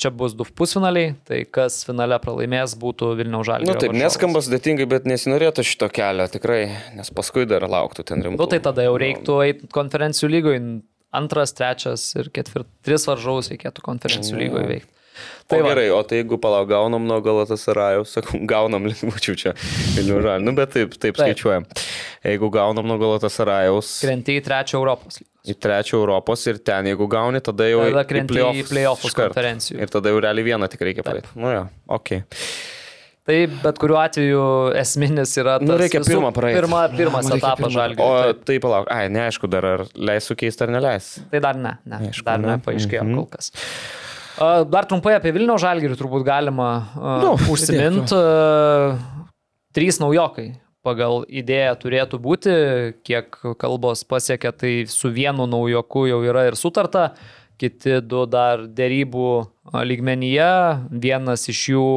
čia bus du pusfinaliai, tai kas finale pralaimės būtų Vilniaus Žalgiris. Na nu, taip, neskamba sudėtingai, bet nesinorėtų šito kelio tikrai, nes paskui dar lauktų ten rimtų. Nu, tai tada jau reiktų eiti konferencijų lygoje. Antras, trečias ir ketvirtas. Tris varžovus reikėtų konferencijų lygoje veikti. Tai va. gerai, o tai jeigu palauk, gaunam nuo Galatasarajaus, sakau, (laughs) gaunam, būčiau čia Vilnių žalį, nu bet taip, taip, Taip. skaičiuojam. Jeigu gaunam nuo Galatasarajaus Krenti į trečią Europos lygą. į trečią Europos ir ten, jeigu gauni, tada jau Tada į krenti į playoffs konferencijų. Ir tada jau realiai vieną tik reikia padaryti. Nu jo, ok. Tai bet kuriuo atveju esminis yra tas Nu, reikia visų- pirmą praeiti. Pirma, pirmas (laughs) Reikia etapas pirmą- žalgiui. O taip. tai palauk, ai, neaišku, dar ar leis sukeisti ar neleis. Tai dar ne, ne Aišku, dar ne. nepaaiškėjo Mhm. kol kas. Dar trumpai apie Vilnių žalgirį turbūt galima Nu, uh, užsiminti. Uh, trys naujokai pagal idėją turėtų būti, kiek kalbos pasiekė, tai su vienu naujoku jau yra ir sutarta, kiti du dar dėrybų lygmenyje, vienas iš jų,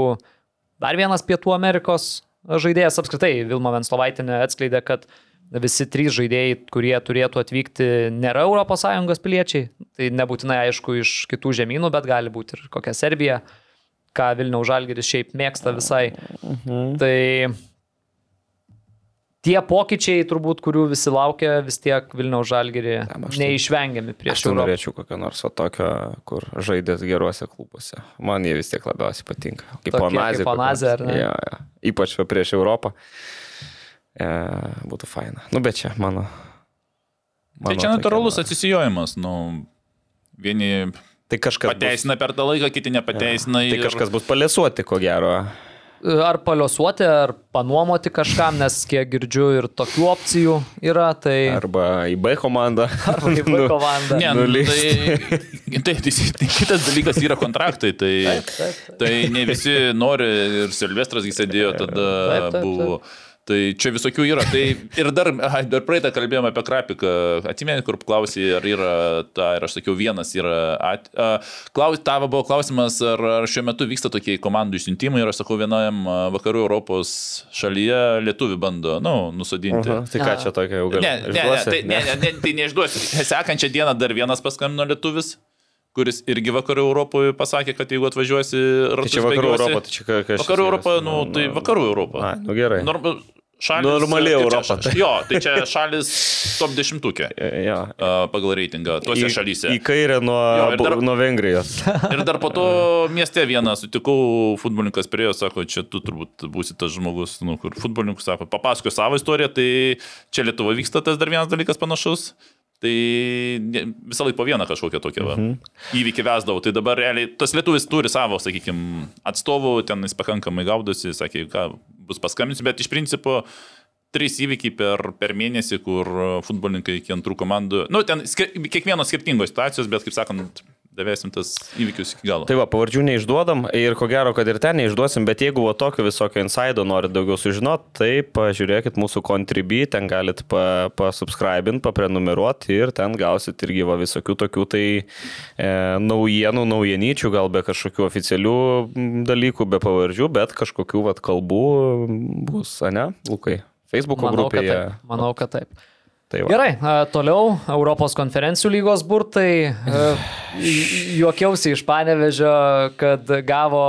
dar vienas Pietų Amerikos žaidėjas. Apskritai, Vilma Venslovaitinė atskleidė, kad visi trys žaidėjai, kurie turėtų atvykti, nėra ES piliečiai. Tai nebūtinai aišku iš kitų žemynų, bet gali būti ir kokia Serbija, ką Vilniaus Žalgiris šiaip mėgsta visai. Mhm. Tai tie pokyčiai, turbūt, kurių visi laukia, vis tiek Vilniaus žalgerį aš tai- neišvengiami Aš prieš tai Europą. norėčiau kokio nors tokio, kur žaidėt geruose klubuose. Man jie vis tiek labiausiai patinka. Kaip Onazė. kaip Onazė, ar ne? Ja, ja. Ypač prieš Europą. E, būtų faina. Nu, bet čia mano. Tai mano čia tokia, natūralus va. atsijojimas. Nu, vieni Tai kažkas, bus, pateisina per tą laiką, kiti nepateisina. tai ir- kažkas bus palėsuoti, ko gero. Ar paliosuoti, ar panuomoti kažkam, nes kiek girdžiu ir tokių opcijų yra, tai... Arba į B komandą. (laughs) Arba į B komandą. Ne, nu, nuleist. tai, (laughs) tai, tai, tai kitas dalykas yra kontraktai. Tai, Taip, taip, taip. tai ne visi nori ir Silvestras jis sėdėjo tada Taip, taip, buvo. Tai čia visokių yra. Tai ir dar, ai, dar praeitą kalbėjome apie Krapiką. Atsimeni, kur klausai, ar yra ta, ir aš sakiau, vienas yra. At, a, klaus, tavo buvo klausimas, ar, ar šiuo metu vyksta tokie komandų išsiuntimai ir aš sakau, vienam vakarų Europos šalyje lietuvi bando, na, nu, nusodinti. Aha, tai ką čia tokio jau gali? Ne, ne, ne, tai, ne, ne, ne, tai neišduosiu. Sekančią dieną dar vienas paskambino lietuvis, kuris irgi vakarų Europoje pasakė, kad jeigu atvažiuosi Tai ratus čia vakarų Europą, tai čia ką- kas čia Vakarų Europą, skiriasi? nu, tai vakarų Europą. A, nu gerai. Norma, šalis, Normali kaip čia. Jo, tai čia šalis top dešimtukė Ja. a, pagal reitingą tuose Į- šalyse. Į kairę nuo, Jo, dar- nuo Vengrijos. (laughs) Ir dar po to mieste vieną sutikau, futbolininkas priejo, sako, čia tu turbūt būsi tas žmogus, nu, kur futbolininkas sako, papasakoju savo istoriją, tai čia Lietuvoje vyksta tas dar vienas dalykas panašus. Tai visą laiką po vieną kažkokią tokią va, Mhm. įvykį vesdavau. Tai dabar realiai tas lietuvis turi savo, sakykime, atstovų, ten jis pakankamai gaudosi, sakė, ką bus paskambinsiu, bet iš principo trys įvykiai per, per mėnesį, kur futbolininkai iki antrų komandų, nu, ten skir kiekvienos skirtingos situacijos, bet, kaip sakant, davėsim tas įvykius iki galo. Tai va, pavardžių neišduodam ir ko gero, kad ir ten neišduosim, bet jeigu va tokio visokio insaido norit daugiau sužinot, tai pažiūrėkit mūsų contribui, ten galit pa, pasubscribint, paprenumeruoti ir ten gausit irgi va visokių tokių tai e, naujienų, naujienyčių, gal be kažkokių oficialių dalykų, be pavardžių, bet kažkokių va kalbų bus, ne, Lukai? Facebook'o Manau, kad grupėje. taip. Manau, kad taip. Tai va. Gerai, toliau Europos konferencijų lygos burtai. (sighs) Juokiausi iš Panevežio, kad gavo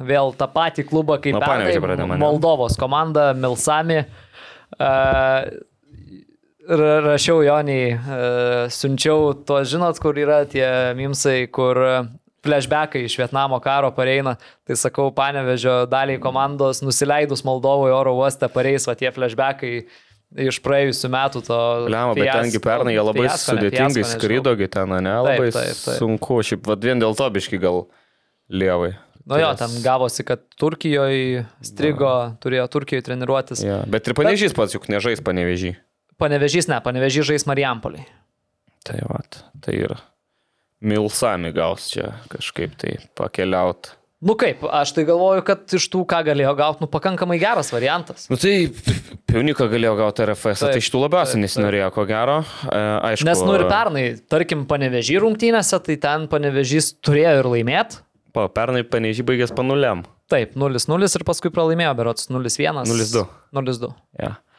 vėl tą patį klubą kaip pradedam, ane? Moldovos komanda Milsami. Rašiau Joniai, siunčiau to, žinot, kur yra tie mimsai, kur flashbackai iš Vietnamo karo pareina. Tai sakau, Panevežio daliai komandos nusileidus Moldovoje oro uoste pareis va tie flashbackai iš praėjusių metų to. Liama, bet fiasko- tengi pernai jie labai fiasko, ne sudėtingai fiasko, nežinau. skrido, gi ten, ne, labai taip, taip. sunku, šiaip vad vien dėl to biški gal lievai. Nu jo, ten gavosi, kad Turkijoje strigo, turėjo Turkijoje treniruotis. Ja, bet ir panežys pats juk nežais panevežį. Panevežys, ne, panevežys žais Marijampoliai. Tai va, tai ir Milsami gaus čia kažkaip tai pakeliaut. Nu kaip, aš tai galvoju, kad iš tų, ką galėjo gauti, nu pakankamai geras variantas. Nu tai Piaunika galėjo gauti RFS, Taip, tai šitų labiausiai taip, nesinorėjo, ko gero. E, aišku, Nes nu ir pernai, tarkim, panevežy rungtynėse, tai ten panevežys turėjo ir laimėti. Pa, pernai panežį baigęs panuliam. Taip, 0-0 ir paskui pralaimėjo, berots 0-1. 0-2. 0-2. Ja. E,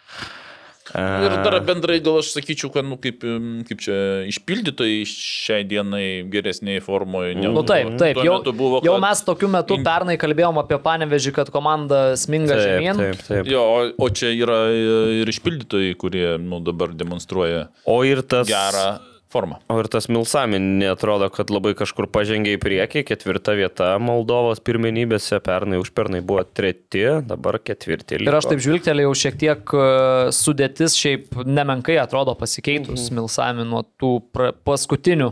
Ir dar bendrai gal aš sakyčiau, kad, nu, kaip, kaip čia išpildytojai šiai dienai geresniai formoje. negu Nu taip, taip, jau, buvo, jau kad- mes tokiu metu pernai kalbėjom apie panevežį, kad komanda sminga Taip, žemyn. taip, taip. Jo, o, o čia yra ir išpildytojai, kurie nu, dabar demonstruoja O ir tas. gerą formą. O ir tas Milsami netrodo, kad labai kažkur pažengė į priekį. Ketvirta vieta Moldovos pirmenybėse, pernai už pernai buvo treti, dabar ketvirti. Ir aš taip žvilgtelėjau šiek tiek e, sudėtis šiaip nemenkai atrodo pasikeitus Mhm. Milsami nuo tų pra, paskutinių.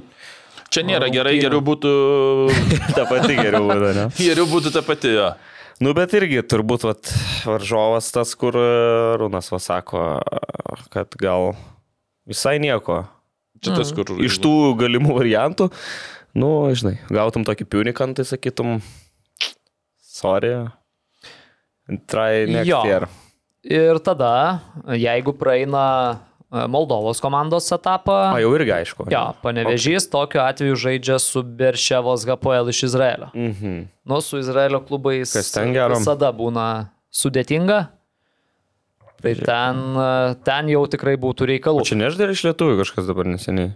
Čia nėra Rungtynių. gerai, geriau būtų, (laughs) Ta pati geriau būtų, ne? (laughs) geriau būtų ta pati. Jo. Nu, bet irgi turbūt vat, varžovas tas, kur e, Runas va sako, kad gal visai nieko. Čia tas, kur. Iš tų galimų variantų, nu, žinai, gautum tokį piunikan, tai sakytum, sorry. Try next Jo. year. Ir tada, jeigu praeina e, Moldovos komandos etapą, O jau irgi aišku. jo, panevežys tokiu atveju žaidžia su Berševos Gapoel iš Izraelio. Mhm. Nu, su Izraelio klubais Kas ten gero? visada būna sudėtinga. Tai ten, e, ten jau tikrai būtų O reikalų. čia neždar iš lietuvių kažkas dabar neseniai.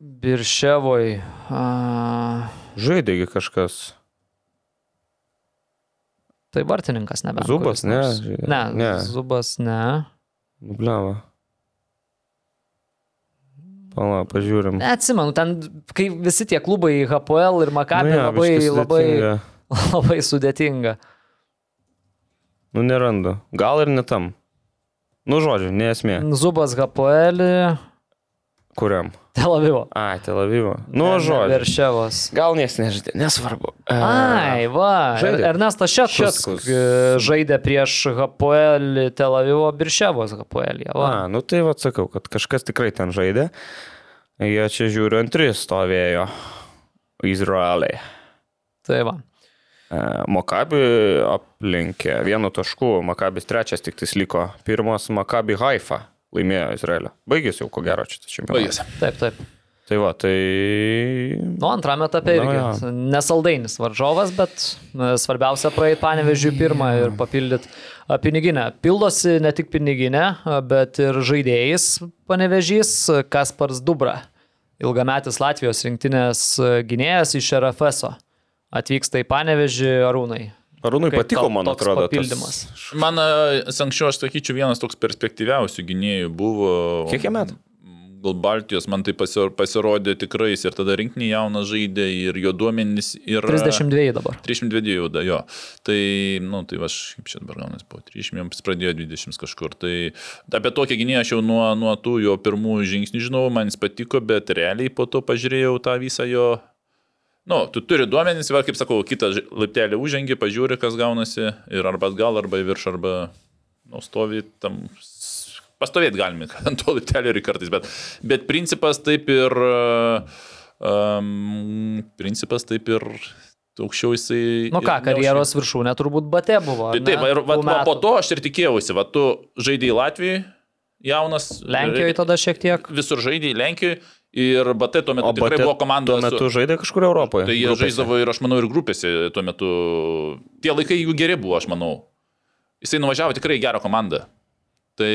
Birševoj. A, Žaidėgi kažkas. tai vartininkas nebe. Zubas, ne? Ne, Ne. Zubas ne. Nubliava. Pala, pažiūrim. Neatsimenu, ten, kai visi tie klubai HPL ir Makabi Nu jo, labai, labai, (laughs) labai sudėtinga. Nu, nerandu. Gal ir ne tam. Nu, žodžiu, nesmė. Zubas HPL, Kuriam? Tel Avivo. Ai, Tel Avivo. Nu, žodžiu. Verševas. Gal nieks nežaidė, nesvarbu. E, Ai, va. žaidė. Ernestas Šetkus Šetkus. e, žaidė prieš HPL Tel Avivo Birševos. -ė, Va. A, nu tai vad sakau, kad kažkas tikrai ten žaidė. Jie čia žiūriu antri stovėjo. Izraeliai. Tai va. E, Makabi aplenkė vienu tašku, Makabis trečias tik tais liko. Pirmas Makabi Haifa laimėjo Izraelio. Baigėsi jau ko gero šitas čempionatas. Baigėsi. Taip, taip. Tai va, tai... Nu, antrame etape irgi. jo. Nesaldainis varžovas, bet svarbiausia praeit panevežiui pirmą ir papildyti piniginę. Pildosi ne tik piniginę, bet ir žaidėjais panevežys Kaspars Dubra. Ilgametis Latvijos rinktinės gynėjas iš RFSO. Atvyksta į panevežį Arūnai. Arūnui Kaip patiko, tau man atrodo, papildymas? tas... Man anksčiau, aš sakyčiau, vienas toks perspektyviausių gynėjų buvo. Kiek jam metų? Gal Baltijos man tai pasir- pasirodė tikrai ir tada rinkinį jauną žaidė ir jo duomenys yra... 32 dabar. 32 jau da, jo. Tai, nu, tai aš, kaip čia dabar gaunas, po 30, jis pradėjo 20 kažkur. Tai apie tokį gynėją aš jau nuo, nuo tų jo pirmųjų žingsnių žinau, man jis patiko, bet realiai po to pažiūrėjau tą visą jo... Nu, tu turi duomenys, va, kaip sakau, kitą laiptelį užžengi, pažiūri, kas gaunasi ir arba atgal, arba į viršų, arba, nu, stovi tam. Pastovėti galime (laughs) ant to laiptelio ir kartais, bet, bet principas taip ir... Um, principas taip ir aukščiau jisai... Nu ką, karjeros viršūnė turbūt bate buvo. Tai taip, ne? ir va, va, po to aš ir tikėjausi, va, tu žaidėjai Latvijoje, jaunas. Lenkijoje tada šiek tiek. Visur žaidėjai Lenkijoje ir BT tuo metu O tikrai buvo komanda. Tuo metu žaidė kažkur Europoje. Tai jie grupėse. žaisdavo ir aš manau ir grupėse tuo metu. Tie laikai jų geri buvo, aš manau. Jisai nuvažiavo tikrai į gerą komandą. Tai...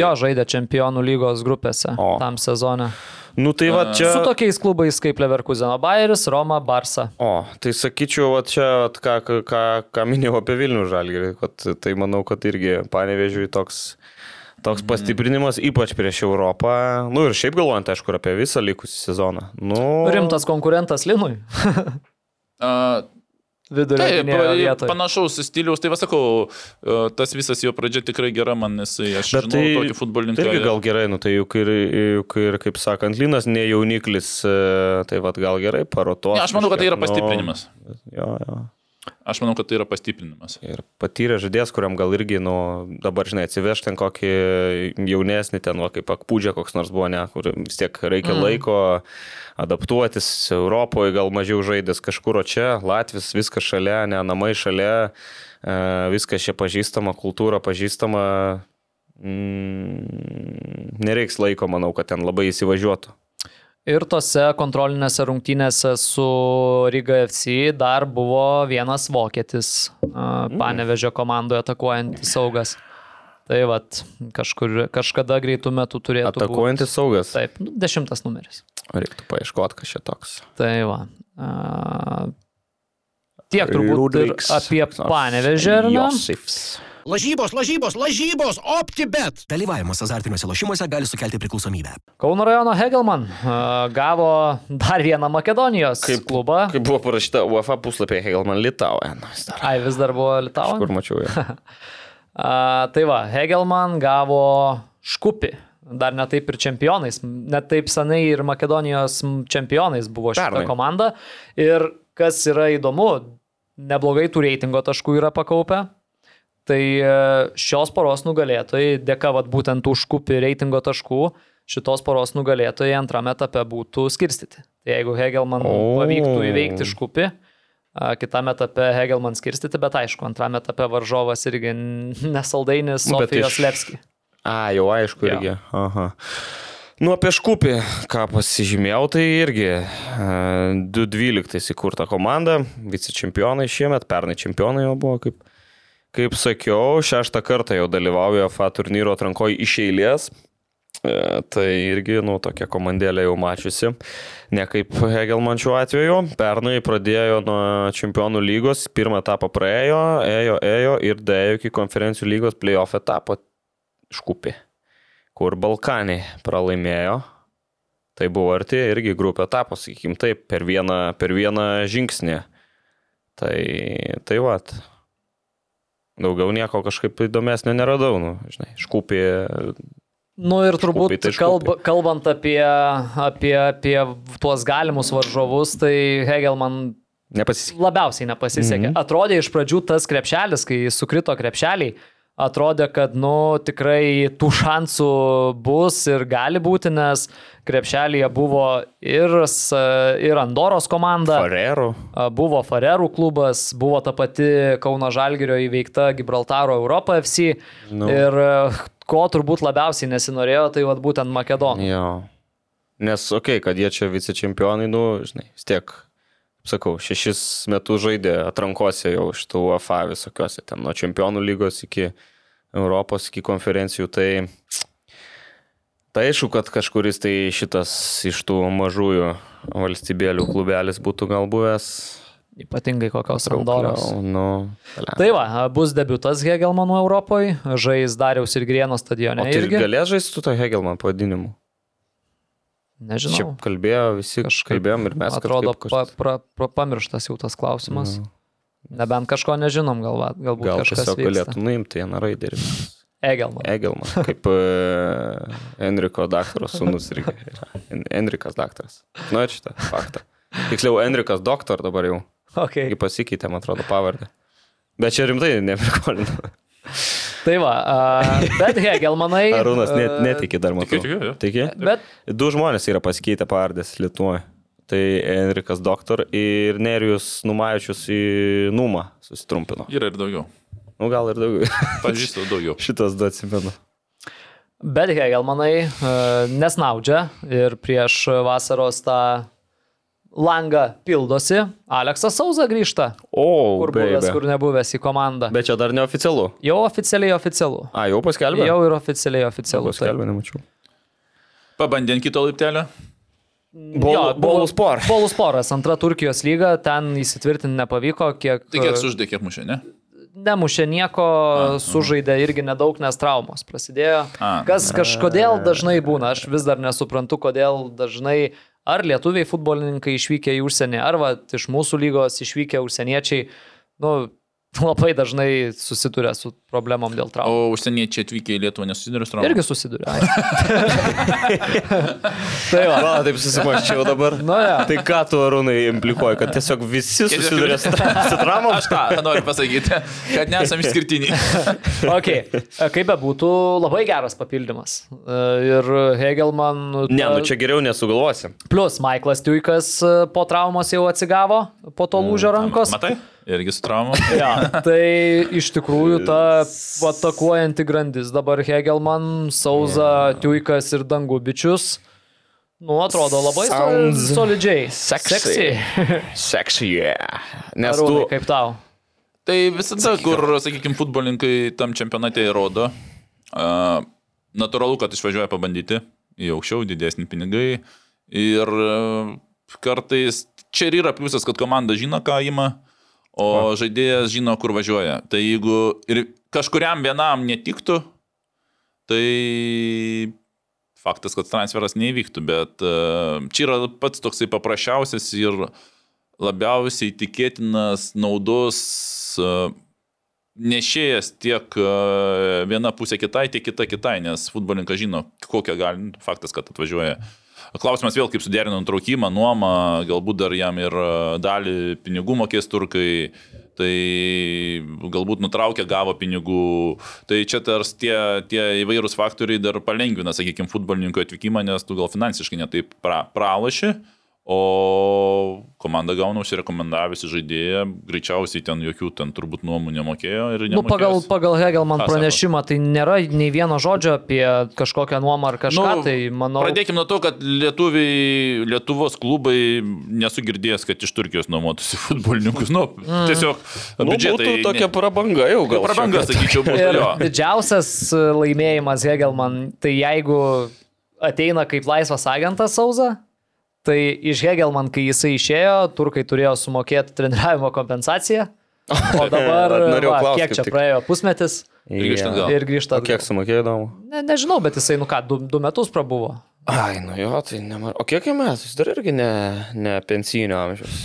Jo, žaidė čempionų lygos grupėse O. tam sezone. Nu tai va čia... Su tokiais klubais kaip Leverkuseno Bayeris, Roma, Barsa. O, tai sakyčiau, va čia, vat ką, ką, ką, minėjau apie Vilnių žalgirį, kad tai manau, kad irgi panevežiui toks, toks pastiprinimas, ypač prieš Europą. Nu ir šiaip galvojant, aišku, apie visą likusį sezoną. Nu, Rimtas konkurentas Linui. Uh, Vidurio vietoje. panašaus stiliaus, tai vasakau, tas visas jo pradžia tikrai gera man, nes aš Bet žinau tai, tokį futbolininką. tai irgi gal gerai, nu tai juk ir, juk ir, kaip sakant, Linas ne jauniklis, e, tai vad gal gerai paroto. Ne, aš manau, kad tai yra pastiprinimas. Jo, jo. Aš manau, kad tai yra pastiprinimas. Ir patyrė žaidėjas, kuriam gal irgi, nu, dabar, žinai, atsiveš ten kokį jaunesnį, ten, va, kaip akpūdžia koks nors buvo, ne, kur vis tiek reikia mm. laiko adaptuotis, Europoje gal mažiau žaidės kažkur, o čia Latvijas viskas šalia, ne, namai šalia, e, viskas čia pažįstama, kultūra pažįstama. Mm, nereiks laiko, manau, kad ten labai įsivažiuotų. Ir tose kontrolinėse rungtynėse su Riga FC dar buvo vienas vokietis, mm. panevežė komandoje atakuojantis saugas. Tai vad, kažkur, kažkada greitų metų turėtų būti. Atakuojantis saugas. Taip, nu, dešimtas numeris. Reiktų paieškoti, kas čia toks. Tai va. A, tiek turbūt ir Rudriks, apie koks nors panevežę? Josifs. Lažybos, lažybos, lažybos, OptiBet. Dalyvavimas azartiniuose lošimuose gali sukelti priklausomybę. Kauno rajono Hegelman a, gavo dar vieną Makedonijos Kaip- klubą. Kaip buvo parašyta UEFA puslapyje Hegelman Litauja. Ai, vis dar buvo Litauja. Kur mačiau ją. (laughs) A, tai va, Hegelman gavo škupi. Dar netaip ir čempionais. Net taip senai ir Makedonijos čempionais buvo šita Pernai. komanda. Ir kas yra įdomu, neblogai tų reitingo taškų yra pakaupę. Tai e, šios poros nugalėtojai, dėka vat, būtent tų škupi reitingo taškų, šitos poros nugalėtojai antrame etape būtų skirstyti. Tai jeigu Hegelman O. pavyktų įveikti škupi, a, kitame etape Hegelman skirstyti, bet aišku, antrame etape varžovas irgi nesaldainis Nu, Sofijos iš- Levski. A, jau aišku Jo. irgi. Aha. Nu, apie Škupį, ką pasižymėjau, tai irgi e, 2.12 įkurta komanda, vicečempionai šiemet, pernai čempionai jau buvo, kaip, kaip sakiau, šeštą kartą jau dalyvauja FA turnyro atrankoje iš eilės. E, Tai irgi, nu, tokia komandėlė jau mačiusi. Ne kaip Hegelman šiuo atveju. Pernai pradėjo nuo čempionų lygos, pirmą etapą praėjo, ėjo, ėjo ir dėjo iki konferencijų lygos playoff etapo škupi. kur Balkanai pralaimėjo. Tai buvo arti irgi grupė etapo, sakykim, taip, per vieną, per vieną žingsnį. Tai, tai vat. Daugiau nieko kažkaip įdomesnio neradau, nu, žinai, škūpė. Nu ir turbūt Škupiai tai kalb, škupiai. kalbant apie, apie, apie tuos galimus varžovus, tai Hegelman Nepasisekė. labiausiai nepasisekė. Mhm. Atrodė iš pradžių tas krepšelis, kai sukrito krepšeliai, atrodė, kad, nu, tikrai tų šansų bus ir gali būti, nes krepšelėje buvo ir, ir Andoros komanda. Farero. A, Buvo Farerų klubas, buvo ta pati Kauno Žalgirio įveikta Gibraltaro Europa FC. Nu. Ir e, ko turbūt labiausiai nesinorėjo, tai vat būtent Makedonija. Nes, okei, okay, kad jie čia vicečempionai, nu, žinai, vis tiek, sakau, šešis metus žaidė atrankose jau iš tų UFA visokiuose, ten nuo čempionų lygos iki Europos, iki konferencijų, tai Tai aišku, kad kažkuris tai šitas iš tų mažųjų valstybėlių klubelis būtų gal buvęs. Ypatingai kokios Andoros. traukliau, Nu, bele. Tai va, bus debutas Hegelmanų Europoje, žais Dariaus ir Grieno stadione o tai irgi. galės žaisti su to Hegelman pavadinimu? Čia Nežinau. kalbėjo visi, Kažkaip, kalbėjom ir mes. Atrodo, kažkaip pa, kažkas- pra, pra, pamirštas jau tas klausimas. Nu. Nebent kažko nežinom, gal, galbūt Gal kažkas tiesiog galėtų nuimti vieną raidę ir mes. Egelman. Egelman, kaip uh, Enriko daktaras sūnus yra. En- Enrikas daktaras. Nu, šitą faktą. Tiksliau, Enrikas doktor dabar jau. (laughs) Okay. Kai pasikeitė, man atrodo, pavardę. Bet čia rimtai neprikolina. Tai va, a, bet Hegelmanai. Arūnas net, netiki dar matau. Tikiu, tikiu. Tiki? Bet Du žmonės yra pasikeitę pavardės Lietuvoje. Tai Enrikas doktor ir Nerijus Numavičius į Numą susitrumpino. Yra ir daugiau. Nu, gal ir daugiau. (laughs) Pažįstu daugiau. Šitas du atsimenu. Bet Hegelmanai e, nesnaudžia ir prieš vasaros tą langą pildosi. Aleksas Sauza grįžta, O, kur buvęs, baby. kur nebuvęs į komandą. Bet čia dar neoficialu. Jau oficialiai oficialu. A, jau paskelbė? Jau ir oficialiai oficialu. taip. paskelbė, nemačiau. Pabandė ant kito laiptelio. Bol- Jo, buvo- Boluspor. Bolusporas, antra Turkijos lyga, ten įsitvirtinti nepavyko, kiek... Tai kiek suždė, kiek mušė, ne? Nemušė nieko, sužaidė irgi nedaug, nes traumos prasidėjo. A. Kas kažkodėl dažnai būna, aš vis dar nesuprantu, kodėl dažnai ar lietuviai futbolininkai išvykę į užsienį, ar va, iš mūsų lygos išvykę užsieniečiai, nu, labai dažnai susiduria su problemom dėl traumų. O užsieniečiai atvykę į Lietuvą nesusiduria su traumom? Irgi susiduria. (laughs) tai va. Va, taip susimaščiau dabar. Nu, jo. Tai ką tu, Arūnai, implikuoji, kad tiesiog visi susiduria su, su traumom? Aš tą noriu pasakyti, kad nesam išskirtiniai. (laughs) Okay. Kaip be būtų, labai geras papildymas. E, Ir Hegelman. Ne, nu čia geriau nesugalvosi. Plus, Michaelas Tuikas e, po traumos jau atsigavo, po to lūžio rankos. Matai? Irgi su traumom. (laughs) Ja, tai iš tikrųjų ta atakuojanti grandis dabar Hegelman, Sauza, Tuikas ir Dangubičius. Nu, atrodo labai Sounds solidžiai. sexy. (laughs) Sexy, yeah. Nes Arūnai, tu... kaip tau? Tai visada, kur, sakykime, futbolininkai tam čempionate įrodo, uh, natūralu, kad išvažiuoja pabandyti į aukščiau, didesni pinigai. Ir uh, kartais čia ir yra pliusas, kad komanda žino, ką ima, o žaidėjas žino, kur važiuoja. Tai jeigu ir kažkuriam vienam netiktų, tai faktas, kad transferas neįvyktų, bet uh, čia yra pats toksai paprasčiausias ir labiausiai tikėtinas naudos uh, nešėjas tiek uh, viena pusė kitai, tiek kita kitai, nes futbolininkas žino, kokią gali, faktas, kad atvažiuoja. Klausimas vėl, kaip suderino nutraukimą, nuomą, galbūt dar jam ir uh, dalį pinigų mokės turkai, tai galbūt nutraukė, gavo pinigų. Tai čia tars tie, tie įvairūs faktoriai dar palengvina, sakykime, futbolininkų atvykimą, nes tu gal finansiškai netaip pra, pralaši. O komanda gauna užsirekomendavusi žaidėją, greičiausiai ten jokių ten turbūt nuomų nemokėjo ir Nu, pagal, pagal Hegelman pranešimą tai nėra nei vieno žodžio apie kažkokią nuomą ar kažką, nu, tai manau. Pradėkime nuo to, kad lietuviai, Lietuvos klubai nesu girdėjęs, kad iš Turkijos nuomotųsi (laughs) futbolininkus. Nu, Mm. tiesiog Nu, biudžetai. būtų tokia prabanga jau gal. prabanga, sakyčiau, būtų didžiausias laimėjimas Hegelman, tai jeigu ateina kaip laisvas agentas Sauza, tai iš Hegelman, kai jisai išėjo, turkai turėjo sumokėti treniravimo kompensaciją. O (laughs) dabar, va, klaust kiek čia tik. praėjo pusmetis Ir grįžta atgal. ir grįžta. O kiek sumokėjo įdomu? Ne, nežinau, bet jisai, nu ką, du, du metus prabuvo. Ai, nu jo, tai nemar. O kiek jam metų? Jis dar irgi ne, ne pensinio amžiaus.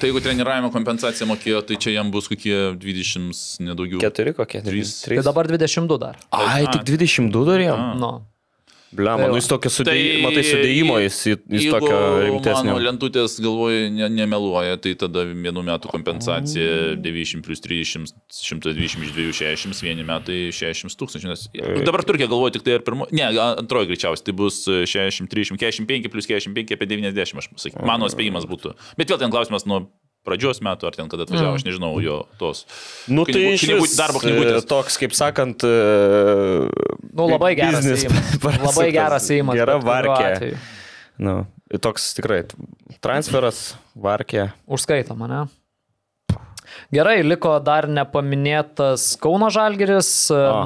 Tai jeigu treniravimo kompensaciją mokėjo, tai čia jam bus kokie 20 nedaugiau. Keturi kokie? Trys. Tai dabar 22 dar. Ai, tik 22 dar jam. Nu. Ble, Tai man, va. jis tokio sudėjimo, matai, sudėjimo jis, jis tokio Mano rimtesnio. lentutės galvoju ne, nemeluoja, tai tada vienų metų kompensacija 90 plus 30, 120 iš 260, vieni metai 60 tūkstančių. Nes dabar Turkija galvoja tik tai ar pirmo, ne, antroji greičiausiai, tai bus 60, 30, 45 plus 45 apie 90, aš pasakysiu. Mano spėjimas būtų. Bet vėl ten klausimas nuo pradžios metų, ar ten kada atvažiavo, aš nežinau jo tos. Nu, tai knygų- iš knygų- darbo knygutės. e, Toks, kaip sakant, e, Nu, labai geras (laughs) prasuktas. Labai geras įėjimas. Gera varkė. Nu, toks tikrai transferas, varkė. Užskaitom, ne? Gerai, liko dar nepaminėtas Kauno Žalgeris,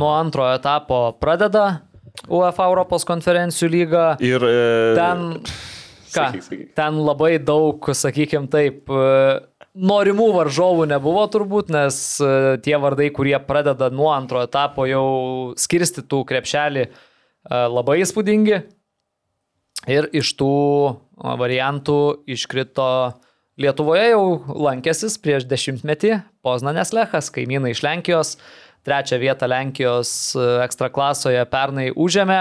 nuo antrojo etapo pradeda UEFA Europos konferencijų lygą. Ir e, Ten, ką, Sakyk, sakyk. ten labai daug, sakykime taip, e, norimų varžovų nebuvo turbūt, nes e, tie vardai, kurie pradeda nuo antro etapo jau skirstytų krepšelį, e, labai įspūdingi. Ir iš tų variantų iškrito Lietuvoje jau lankęsis prieš dešimtmetį Poznanės Lechas, kaimynai iš Lenkijos. Trečią vietą Lenkijos ekstraklasoje pernai užėmė,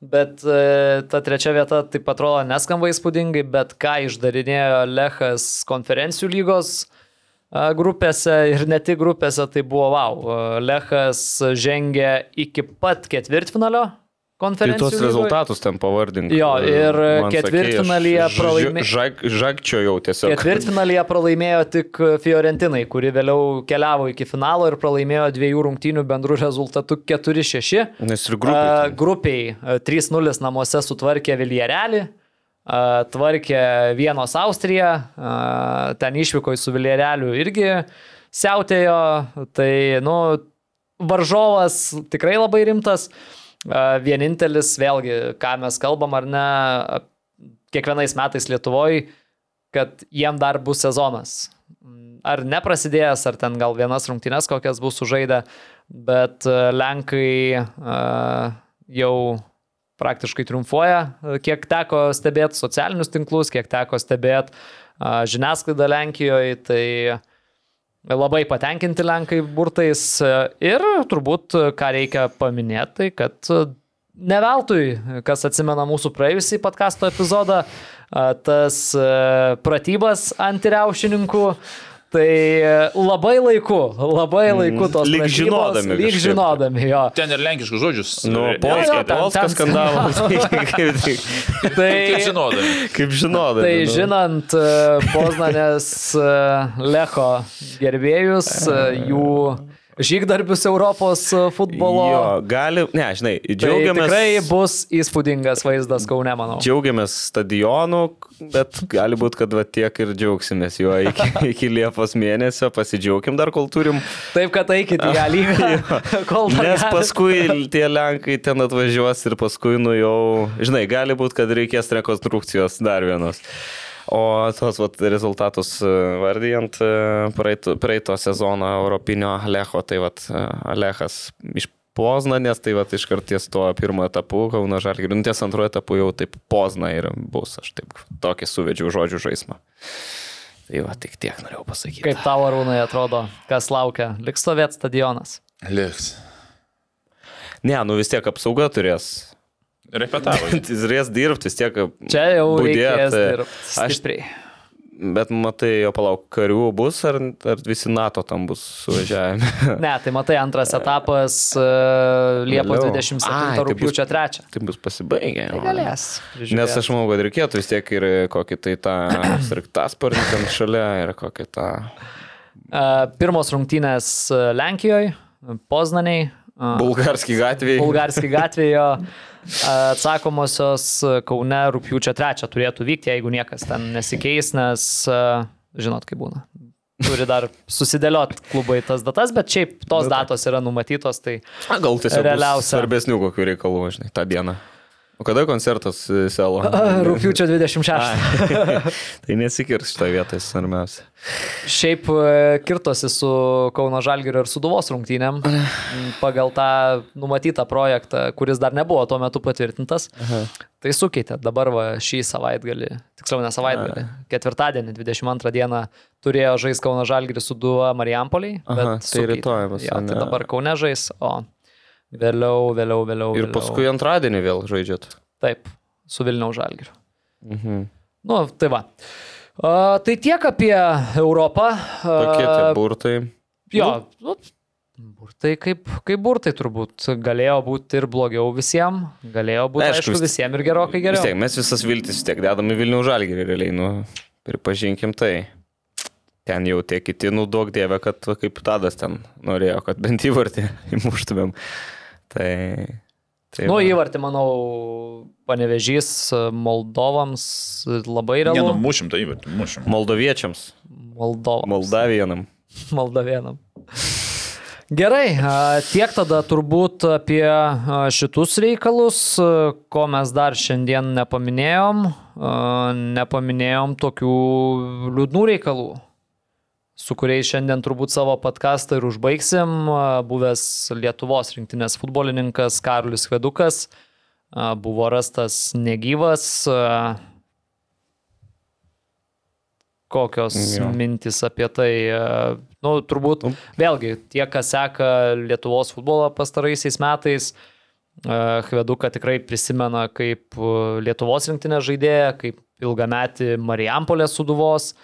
bet e, ta trečia vieta taip atrodo neskamba įspūdingai, bet ką išdarinėjo Lechas konferencijų lygos e, grupėse ir ne tik grupėse, tai buvo wow. E, Lechas žengė iki pat ketvirtfinalio tai konferencijų tuos rezultatus ten pavardink. Jo, ir Man ketvirtfinalyje sakei, aš pralaimė- ž- Žag, žagčio jau tiesiog. Ketvirtfinalyje pralaimėjo tik Fiorentinai, kuri vėliau keliavo iki finalo ir pralaimėjo dviejų rungtynių bendrų rezultatų 4-6. Nes ir A, grupė. Grupiai a, 3-0 namuose sutvarkė Viljerelį, a, tvarkė Vienos Austrija, ten išvyko į su Viljereliu irgi siautėjo, tai, nu, varžovas tikrai labai rimtas. Vienintelis, vėlgi, ką mes kalbam ar ne, kiekvienais metais Lietuvoje, kad jiem dar bus sezonas. Ar neprasidėjęs, ar ten gal vienas rungtynes kokias bus sužaidę, bet Lenkai jau praktiškai triumfuoja, kiek teko stebėti socialinius tinklus, kiek teko stebėti žiniasklaidą Lenkijoje, tai labai patenkinti Lenkai burtais e, ir turbūt, e, ką reikia paminėti, tai kad e, ne veltui, kas atsimena mūsų praėjusį podkasto epizodą, a, tas e, pratybas antiriaušininkų. Tai e, labai laiku, labai laiku tos lyg žinodami Lyg kažkaip. žinodami, jo. Ten ir lenkiškus žodžius. Nu, Jo, Polska, Polska ten skandalas. (laughs) kaip, Tai, žinodami. kaip žinodami. tai nu. žinant e, Poznanės e, Lecho gerbėjus, e, jų žygdarbius Europos e, futbolo. Jo, gali, ne, žinai, Tai džiaugiamės. tikrai bus įspūdingas vaizdas Kaune, manau. Džiaugiamės stadionu, bet gali būti, kad va tiek ir džiaugsimės juo iki, (laughs) iki Liepos mėnesio, pasidžiaugim dar, kol turim. Taip, kad eikit į ją lygą, (laughs) (laughs) Nes paskui tie Lenkai ten atvažiuos ir paskui, nu jau, žinai, gali būti, kad reikės rekonstrukcijos dar vienos. O tos vat, rezultatus e, vardijant e, praeito, praeito sezono Europinio Alecho, tai vat, e, Alechas iš Poznanės, tai vat iškart ties tuo pirmo etapu, Kauno Žalgiriu, nu ties antruoju etapu jau taip Pozna ir bus, aš taip tokį suvedžiau žodžių žaismą. Tai va, tik tiek norėjau pasakyti. Kaip tavo arūnai atrodo, kas laukia? Liks stovėt stadionas. Liks. Ne, nu vis tiek apsauga turės. Repetavo. Jis turės dirbti, vis tiek. Čia jau reikės e, dirbti aš- stipriai. Bet matai, jo palauk, karių bus, ar, ar visi NATO tam bus suvažiavę? (laughs) Ne, tai matai, antras (laughs) etapas uh, Liepos Vėliau. 27 Ai, tai bus- rūpiučio 3. tai bus pasibaigę. Tai galės. Nes aš manau, kad reikėtų vis tiek ir kokį tai tą (coughs) sraigtasparnį ten šalia ir kokį tą... Uh, pirmos rungtynės e, Lenkijoje, Poznaniai. Bulgarskį gatvį. Bulgarski gatvėje atsakomosios Kaune rūpiučio 3 turėtų vykti, jeigu niekas ten nesikeis, nes žinot, kaip būna. Turi dar susidėliot klubai tas datas, bet šiaip tos Nu, datos yra numatytos, tai A, gal tiesiog. Realiausia. svarbesnių kokių reikalų, žinai, tą dieną. O kada koncertas e, Selo? Rūpiučio 26. (laughs) tai nesikirs šitą vietą, svarbiausia. Šiaip e, kirtosi su Kauno Žalgiriu ir Suduvos rungtynėm pagal tą numatytą projektą, kuris dar nebuvo tuo metu patvirtintas. Aha. Tai sukeitė. Dabar va, šį savaitgalį, tiksliau ne savaitgalį, ketvirtadienį, 22 dieną turėjo žais Kauno Žalgiris Suduva Marijampoliai. Aha, tai rytoj bus. Ja, tai dabar Kaune žais, o Vėliau, vėliau, vėliau. Ir vėliau. paskui antradienį vėl žaidžiat. Taip, su Vilniaus Žalgiriu. Mhm. Nu, tai va. A, tai tiek apie Europą. Tokie tie burtai. Jo, nu, burtai kaip, kaip burtai turbūt. Galėjo būti ir blogiau visiems, galėjo būti aišku, aišku visiems ir gerokai geriau. Vis tiek, mes visas viltis tiek dedame Vilniaus Žalgirį realiai, nu, pripažinkim tai ten jau tie kiti, nu daug dievė, kad kaip Tadas ten norėjo, kad bent įvartį (laughs) įmuštumėm. Tai... tai nu, įvartį, manau, panevežys Moldovams labai realu. Nenumušim tą įvartį, mušim. Moldoviečiams. Moldovams. Moldavienam. (laughs) Moldavienam. Gerai, tiek tada turbūt apie šitus reikalus, ko mes dar šiandien nepaminėjom. Nepaminėjom tokių liūdnų reikalų su kuriais šiandien turbūt savo podcastą ir užbaigsim. Buvęs Lietuvos rinktinės futbolininkas Karolis Vedukas buvo rastas negyvas. Kokios jo. mintis apie tai? Nu, turbūt nu. vėlgi tie, kas seka Lietuvos futbolą pastaraisiais metais, Hveduką tikrai prisimena kaip Lietuvos rinktinės žaidėją, kaip ilgametį Marijampolės suduvos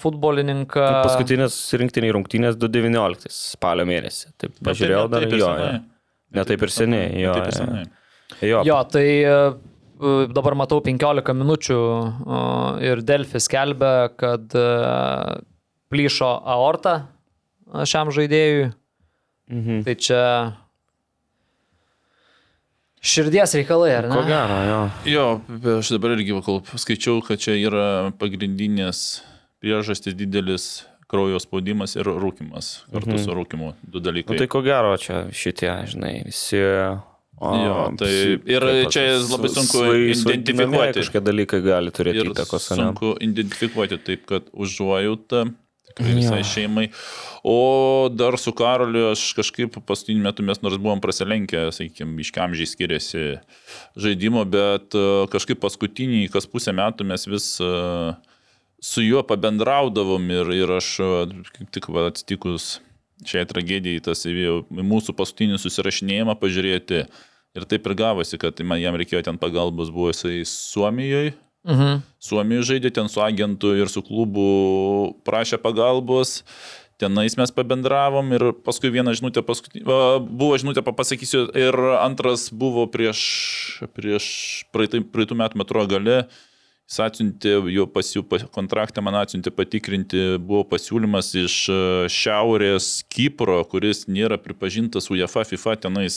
futbolininką. Tai paskutinės rinktiniai rungtynės 2019 spalio mėnesį. Taip, pažiūrėjau dar jo. jo. Ne taip ir seniai, jo. Ir seniai. Jo. jo, tai dabar matau 15 minučių ir Delfis skelbia, kad plyšo aorta šiam žaidėjui. Mhm. Tai čia Širdies reikalai, ar ne? Ko gero, jo. Jo, aš dabar irgi skaičiau, kad čia yra pagrindinės priežastis didelis kraujo spaudimas ir rūkimas. Kartu mhm. su rūkimu du dalykai. Nu, tai ko gero čia šitie, žinai, visi O, jo, tai ir čia labai sunku identifikuoti. Kažkokie dalykai gali turėti įtakos. Sunku identifikuoti taip, kad užuojauta tikrai visai jo. šeimai. O dar su Karoliu aš kažkaip paskutiniu metu mes nors buvom prasilenkę, sakykime, iškiamžiai skiriasi žaidimo, bet e, kažkaip paskutinį, kas pusę metų mes vis uh, su juo pabendraudavom ir, ir aš tik va, atsitikus šiai tragedijai, tas įvėjau mūsų paskutinį susirašinėjimą pažiūrėti. Ir taip ir gavosi, kad man jam reikėjo ten pagalbos, buvo jisai Suomijoje. Mhm. Suomijoje žaidė ten su agentu ir su klubu prašė pagalbos. Tenais mes pabendravom ir paskui vieną žinutę, paskutinį, buvo žinutė, pasakysiu, ir antras buvo prieš, prieš praeitų, praeitų metų metro gale. Jis atsiuntė, jo pasiū, kontraktą man atsiuntė patikrinti, buvo pasiūlymas iš e, Šiaurės Kipro, kuris nėra pripažintas UEFA, FIFA tenais,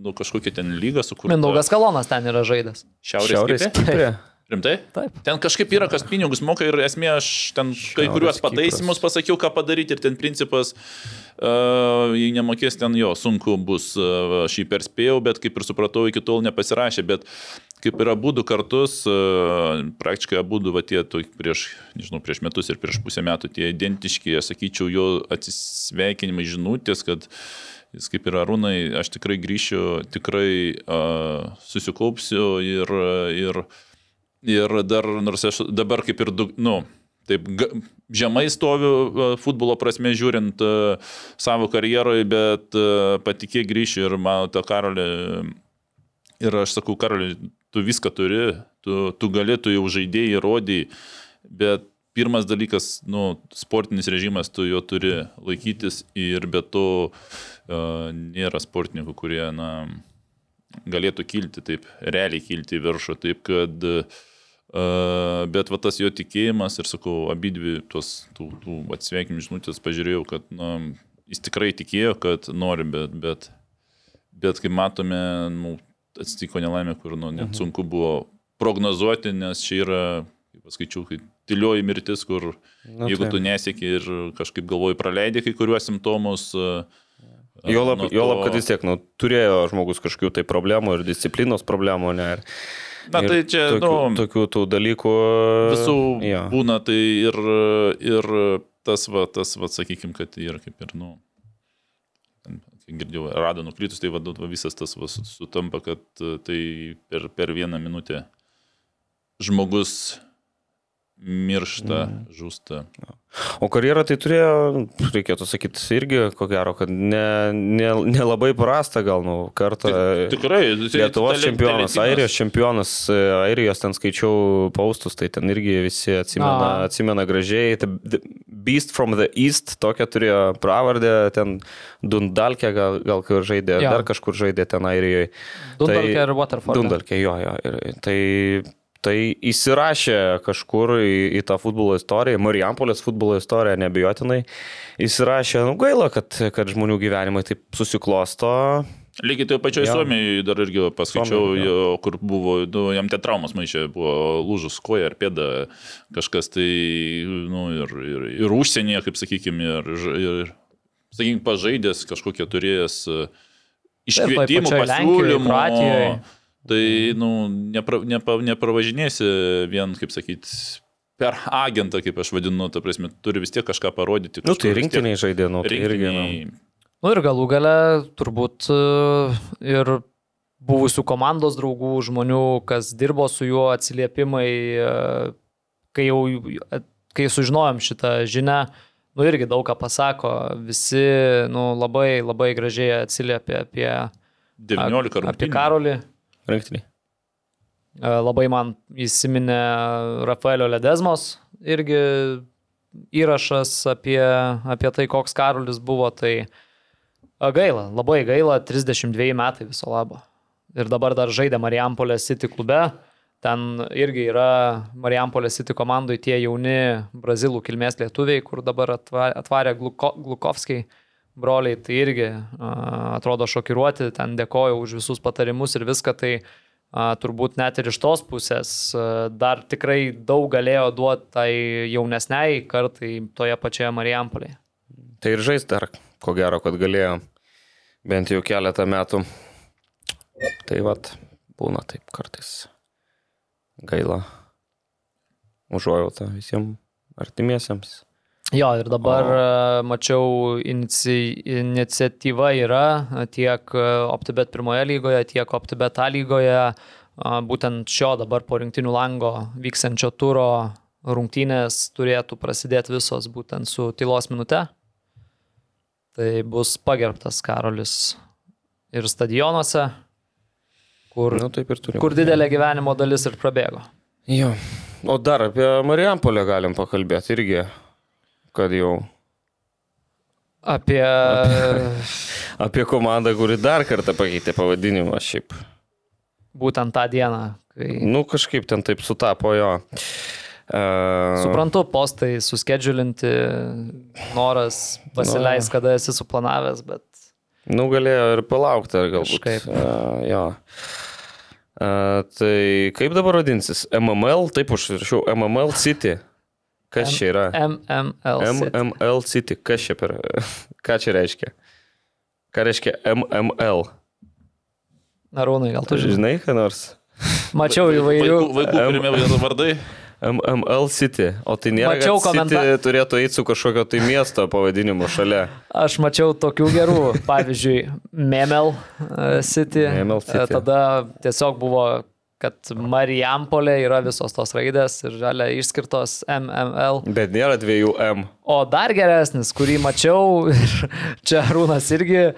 nu kažkokia ten lyga sukurta. Mindaugas Kalonas ten yra žaidas. Šiaurės, Šiaurės Kiprė? (laughs) Rimtai? Taip. Ten kažkaip yra, kas pinigus moka ir esmė, aš ten Šiaurės kai kuriuos pataisimus pasakiau, ką padaryti ir ten principas, uh, jei nemokės ten jo, sunku bus, uh, aš jį perspėjau, bet kaip ir supratau, iki tol nepasirašė, bet kaip ir abu du kartus, e, praktiškai abu du, va tie prieš, nežinau, prieš metus ir prieš pusę metų, tie identiški, aš sakyčiau, jo atsisveikinimai žinutės, kad jis kaip ir arūnai, aš tikrai grįšiu, tikrai uh, susikaupsiu ir, ir, ir dar, nors aš dabar kaip ir, du, nu, taip žemai stoviu futbolo prasme žiūrint savo karjeroje, bet patikė grįšiu ir mano ta karolė. Ir aš sakau, karaliui, tu viską turi, tu, tu gali, tu jau žaidėjai įrodai, bet pirmas dalykas, nu, sportinis režimas, tu jo turi laikytis ir be to uh, nėra sportininkų, kurie, na, galėtų kilti taip, realiai kilti į viršų, taip kad, uh, bet va tas jo tikėjimas ir sakau, abidvi tos tų, tų atsveikim žinutės pažiūrėjau, kad, na, jis tikrai tikėjo, kad nori, bet, bet, bet kaip matome, nu, atsitiko nelaimė, kur nu, net mhm. sunku buvo prognozuoti, nes čia yra, kaip paskaičiau, kai tylioji mirtis, kur Na, jeigu taip. tu nesieki ir kažkaip galvoji praleidai kai kuriuos simptomus, Juolab, nuo to- juolab, kad vis tiek, nu, turėjo žmogus kažkokių tai problemų ir disciplinos problemų, ne? Ir, Na tai čia, tokių, nu, tokių tų dalykų. visų jo. būna, tai ir, ir tas, va, tas, va, sakykime, kad ir kaip ir, nu, girdėjau, rado nukritus, tai va, va, visas tas va, su- sutampa, kad e, tai per, per vieną minutę žmogus miršta, Mhm. žūsta. O karjerą tai turėjo, reikėtų sakyti, irgi, ko gero, kad nelabai ne, nelabai prastą gal, nu, kartą. Tikrai, tai Lietuvos tele- čempionas. Airijos čempionas, e, Airijos ten skaičiau paustus, tai ten irgi visi atsimena, A. atsimena gražiai. The, the Beast from the East, tokia turėjo pravardę, ten Dundalkė gal, gal kur žaidė, Jo. dar kažkur žaidė ten Airijoje. Dundalkė ir Waterford. Dundalkė, jo, jo. Ir, tai, tai įsirašė kažkur į, į tą futbolo istoriją, Marijampolės futbolo istoriją, nebejotinai. Įsirašė, nu gaila, kad, kad žmonių gyvenimai taip susiklosto. Lygiai taip pačioj Jo. Suomijoje dar irgi paskaičiau, Suomijoj, jo, kur buvo, nu, jam te traumas maišė, buvo lūžus koja ar pėda, kažkas tai, nu, ir, ir, ir užsienyje, kaip sakykime, ir, ir sakykime, pažaidęs kažkokią turėjęs e, iškvietimų, pasiūlymų. Kroatijoj. Tai, nu, nepra, nepa, nepravažinėsi vien, kaip sakyti, per agentą, kaip aš vadinu, ta prasme, turi vis tiek kažką parodyti. Nu, tai rinktiniai žaidė, nu, tai irgi. Nu. rinktiniai- Nu ir galų gale turbūt e, ir buvusių komandos draugų, žmonių, kas dirbo su juo, atsiliepimai, e, kai jau kai sužinojom šitą žinią, nu irgi daug ką pasako, visi nu, labai, labai gražiai atsiliepė apie, 19 apie rungtynių. Karolį. Rinktiniai. E, Labai man įsiminė Rafaelio Ledesmos irgi įrašas apie, apie tai, koks Karolis buvo. Tai e, gaila, labai gaila, 32 metai viso labo. Ir dabar dar žaidė Marijampolės City klube. Ten irgi yra Marijampolės City komandai tie jauni brazilų kilmės lietuviai, kur dabar atva- atvarė Gluko, Glukovskiai broliai. Tai irgi atrodo šokiruoti, ten dėkoju už visus patarimus ir viską. Tai turbūt net ir iš tos pusės dar tikrai daug galėjo duoti tai jaunesniai kartai toje pačioje Marijampolėje. Tai ir žais dar, ko gero, kad galėjo bent jau keletą metų. Tai vad, būna taip kartais. Gaila. Užuojauta visiems artimiesiems. Jo, ir dabar O. o... mačiau, inici... iniciatyva yra a, tiek a, OptiBet pirmoje lygoje, tiek OptiBet A lygoje. Būtent šio dabar po rinktinių lango vyksiančio turo rungtynės turėtų prasidėti visos būtent su tylos minute. Tai bus pagerbtas Karolis ir stadionuose, kur, Nu, kur didelė gyvenimo dalis ir prabėgo. Jo. O dar apie Marijampolę galim pakalbėti irgi, kad jau Apie... apie komandą, kuri dar kartą pakeitė pavadinimą šiaip. būtent tą dieną, kai... Nu, kažkaip ten taip sutapo jo. Uh, Suprantu, postai suskedžiulinti, noras pasileis, kada esi suplanavęs, bet Nu, galėjo ir palaukti, ar galbūt. Kažkaip. Uh, jo. Uh, tai kaip dabar vadinsis? MML, taip užrašiau, MML City. Kas M- čia yra? MML. City. MML City. Kas čia per... (laughs) Ką čia reiškia? Ką reiškia MML? Arūnai, gal tu žinai? Žinai, ką nors? Mačiau įvairių. Vaikų, vaikų M- pirmie vardai. MML City. O tai nėra, Mačiau kad City komenta- turėtų eiti su kažkokio tai miesto pavadinimu šalia. Aš mačiau tokių gerų, (laughs) pavyzdžiui, Memel e, City. Memel City. E, Tada tiesiog buvo, kad Marijampolė yra visos tos raidės ir žalia išskirtos MML. Bet nėra dviejų M. O dar geresnis, kurį mačiau, (laughs) ir čia Rūnas irgi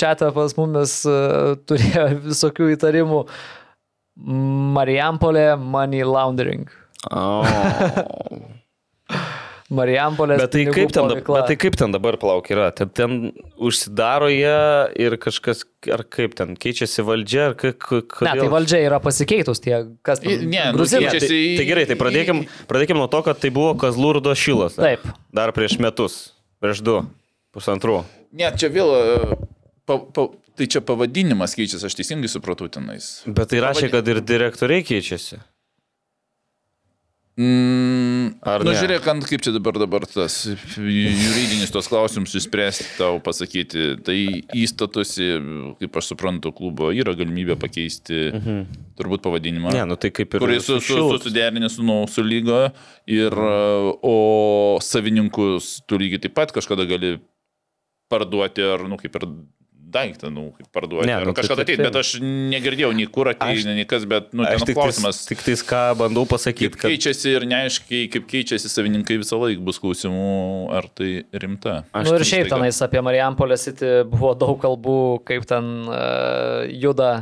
čia pas mumis uh, turėjo visokių įtarimų. Marijampolė Money Laundering. (laughs) Oh. Marijampolės. Bet tai, kaip ten, bet tai kaip ten dabar plauk yra? Ten, ten užsidaro jie ir kažkas, ar kaip ten keičiasi valdžia, ar kaip... Ne, tai valdžia yra pasikeitus tie, kas ten. Ne, nu, Gruzinai. Tai, tai gerai, tai pradėkim, pradėkim nuo to, kad tai buvo Kazlurdo šilas. Taip. Dar prieš metus, prieš du, pusantrų. Ne, čia vėl. e, Pa, pa, tai čia pavadinimas keičiasi, aš teisingai supratau tenais. Bet tai rašė, kad ir direktoriai keičiasi. Mm, Ar nu, ne? žiūrėk, ant kaip čia dabar, dabar tas juridinis tos klausimus išspręsti, tau pasakyti. Tai įstatusi, kaip aš suprantu, klubo yra galimybė pakeisti mhm. turbūt pavadinimą. Ne, nu tai kaip ir... kuris su, su, su, suderinė su, su lyga ir o savininkus tu lygiai taip pat kažkada gali parduoti ar, nu, kaip ir daiktą, nu, kaip parduoti. Ne, nu, nu, tai- kažkada tai- ateit, bet aš negirdėjau nei kur ateina, nei kas, bet, nu, ten tik tais, klausimas. tik tais ką bandau pasakyti, Kaip kad... keičiasi ir neaiškiai, kaip keičiasi savininkai visą laiką bus klausimų, ar tai rimta. Aš Nu ir šiaip staiga- tenais apie Marijampolę City buvo daug kalbų, kaip ten uh, juda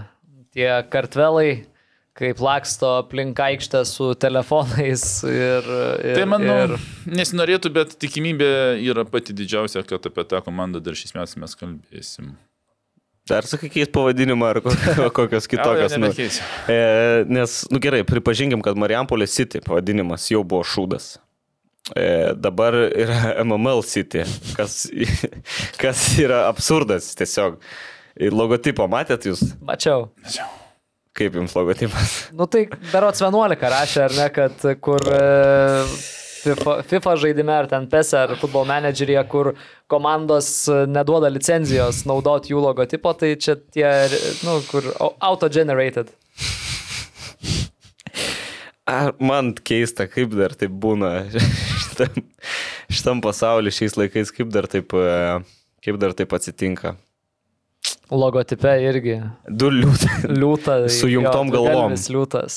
tie kartvelai, kaip laksto aplink aikštę su telefonais ir... ir Tai manau, ir... nesinorėtų, bet tikimybė yra pati didžiausia, kad apie tą komandą dar šiais metais mes kalbėsim. Dar sakai, keis pavadinimą ar kokio- kokios kitokios. Nu, e, nes, nu gerai, pripažinkim, kad Marijampolė City pavadinimas jau buvo šūdas. E, dabar yra (laughs) MML City, kas, (laughs) kas yra absurdas tiesiog. Ir Logotipą matėt jūs? Mačiau. Kaip jums logotipas? Nu tai berots 11 rašė, ar ne, kad kur e, FIFA, FIFA žaidime, ar ten PES, ar futbol menedžeryje, kur komandos e, neduoda licenzijos naudoti jų logotipo, tai čia tie, nu, kur au- auto-generated. Ar man keista, kaip dar taip būna (laughs) šitam, šitam pasauliu šiais laikais, kaip dar taip, e, kaip dar taip atsitinka. Logotipe irgi Du liūtai. liūta. (laughs) Sujungtom galvom. Liūtas.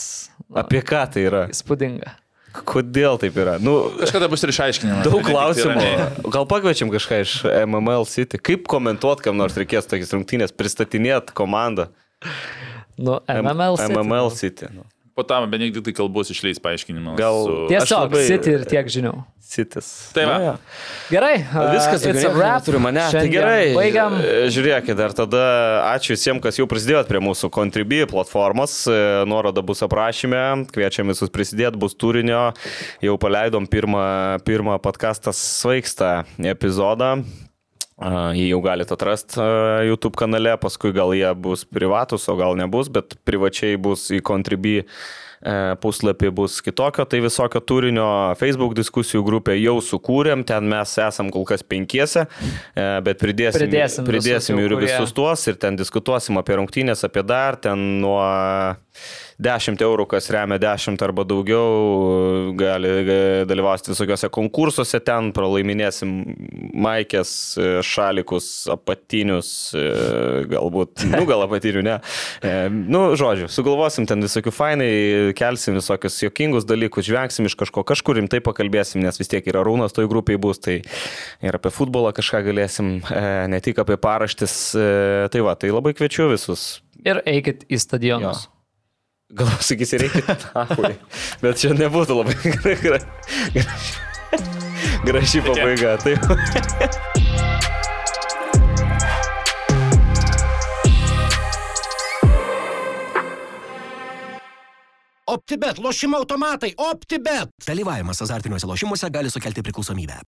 Nu, Apie ką tai yra? Įspūdinga. Kodėl taip yra? Nu, Kažkada bus ir išaiškinimas. daug klausimų. Gal pakviečiam kažką iš MML City? Kaip komentuot, kam nors reikės tokias rungtynės, pristatinėt komandą? Nu, MML. City, MML nu. City. Nu. Po tam Benediktai kalbos išleis paaiškinimas. Gal- su... Tiesiog labai- City ir tiek žinių. Citis. Tai va. Nu, jo. Gerai. Viskas, uh, it's a wrap. turiu mane. Tai gerai. Baigiam. E, Žiūrėkit, dar tada ačiū visiems, kas jau prisidėjot prie mūsų Contribui platformos. E, Nuoroda bus aprašyme. Kviečiam visus prisidėti, bus turinio. Jau paleidom pirmą, pirmą podcastas svaigsta epizodą. Jį jau galite atrasti YouTube kanale, paskui gal jie bus privatus, o gal nebus, bet privačiai bus į Contribui puslapį bus kitokio, tai visokio turinio Facebook diskusijų grupę jau sukūrėm, ten mes esam kol kas penkiese, e, bet pridėsim, Pridėsim visus pridėsim jau, ir kurie- visus tuos ir ten diskutuosim apie rungtynės, apie dar, ten nuo 10 eurų, kas remia 10 arba daugiau, gali dalyvauti visokiose konkursuose, ten pralaiminėsim maikės, e, šalikus, apatinius, e, galbūt, (laughs) nu gal apatinių, ne. E, Nu, žodžiu, sugalvosim ten visokių fainai, kelsim visokius jokingus dalykus, žvengsim iš kažko, kažkur rimtai pakalbėsim, nes vis tiek yra rūnas toj grupiai bus, tai ir apie futbolą kažką galėsim, ne tik apie paraštis. Tai va, tai labai kviečiu visus. Ir eikit į stadionus. Gal sakysi, reikia. Ahui. Bet čia nebūtų labai gra- gra- gra- graži pabaiga. Taip. OptiBet, lošimo automatai, OptiBet. Dalyvavimas azartiniuose lošimuose gali sukelti priklausomybę.